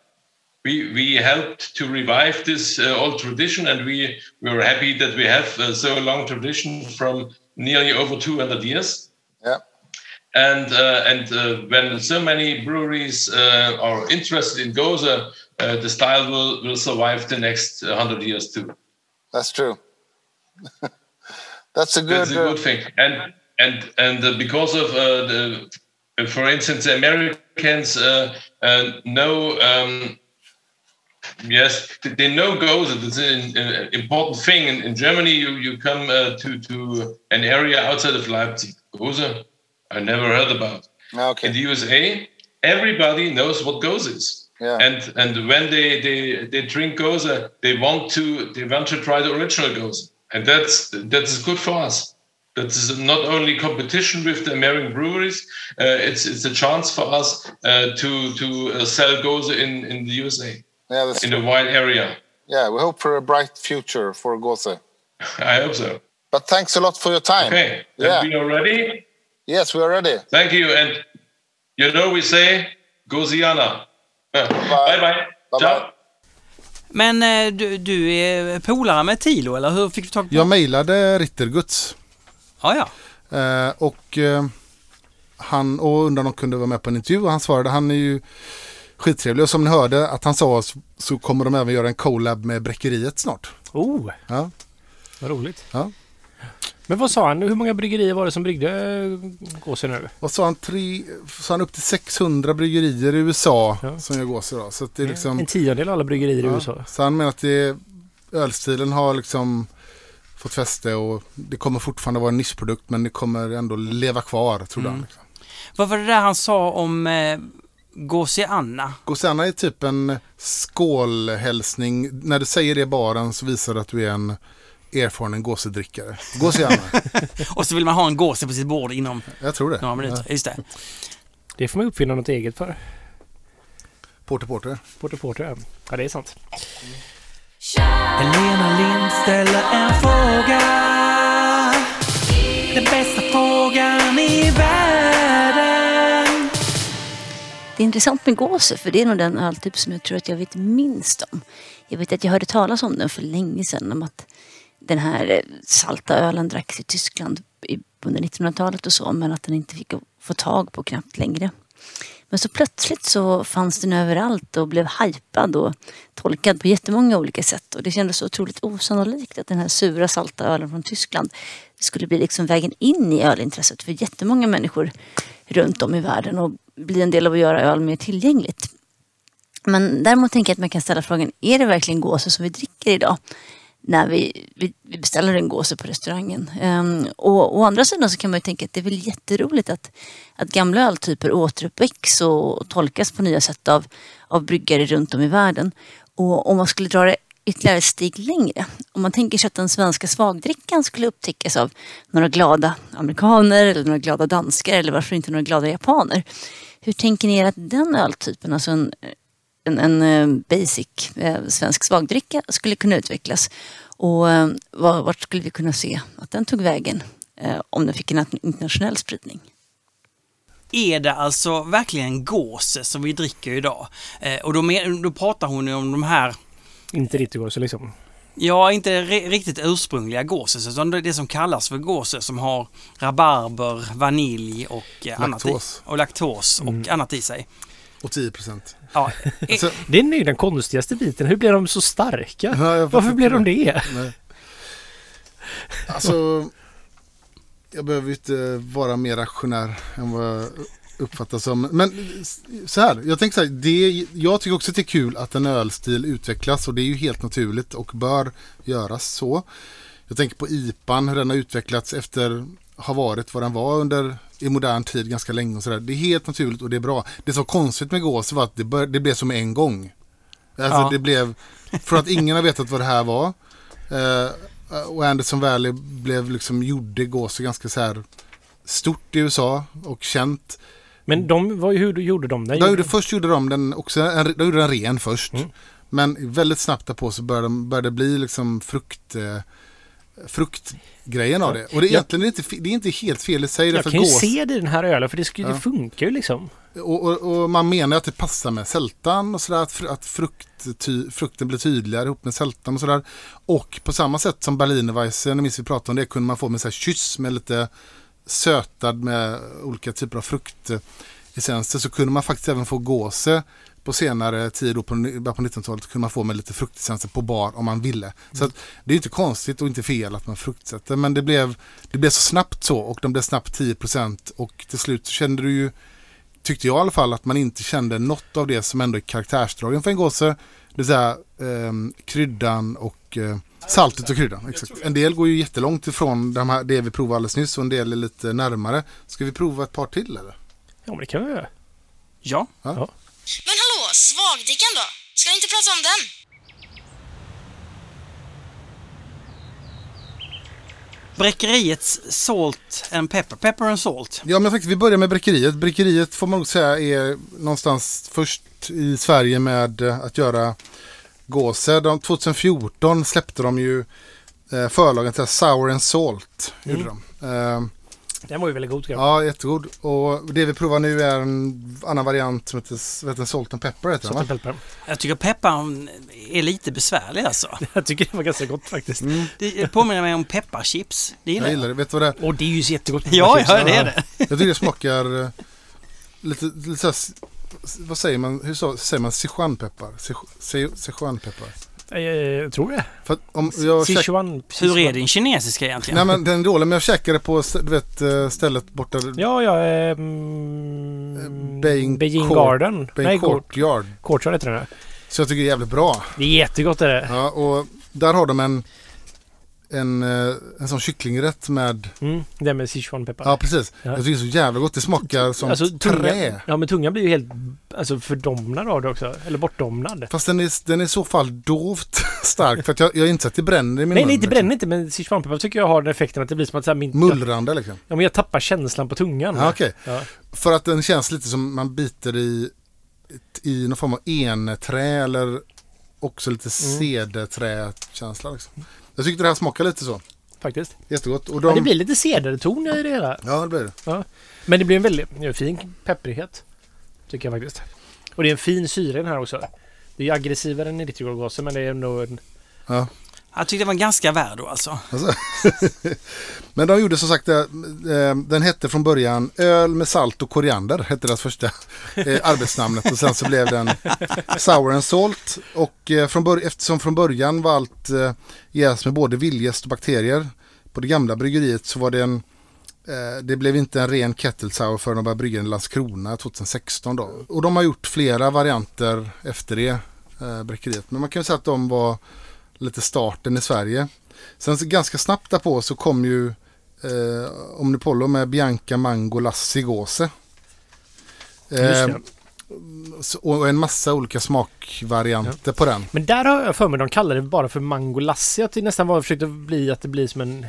G: We we helped to revive this uh, old tradition, and we we were happy that we have uh, so long tradition from nearly over 200 years
H: yeah
G: and uh, and uh, when so many breweries uh, are interested in Goza, uh, the style will will survive the next uh, hundred years too.
H: that's true. That's a good.
G: That's a good thing. And and and uh, because of uh, the, for instance, the Americans uh, uh, know. Um, Yes, they know Goza. It's an, an important thing. In, in Germany, you, you come uh, to, to an area outside of Leipzig. Goza, I never heard about.
H: uh, okay.
G: in the USA, everybody knows what goes is.
H: Yeah.
G: And and when they, they, they drink goza, they want to they want to try the original goza, and that's that's good for us. That's not only competition with the American breweries. Uh, it's it's a chance for us uh, to to uh, sell goza in in the USA
H: yeah, that's
G: in
H: true.
G: a wide area.
H: yeah. We hope for a bright future for Gose.
G: I hope so.
H: But thanks a lot for your time.
G: Okay,
H: Yeah.
G: we are ready.
H: Yes, we are ready.
G: Thank you, and you know we say Goziana. bye bye.
H: Bye-bye.
G: Ciao.
B: Men eh, du, du är polare med Tilo, eller hur fick du tag på
F: Jag mejlade Ritterguts
B: Ja, ja.
F: eh, och eh, han och undrade om de kunde vara med på en intervju och han svarade han är ju skittrevlig och som ni hörde att han sa så, kommer de även göra en collab med Bräckeriet snart.
A: Oh,
F: Ja.
A: vad roligt.
F: Ja.
A: Men vad sa han? Hur många bryggerier var det som bryggde eh, gåsen nu?
F: Vad sa han? Tre, sa han upp till 600 bryggerier i USA
A: Ja.
F: som gör gås idag. Så att det är liksom...
A: En tiondel av alla bryggerier i
F: Ja,
A: USA.
F: Så han menar att det, ölstilen har liksom fått fäste och det kommer fortfarande vara en nischprodukt men det kommer ändå leva kvar, tror
B: Mm.
F: han. Liksom.
B: Vad var det där han sa om eh, Gåsianna?
F: Gosianna är typ en skålhälsning. När du säger det i baren så visar det att du är en erfaren gåsedrickare. Gosianna,
B: Och så vill man ha en gåse på sitt bord inom
F: jag tror det.
B: några minuter. Just det.
A: Det får man uppfinna något eget för.
F: Porter Porter.
A: Porter Porter, ja. ja. det är sant.
B: Helena Lind ställer en fråga. Den bästa frågan i världen.
E: Det är intressant med gåse för det är nog den öltyp som jag tror att jag vet minst om. Jag vet att jag hörde talas om den för länge sedan. Om att den här eh, salta ölen dracks i Tyskland under 1900-talet och så. Men att den inte fick att få tag på knappt längre. Men så plötsligt så fanns den överallt och blev hypad och tolkad på jättemånga olika sätt. Och det kändes så otroligt osannolikt att den här sura salta ölen från Tyskland skulle bli liksom vägen in i ölintresset för jättemånga människor runt om i världen och bli en del av att göra öl mer tillgängligt. Men däremot tänker jag att man kan ställa frågan, är det verkligen gåse som vi dricker idag? När vi, vi, vi beställer en gåse på restaurangen. Um, och å andra sidan så kan man ju tänka att det är väl jätteroligt att, att gamla öltyper återuppväcks och, och tolkas på nya sätt av, av bryggare runt om i världen. Och om man skulle dra det ytterligare ett steg längre. Om man tänker sig att den svenska svagdrickan skulle upptäckas av några glada amerikaner eller några glada danskar eller varför inte några glada japaner. Hur tänker ni er att den öltypen, alltså en, en, en eh, basic eh, svensk svagdricka skulle kunna utvecklas? Och eh, vart skulle vi kunna se att den tog vägen eh, om den fick en internationell spridning?
B: Är det alltså verkligen gåse som vi dricker idag? Eh, och då, då pratar hon ju om de här,
A: inte riktigt gåse liksom.
B: ja inte ri- riktigt ursprungliga gåses utan det det som kallas för gåse som har rabarber, vanilj och eh, annat i,
F: Laktos.
B: och laktos och annat i sig.
F: Och 10 procent.
B: Ja,
F: Alltså,
A: Det är nu den konstigaste biten. Hur blir de så starka?
F: Ja,
A: Varför blir de det?
F: Nej. Alltså, jag behöver ju inte vara mer rationär än vad jag uppfattar som. Men så här, jag tänker så här, det, jag tycker också att det är kul att en ölstil utvecklas och det är ju helt naturligt och bör göras så. Jag tänker på IPAN, hur den har utvecklats efter har varit vad den var under i modern tid ganska länge och sådär. Det är helt naturligt och det är bra. Det som var konstigt med gås var att det, bör, det blev som en gång. Alltså
B: Ja.
F: det blev, för att ingen har vetat vad det här var. Eh, och Anderson Valley blev liksom, gjorde gåse ganska så här stort i USA och känt.
A: Men de, vad, hur gjorde de det?
F: De gjorde, först gjorde de den också, en, de gjorde den ren först.
A: Mm.
F: Men väldigt snabbt därpå så började, de- började det bli liksom frukt, eh, fruktgrejen av det. Och det är egentligen inte, fe- det är inte helt fel i sig.
A: Jag kan ju
F: gås-
A: se det i den här ölen för det, skulle,
F: Ja.
A: det funkar ju liksom.
F: och, och, och man menar att det passar med sältan och sådär. Att, att frukt, ty, frukten blir tydligare ihop med sältan och sådär. Och på samma sätt som Berlinerweisse, jag minns vi pratade om det, kunde man få med så här kyss med lite sötad med olika typer av fruktessenser. Så kunde man faktiskt även få gåse på senare tid, då på, på 1900-talet, kunde man få med lite fruktessenser på bar om man ville. Så att, det är inte konstigt och inte fel att man fruktsätter. Men det blev, det blev så snabbt så och de blev snabbt 10% och till slut så kände du ju tyckte jag i alla fall att man inte kände något av det som ändå är karaktärsdragen för en gåse. Det vill säga ehm, kryddan och eh, saltet och kryddan. Exakt. En del går ju jättelångt ifrån de här, det vi provade alldeles nyss och en del är lite närmare. Ska vi prova ett par till eller?
A: Ja, men det kan vi göra.
B: ja.
I: Men hallå, svagdrickan då? Ska ni inte prata om den?
B: Bräckeriets Salt and Pepper, Pepper and Salt.
F: Ja men jag tänkte vi börjar med Bräckeriet. Bräckeriet får man nog säga är någonstans först i Sverige med att göra gåse. De, 2014 släppte de ju eh, förlagen till Sour and Salt. Gjorde de. Eh,
A: Den var ju väldigt god.
F: Ja, jättegod. Och det vi provar nu är en annan variant som heter, den? Salt and Pepper. Heter
A: Salt and pepper.
B: Jag tycker pepparn är lite besvärlig alltså.
A: Jag tycker det var ganska gott faktiskt.
B: Det påminner mig om pepparchips. Det gillar
F: Jag gillar det. Vet du vad det är?
A: Och det är ju jättegott.
B: Ja, ja, det är det.
F: Jag tycker det smakar eh, lite, lite så vad säger man, hur så, säger man sichuanpeppar? Sichuanpeppar?
A: Eh, Jag tror det.
F: För om jag käk...
A: Sichuan.
B: Hur är din kinesiska egentligen?
F: Nej men den är dålig, men jag käkade på du vet, eh, stället borta...
A: Ja, ja. Eh, mm,
F: Beijing
A: Beijing
F: Court-
A: Garden.
F: Beijing
A: Nej, Court.
F: Courtyard.
A: Courtyard heter den.
F: Så jag tycker det är jävligt bra.
A: Det är jättegott är det.
F: Ja, och där har de en, en, eh, en sån kycklingrätt med...
A: Mm, det med Sichuanpeppar.
F: Ja, precis.
A: Ja.
F: Jag tycker det är så jävla gott. Det smakar som
A: alltså,
F: trä.
A: tungan, ja, men tungan blir ju helt alltså, fördomnad av det också. Eller bortdomnad.
F: Fast den är, den är i så fall dovt stark. För att jag, jag har inte sett det bränner i min
A: Nej,
F: mun.
A: nej, det
F: liksom.
A: bränner inte. Men Sichuanpeppar tycker jag har den effekten att det blir som att så här, min...
F: Mullrande liksom.
A: Ja, men jag tappar känslan på tungan.
F: Ja, okej.
A: Ja.
F: För att den känns lite som man biter i, i någon form av enträ eller också lite
A: Mm.
F: cederträkänsla. Liksom. Jag tyckte det här smakar lite så.
A: Faktiskt.
F: Jättegott. Och
A: Ja,
F: de...
A: det blir lite cederton i det hela.
F: Ja, det blir det.
A: Men det blir en väldigt ja, fin pepprighet. Tycker jag faktiskt. Och det är en fin syra i den här också. Det är aggressivare än erytrogåsen men det är ändå en...
F: Ja.
B: Jag tyckte den var ganska värd då alltså.
F: Alltså. Men de gjorde som sagt, eh, eh, den hette från början Öl med salt och koriander, hette deras första eh, arbetsnamnet. Och sen så blev den Sour and Salt. Och från bör- eftersom från början var allt jäst med både vildgäst och bakterier på det gamla bryggeriet så var det en det blev inte en ren kettle sour förrän de började brygga den i Landskrona 2016 då. Och de har gjort flera varianter efter det, eh, bräckeriet. Men man kan ju säga att de var lite starten i Sverige. Sen så ganska snabbt därpå så kom ju eh, Omnipollo med Bianca Mango Lassi Gåse.
A: Just
F: Eh, och en massa olika smakvarianter på den.
A: Men där har jag för mig de kallar det bara för mango lassi. Att det nästan var försökte bli att det blir som en...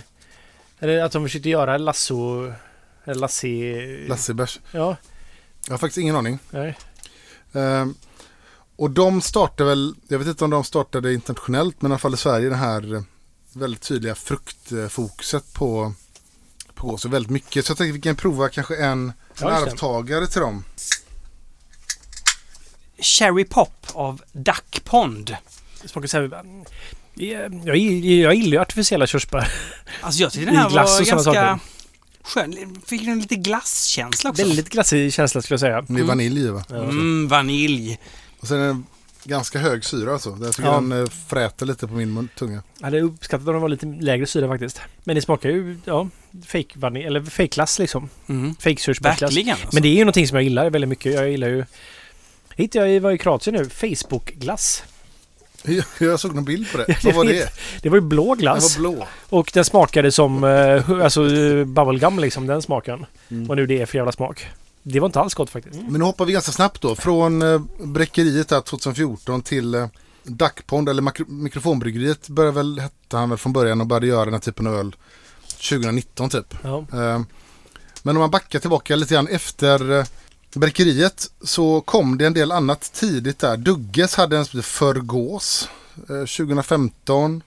A: Eller att de försökte göra lasso... Lassi...
F: Lassibärs.
A: Ja,
F: Jag har faktiskt ingen aning.
A: nej.
F: Eh, och de startade väl, jag vet inte om de startade internationellt men i alla fall i Sverige det här eh, väldigt tydliga fruktfokuset på, på gås väldigt mycket. Så jag tänkte vi kan prova kanske en, en arvtagare till dem.
B: Cherry Pop av Duck Pond.
A: Här... Jag, jag, jag gillar ju artificiella körsbär.
B: Alltså jag tyckte den
A: I
B: här
A: glass
B: var ganska
A: saker.
B: skön. Fick den lite glasskänsla också.
A: Väldigt glassig känsla skulle jag säga.
F: Med vanilj va?
B: Mm, vanilj.
F: Och sen är den ganska hög syra alltså. Tycker
A: Ja.
F: den eh, fräter lite på min mun, tunga.
A: Jag hade uppskattat om den var lite lägre syra faktiskt. Men det smakar ju, ja, fake vanilj, eller fake glass liksom.
B: Mm.
A: Fake körsbärsglass.
B: Verkligen alltså.
A: Men det är ju någonting som jag gillar väldigt mycket. Jag gillar ju... Hittade jag i, var i Kroatien nu, Facebook-glass.
F: Jag, jag såg någon bild på det. Vad var det?
A: Det var ju blå
F: Den
A: glass.
F: var blå.
A: Och den smakade som eh, alltså, eh, bubblegum liksom, den smaken.
F: Mm.
A: Vad nu det är för jävla smak. Det var inte alls gott faktiskt.
F: Men nu hoppar vi ganska snabbt då. Från eh, bräckeriet här 2014 till eh, Duckpond eller makro- mikrofonbryggeriet började väl hette han väl från början och började göra den här typen av öl 2019 typ.
A: Ja.
F: Eh, Men om man backar tillbaka lite grann efter eh, bräckeriet så kom det en del annat tidigt där. Dugges hade en som heter Förgås eh, 2015.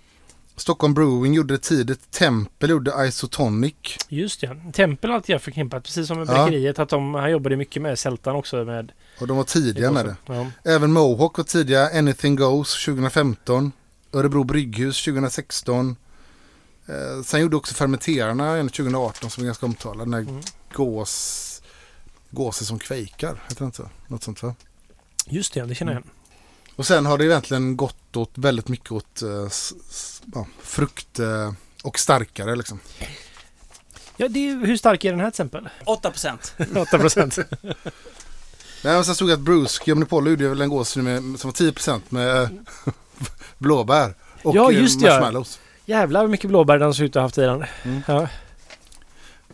F: Stockholm Brewing gjorde det tidigt. Tempel gjorde Isotonic.
A: Just det. Tempel har alltid jag förknippat, precis som med
F: Ja.
A: bräckeriet. Att de, han jobbade mycket med sältan också. Med,
F: Och de var tidiga med det.
A: Ja.
F: Även Mohawk var tidiga. Anything Goes 2015. Örebro Brygghus 2016. Eh, sen gjorde också Fermenterarna en 2018 som är ganska omtalad. Den här
A: Mm.
F: gås, gåse som kvejkar. Heter det inte så? Något sånt va?
A: Just det, det känner jag igen.
F: Och sen har det egentligen gått åt väldigt mycket åt eh, ja, frukt eh, och starkare liksom.
A: Ja, det är, hur stark är den här till exempel?
B: 8 procent.
A: 8 procent.
F: Nej, men sen stod det att Bruce Omnipollo gjorde väl en gås med, som var 10% med eh, blåbär och
A: Ja, just det, ja.
F: marshmallows.
A: Jävlar vad mycket blåbär den ser ut att ha haft i den.
F: Mm.
A: Ja.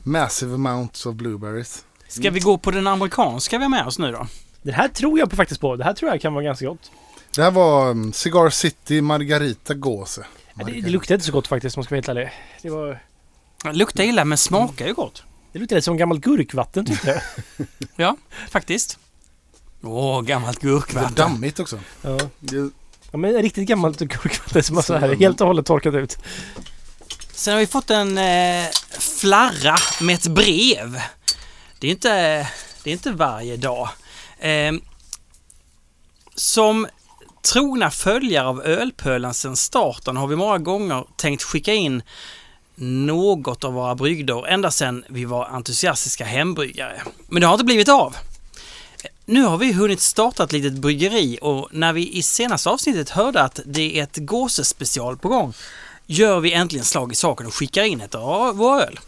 F: Massive amounts of blueberries.
B: Ska vi gå på den amerikanska vi har med oss nu då?
A: Det här tror jag på faktiskt på. Det här tror jag kan vara ganska gott.
F: Det här var um, Cigar City Margarita Gåse.
A: Ja, det, det luktar inte så gott faktiskt om man ska vara helt ärlig. Det, var,
B: Det luktar illa men smakar ju gott.
A: det luktar lite som gammalt gurkvatten tyckte jag.
B: Ja, faktiskt. Åh, gammalt
F: Det var
B: gurkvatten.
F: dammigt också.
A: Ja.
F: Det,
A: ja, men riktigt gammalt gurkvatten som har så här helt och hållet torkat ut.
B: Sen har vi fått en eh, flarra med ett brev. Det är inte, det är inte varje dag. Eh, som trogna följare av Ölpölen sedan starten har vi många gånger tänkt skicka in något av våra brygder ända sedan vi var entusiastiska hembryggare. Men det har inte blivit av. Nu har vi hunnit starta ett litet bryggeri och när vi i senaste avsnittet hörde att det är ett gåsespecial på gång gör vi äntligen slag i saken och skickar in ett av våra öl.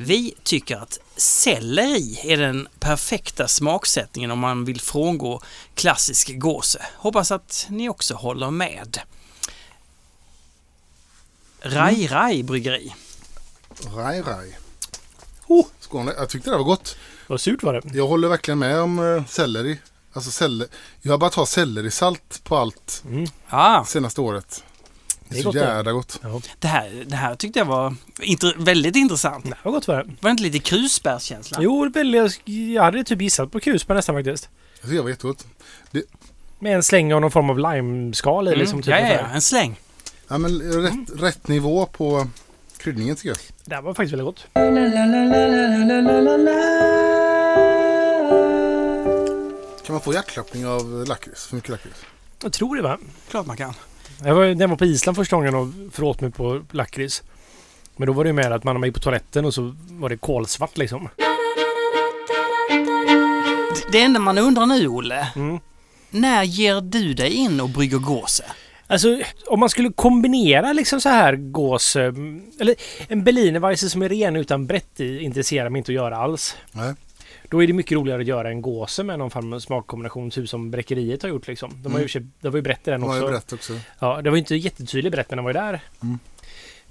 B: Vi tycker att selleri är den perfekta smaksättningen om man vill frångå klassisk gåse. Hoppas att ni också håller med. Rai Rai bryggeri.
F: Raj, raj.
B: Oh.
F: Skåne. Jag tyckte det var gott.
A: Vad surt var det.
F: Jag håller verkligen med om uh, selleri. Alltså selleri. Jag har bara tagit sellerisalt på allt
B: Ja,
F: senaste året. Det är,
A: Det
F: så
A: gott det.
F: jävla gott.
A: Ja,
B: det här, det här tyckte jag var inter- väldigt intressant.
A: det var gott var det.
B: Var det inte lite krusbärskänsla?
A: Jo, väldigt, jag hade typ gissat på krusbär nästan faktiskt.
F: Jag tycker det var jättegott.
A: Med en släng av någon form av limeskal i
B: Mm.
A: liksom. Typ
B: ja, ja, ja, en släng.
F: Ja, men rätt, rätt nivå på kryddningen tycker jag.
A: Det här var faktiskt väldigt gott.
F: Kan man få hjärtklappning av lakrits? För mycket lakrits?
A: Jag tror det va?
B: Klart man kan.
A: Jag var, när jag var på Island första gången och föråt mig på lakrits. Men då var det ju med att man gick på toaletten och så var det kolsvart liksom.
B: Det enda man undrar nu, Olle.
A: Mm.
B: När ger du dig in och brygger gåse?
A: Alltså om man skulle kombinera liksom så här gås... eh, Eller en Berlinerweisse som är ren utan brett i intresserar mig inte att göra alls.
F: Nej.
A: Då är det mycket roligare att göra en gåse med någon form av smakkombination, typ som Bräckeriet har gjort liksom. De har ju,
F: Mm.
A: det var ju brett i den också.
F: brett också.
A: Ja, det var ju inte jättetydligt brett men den var ju där.
F: Mm.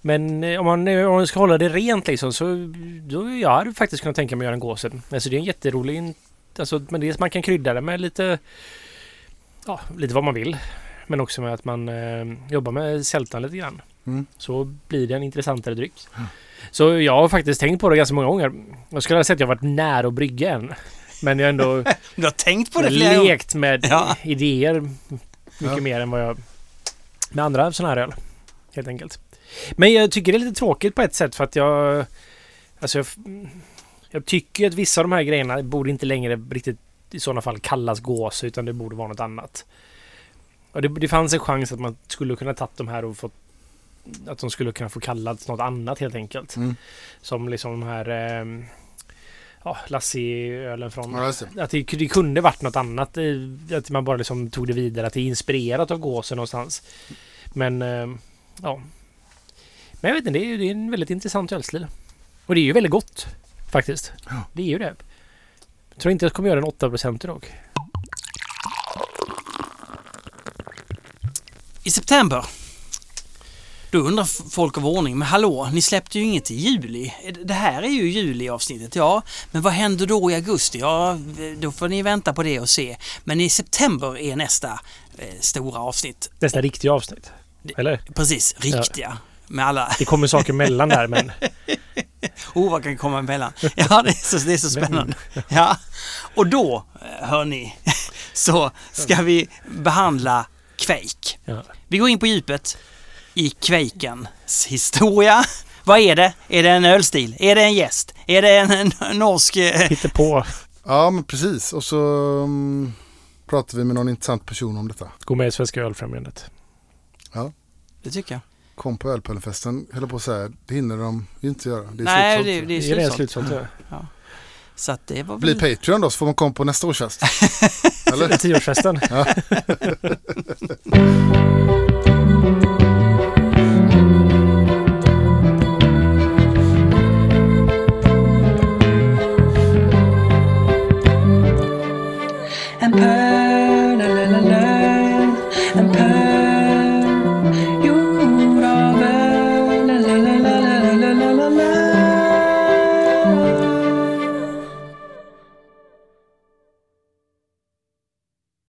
A: Men eh, om man, eh, om man ska hålla det rent liksom så då jag hade faktiskt kunnat tänka mig att göra en gåse. Alltså det är en jätterolig... Alltså, men dels man kan krydda det med lite... Ja, lite vad man vill. Men också med att man eh, jobbar med sältan lite grann.
F: Mm.
A: Så blir det en intressantare dryck. Så jag har faktiskt tänkt på det ganska många gånger. Jag skulle säga att jag varit nära att brygga en. Men jag har ändå
B: Du har tänkt på det flera
A: lekt med
B: Ja.
A: idéer mycket
F: Ja.
A: mer än vad jag... Med andra sådana här öl. Helt enkelt. Men jag tycker det är lite tråkigt på ett sätt för att jag... Alltså jag, jag tycker att vissa av de här grejerna borde inte längre riktigt i sådana fall kallas gås utan det borde vara något annat. Och det, det fanns en chans att man skulle kunna tagit de här och fått att de skulle kunna få kallats något annat helt enkelt.
F: Mm.
A: Som liksom de här eh, ja, Lassie-ölen från
F: Ja, det.
A: att det, det kunde varit något annat. Att man bara liksom tog det vidare. Att det är inspirerat av gåsen någonstans. Men eh, ja. Men jag vet inte, det är, det är en väldigt intressant ölstil. Och det är ju väldigt gott. Faktiskt.
F: Ja.
A: Det är ju det. Jag tror inte jag kommer göra en 8% dock.
B: I september. Då undrar folk av ordning, men hallå, ni släppte ju inget i juli. Det här är ju juli-avsnittet, ja. Men vad händer då i augusti? Ja, då får ni vänta på det och se. Men i september är nästa eh, stora avsnitt.
A: Nästa riktiga avsnitt. Eller?
B: Precis, riktiga. Med alla...
A: Det kommer saker mellan där men...
B: Oh, vad kan komma emellan? Ja, det är så, det är så spännande. Ja, och då, eh, hör ni, så ska vi behandla Quake.
A: Ja.
B: Vi går in på djupet i Quakens historia. Vad är det? Är det en ölstil? Är det en gäst? Är det en, en norsk... eh,
A: Hittar på.
F: Ja, men precis. Och så um, pratar vi med någon intressant person om detta.
A: Gå med i Svenska Ölfrämjandet.
B: Det tycker jag.
F: Kom på ölpöllenfesten, höll på att säga. Det hinner de ju inte göra. Det är
B: Nej,
F: slutsålt.
B: det, det är
A: Det är
B: slutsålt.
A: slutsålt. ja.
B: Så att det var
F: Bli
B: väl...
F: Patreon då så får man komma på nästa års fest. Eller?
A: Tioårsfesten.
J: En